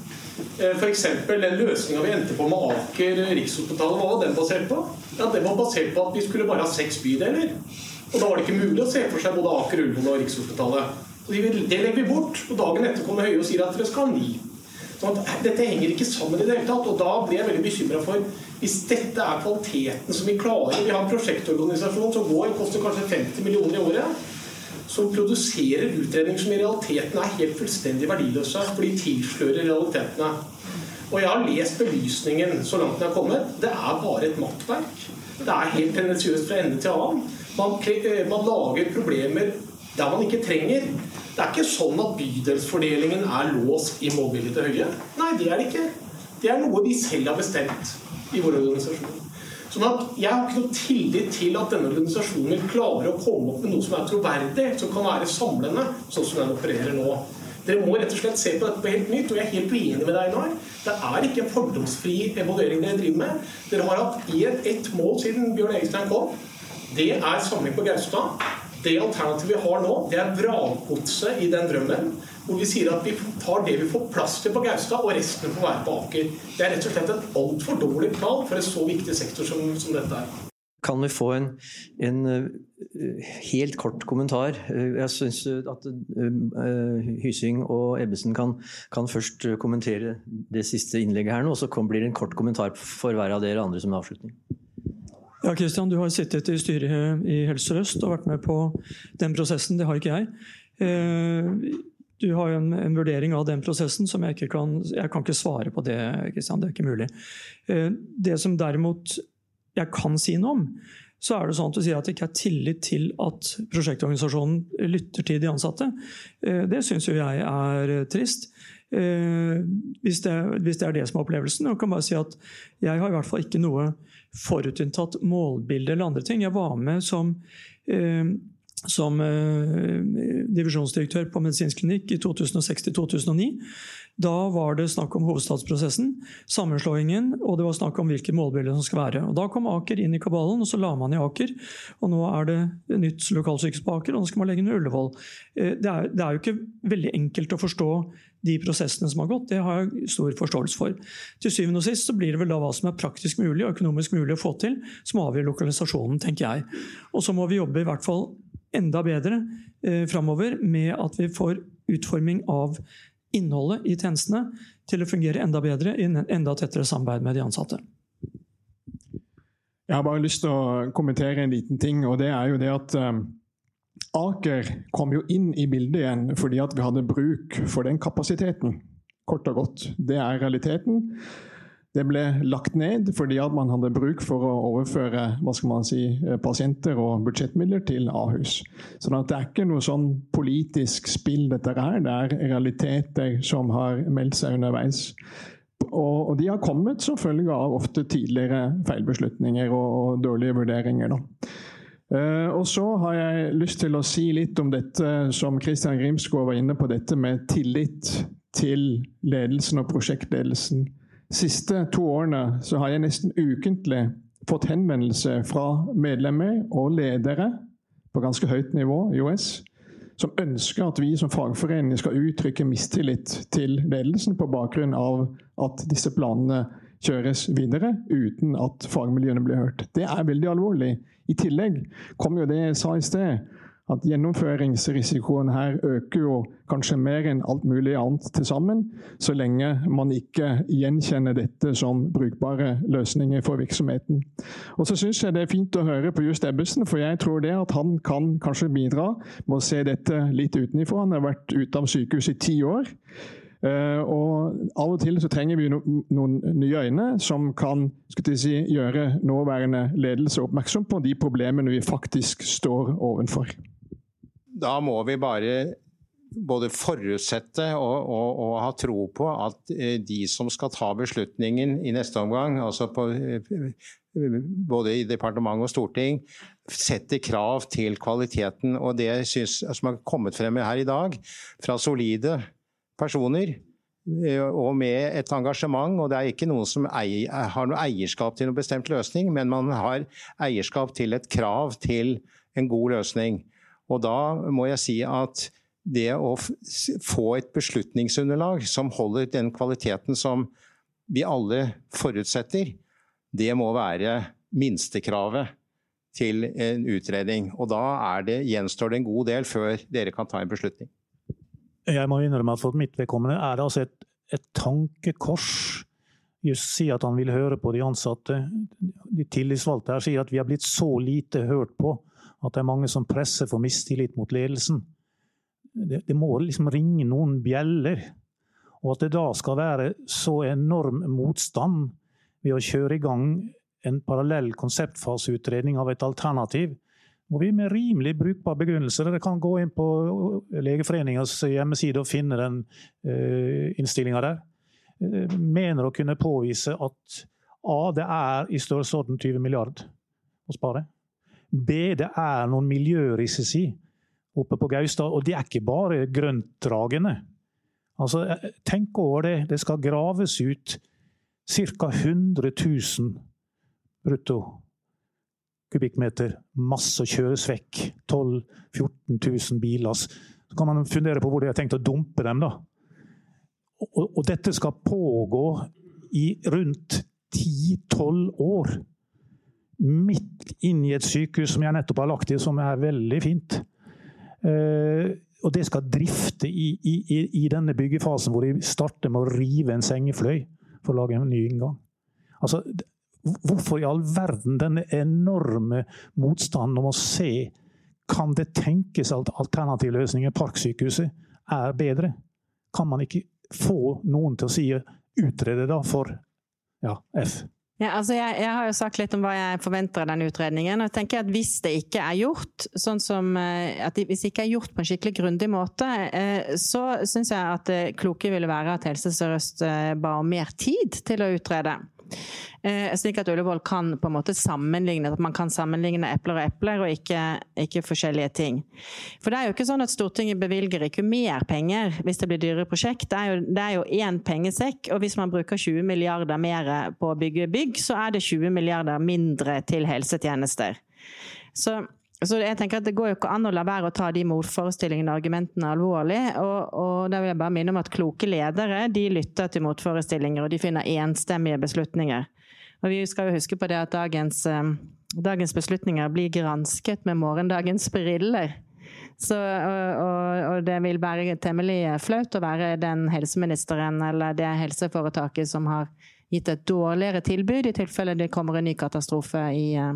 Eh, F.eks. den løsninga vi endte på med Aker Rikshospitalet, hva var den basert på? Ja, Den var basert på at vi skulle bare ha seks bydeler. Og Da var det ikke mulig å se for seg både Aker, Ullevål og Rikshospitalet. Og Det legger vi bort. Og dagen etter kommer Høie og sier at dere skal ha ni. Sånn at Dette henger ikke sammen i det hele tatt. Og da blir jeg veldig bekymra for hvis dette er kvaliteten som vi klarer Vi har en prosjektorganisasjon som går, koster kanskje 50 millioner i året. som produserer utredninger som i realiteten er helt fullstendig verdiløse, for de tilslører realitetene. Og jeg har lest belysningen så langt den er kommet. Det er bare et mattverk. Det er helt tendensiøst fra ende til annen. Man, eh, man lager problemer der man ikke trenger. Det er ikke sånn at bydelsfordelingen er låst i målbildet til Høie. Nei, det er det ikke. Det er noe vi selv har bestemt i vår organisasjon. Sånn at Jeg har ikke noe tillit til at denne organisasjonen klarer å komme opp med noe som er troverdig, som kan være samlende, sånn som den opererer nå. Dere må rett og slett se på dette på helt nytt, og jeg er helt uenig med deg, Einar. Det er ikke en fordomsfri evaluering dere driver med. Dere har hatt ett mål siden Bjørn Egestein kom. Det er samling på Gaustad. Det alternativet vi har nå, det er vrakgodset i den drømmen. Hvor vi sier at vi tar det vi får plass til på Gaustad, og resten får være på Aker. Det er rett og slett en altfor dårlig plan for en så viktig sektor som, som dette er. Kan vi få en, en uh, helt kort kommentar? Uh, jeg syns at uh, Hysing og Ebbesen kan, kan, først kommentere det siste innlegget her nå, og så blir det en kort kommentar for hver av dere andre som en avslutning. Ja, Kristian, Du har sittet i styret i Helse Sør-Øst og vært med på den prosessen. Det har ikke jeg. Eh, du har jo en, en, vurdering av den prosessen som jeg ikke kan Jeg kan ikke svare på det. Kristian, Det er ikke mulig. Eh, det som derimot jeg kan si noe om, så er det sånn at du sier at det ikke er tillit til at prosjektorganisasjonen lytter til de ansatte. Eh, det syns jo jeg er trist. Hvis det, hvis det er det som er opplevelsen. Jeg kan bare si at jeg har i hvert fall ikke noe forutinntatt målbilde eller andre ting. Jeg var med som, eh, som eh, divisjonsdirektør på medisinsk klinikk i 2006-2009. Da var det snakk om hovedstadsprosessen, sammenslåingen, og det var snakk om hvilke målbilder som skal være. Og Da kom Aker inn i kabalen, og så la man i Aker. Og nå er det nytt lokalsykehus på Aker, og nå skal man legge ned Ullevål. Eh, det er, det er jo ikke veldig enkelt å forstå de prosessene som har gått. Det har jeg stor forståelse for. Til syvende og sist så blir det vel da hva som er praktisk mulig og økonomisk mulig å få til, som avgjør lokalisasjonen, tenker jeg. Og så må vi jobbe i hvert fall enda bedre eh, framover med at vi får utforming av innholdet i tjenestene til å fungere enda bedre i en enda tettere samarbeid med de ansatte. Jeg har bare lyst til å kommentere en liten ting. og det er jo det at eh, Aker kom jo inn i bildet igjen fordi at vi hadde bruk for den kapasiteten. Kort og godt. Det er realiteten. Det ble lagt ned fordi at man hadde bruk for å overføre hva skal man si, pasienter og budsjettmidler til Ahus. Så det er ikke noe sånn politisk spill, dette her. Det er realiteter som har meldt seg underveis. Og, de har kommet som følge av ofte tidligere feilbeslutninger og, og dårlige vurderinger. Da. Uh, og så har jeg lyst til å si litt om dette som Christian Grimsgaard var inne på, dette med tillit til ledelsen og prosjektledelsen. Siste to årene så har jeg nesten ukentlig fått henvendelse fra medlemmer og ledere på ganske høyt nivå i OS som ønsker at vi som fagforening skal uttrykke mistillit til ledelsen på bakgrunn av at disse planene kjøres videre uten at fagmiljøene blir hørt. Det er veldig alvorlig. I tillegg kom jo det jeg sa i sted, at gjennomføringsrisikoen her øker jo kanskje mer enn alt mulig annet til sammen, så lenge man ikke gjenkjenner dette som brukbare løsninger for virksomheten. Og så syns jeg det er fint å høre på Just Ebbesen, for jeg tror det at han kan kanskje bidra med å se dette litt utenfra. Han har vært ute av sykehus i ti år. Uh, og Av og til så trenger vi no, noen nye øyne som kan si, gjøre nåværende ledelse oppmerksom på de problemene vi faktisk står overfor. Da må vi bare både forutsette og, og, og, ha tro på at eh, de som skal ta beslutningen i neste omgang, altså på, både i departement og storting, setter krav til kvaliteten. Og det synes, som har kommet frem her i dag, fra solide personer eh, og med et engasjement. og Det er ikke noen som eier, har noe eierskap til noen bestemt løsning, men man har eierskap til et krav til en god løsning. Og da må jeg si at det å få et beslutningsunderlag som holder den kvaliteten som vi alle forutsetter, det må være minstekravet til en utredning. Og da det, gjenstår det en god del før dere kan ta en beslutning. Jeg må innrømme at for mitt vedkommende er det altså et, et tankekors just si at han vil høre på de ansatte. De tillitsvalgte her sier at vi har blitt så lite hørt på at det er mange som presser for mistillit mot ledelsen. Det, det må liksom ringe noen bjeller. Og at det da skal være så enorm motstand ved å kjøre i gang en parallell konseptfaseutredning av et alternativ, hvor vi med rimelig brukbar begrunnelse Dere kan gå inn på Legeforeningens hjemmeside og finne den uh, innstillinga der. Uh, mener å kunne påvise at A. Det er i størrelsesorden 20 milliard å spare. B. Det er noen miljørisici oppe på Gaustad, og det er ikke bare grøntdragende. Altså, eh, tenk over det. Det skal graves ut ca. 100 000 brutto kubikkmeter masse kjøres vekk. 12 000-14 000 biler. Så kan man fundere på hvor de har tenkt å dumpe dem. da. Og, og dette skal pågå i rundt 10-12 år. Midt inn i et sykehus som jeg nettopp har lagt i, som er veldig fint. Eh, og det skal drifte i, i, i, denne byggefasen hvor de starter med å rive en sengefløy for å lage en ny inngang. Altså, Hvorfor i all verden denne enorme motstanden om å se kan det tenkes at alternativløsninger, Parksykehuset, er bedre? Kan man ikke få noen til å si utrede da for ja, F? Ja, altså jeg, jeg, har jo sagt litt om hva jeg forventer av denne utredningen. og jeg tenker at Hvis det ikke er gjort sånn som, eh, at hvis det ikke er gjort på en skikkelig grundig måte, eh, så syns jeg at det kloke ville være at Helse Sør-Øst eh, ba om mer tid til å utrede. Eh, slik at Ullevål kan på en måte sammenligne, at man kan sammenligne epler og epler, og ikke, ikke, forskjellige ting. For det er jo ikke sånn at Stortinget bevilger ikke mer penger hvis det blir dyrere prosjekt. Det er jo, det er jo én pengesekk, og hvis man bruker 20 milliarder mer på å bygge bygg, så er det 20 milliarder mindre til helsetjenester. Så så jeg tenker at Det går jo ikke an å la være å ta de motforestillingene og argumentene alvorlig. Og, og da vil jeg bare minne om at kloke ledere de lytter til motforestillinger, og de finner enstemmige beslutninger. Og Vi skal jo huske på det at dagens, eh, dagens beslutninger blir gransket med morgendagens briller. Så, og, og, det vil være temmelig flaut å være den helseministeren eller det helseforetaket som har gitt et dårligere tilbud i tilfelle det kommer en ny katastrofe i uh,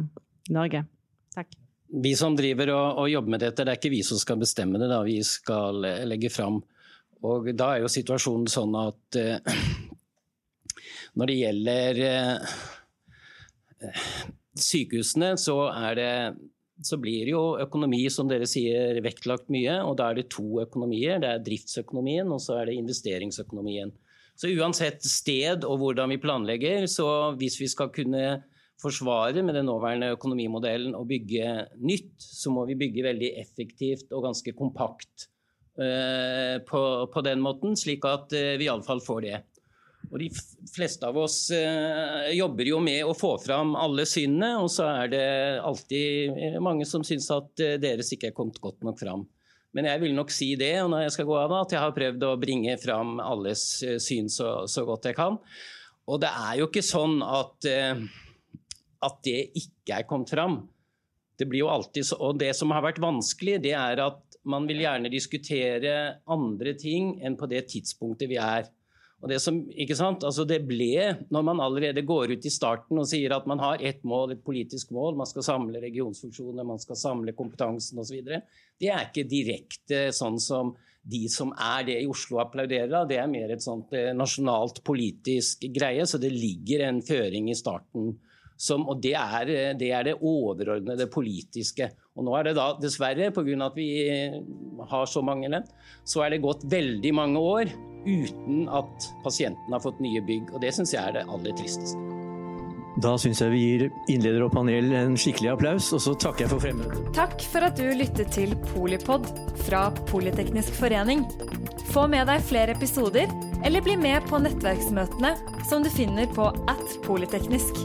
Norge. Takk vi som driver og, og, jobber med dette, det er ikke vi som skal bestemme det. da, Vi skal legge fram. Og da er jo situasjonen sånn at eh, når det gjelder eh, sykehusene, så, det, så blir jo økonomi, som dere sier, vektlagt mye. Og da er det to økonomier. Det er driftsøkonomien og så er det investeringsøkonomien. Så uansett sted og hvordan vi planlegger, så hvis vi skal kunne forsvare med den nåværende økonomimodellen å bygge nytt, så må vi bygge veldig effektivt og ganske kompakt uh, på, på, den måten, slik at uh, vi iallfall får det. Og De fleste av oss uh, jobber jo med å få fram alle synene, og så er det alltid mange som syns at deres ikke er kommet godt nok fram. Men jeg vil nok si det, og når jeg skal gå av, at jeg har prøvd å bringe fram alles syn så, så godt jeg kan. Og det er jo ikke sånn at at det ikke er kommet fram. Det blir jo alltid så, og det som har vært vanskelig, det er at man vil gjerne diskutere andre ting enn på det tidspunktet vi er. Og det som, ikke sant? Altså det ble, Når man allerede går ut i starten og sier at man har ett mål, et politisk mål, man skal samle regionsfunksjoner, man skal samle kompetansen osv., det er ikke direkte sånn som de som er det i Oslo applauderer av. Det er mer et sånt eh, nasjonalt politisk greie, så det ligger en føring i starten som, og det er, det er, det overordnede politiske. Og nå er det da dessverre, pga. at vi har så mange land, så er det gått veldig mange år uten at pasienten har fått nye bygg. Og det syns jeg er det aller tristeste. Da syns jeg vi gir innleder og panel en skikkelig applaus, og så takker jeg for fremmøtet. Takk for at du lyttet til Polipod fra Politeknisk forening. Få med deg flere episoder, eller bli med på nettverksmøtene som du finner på at polyteknisk.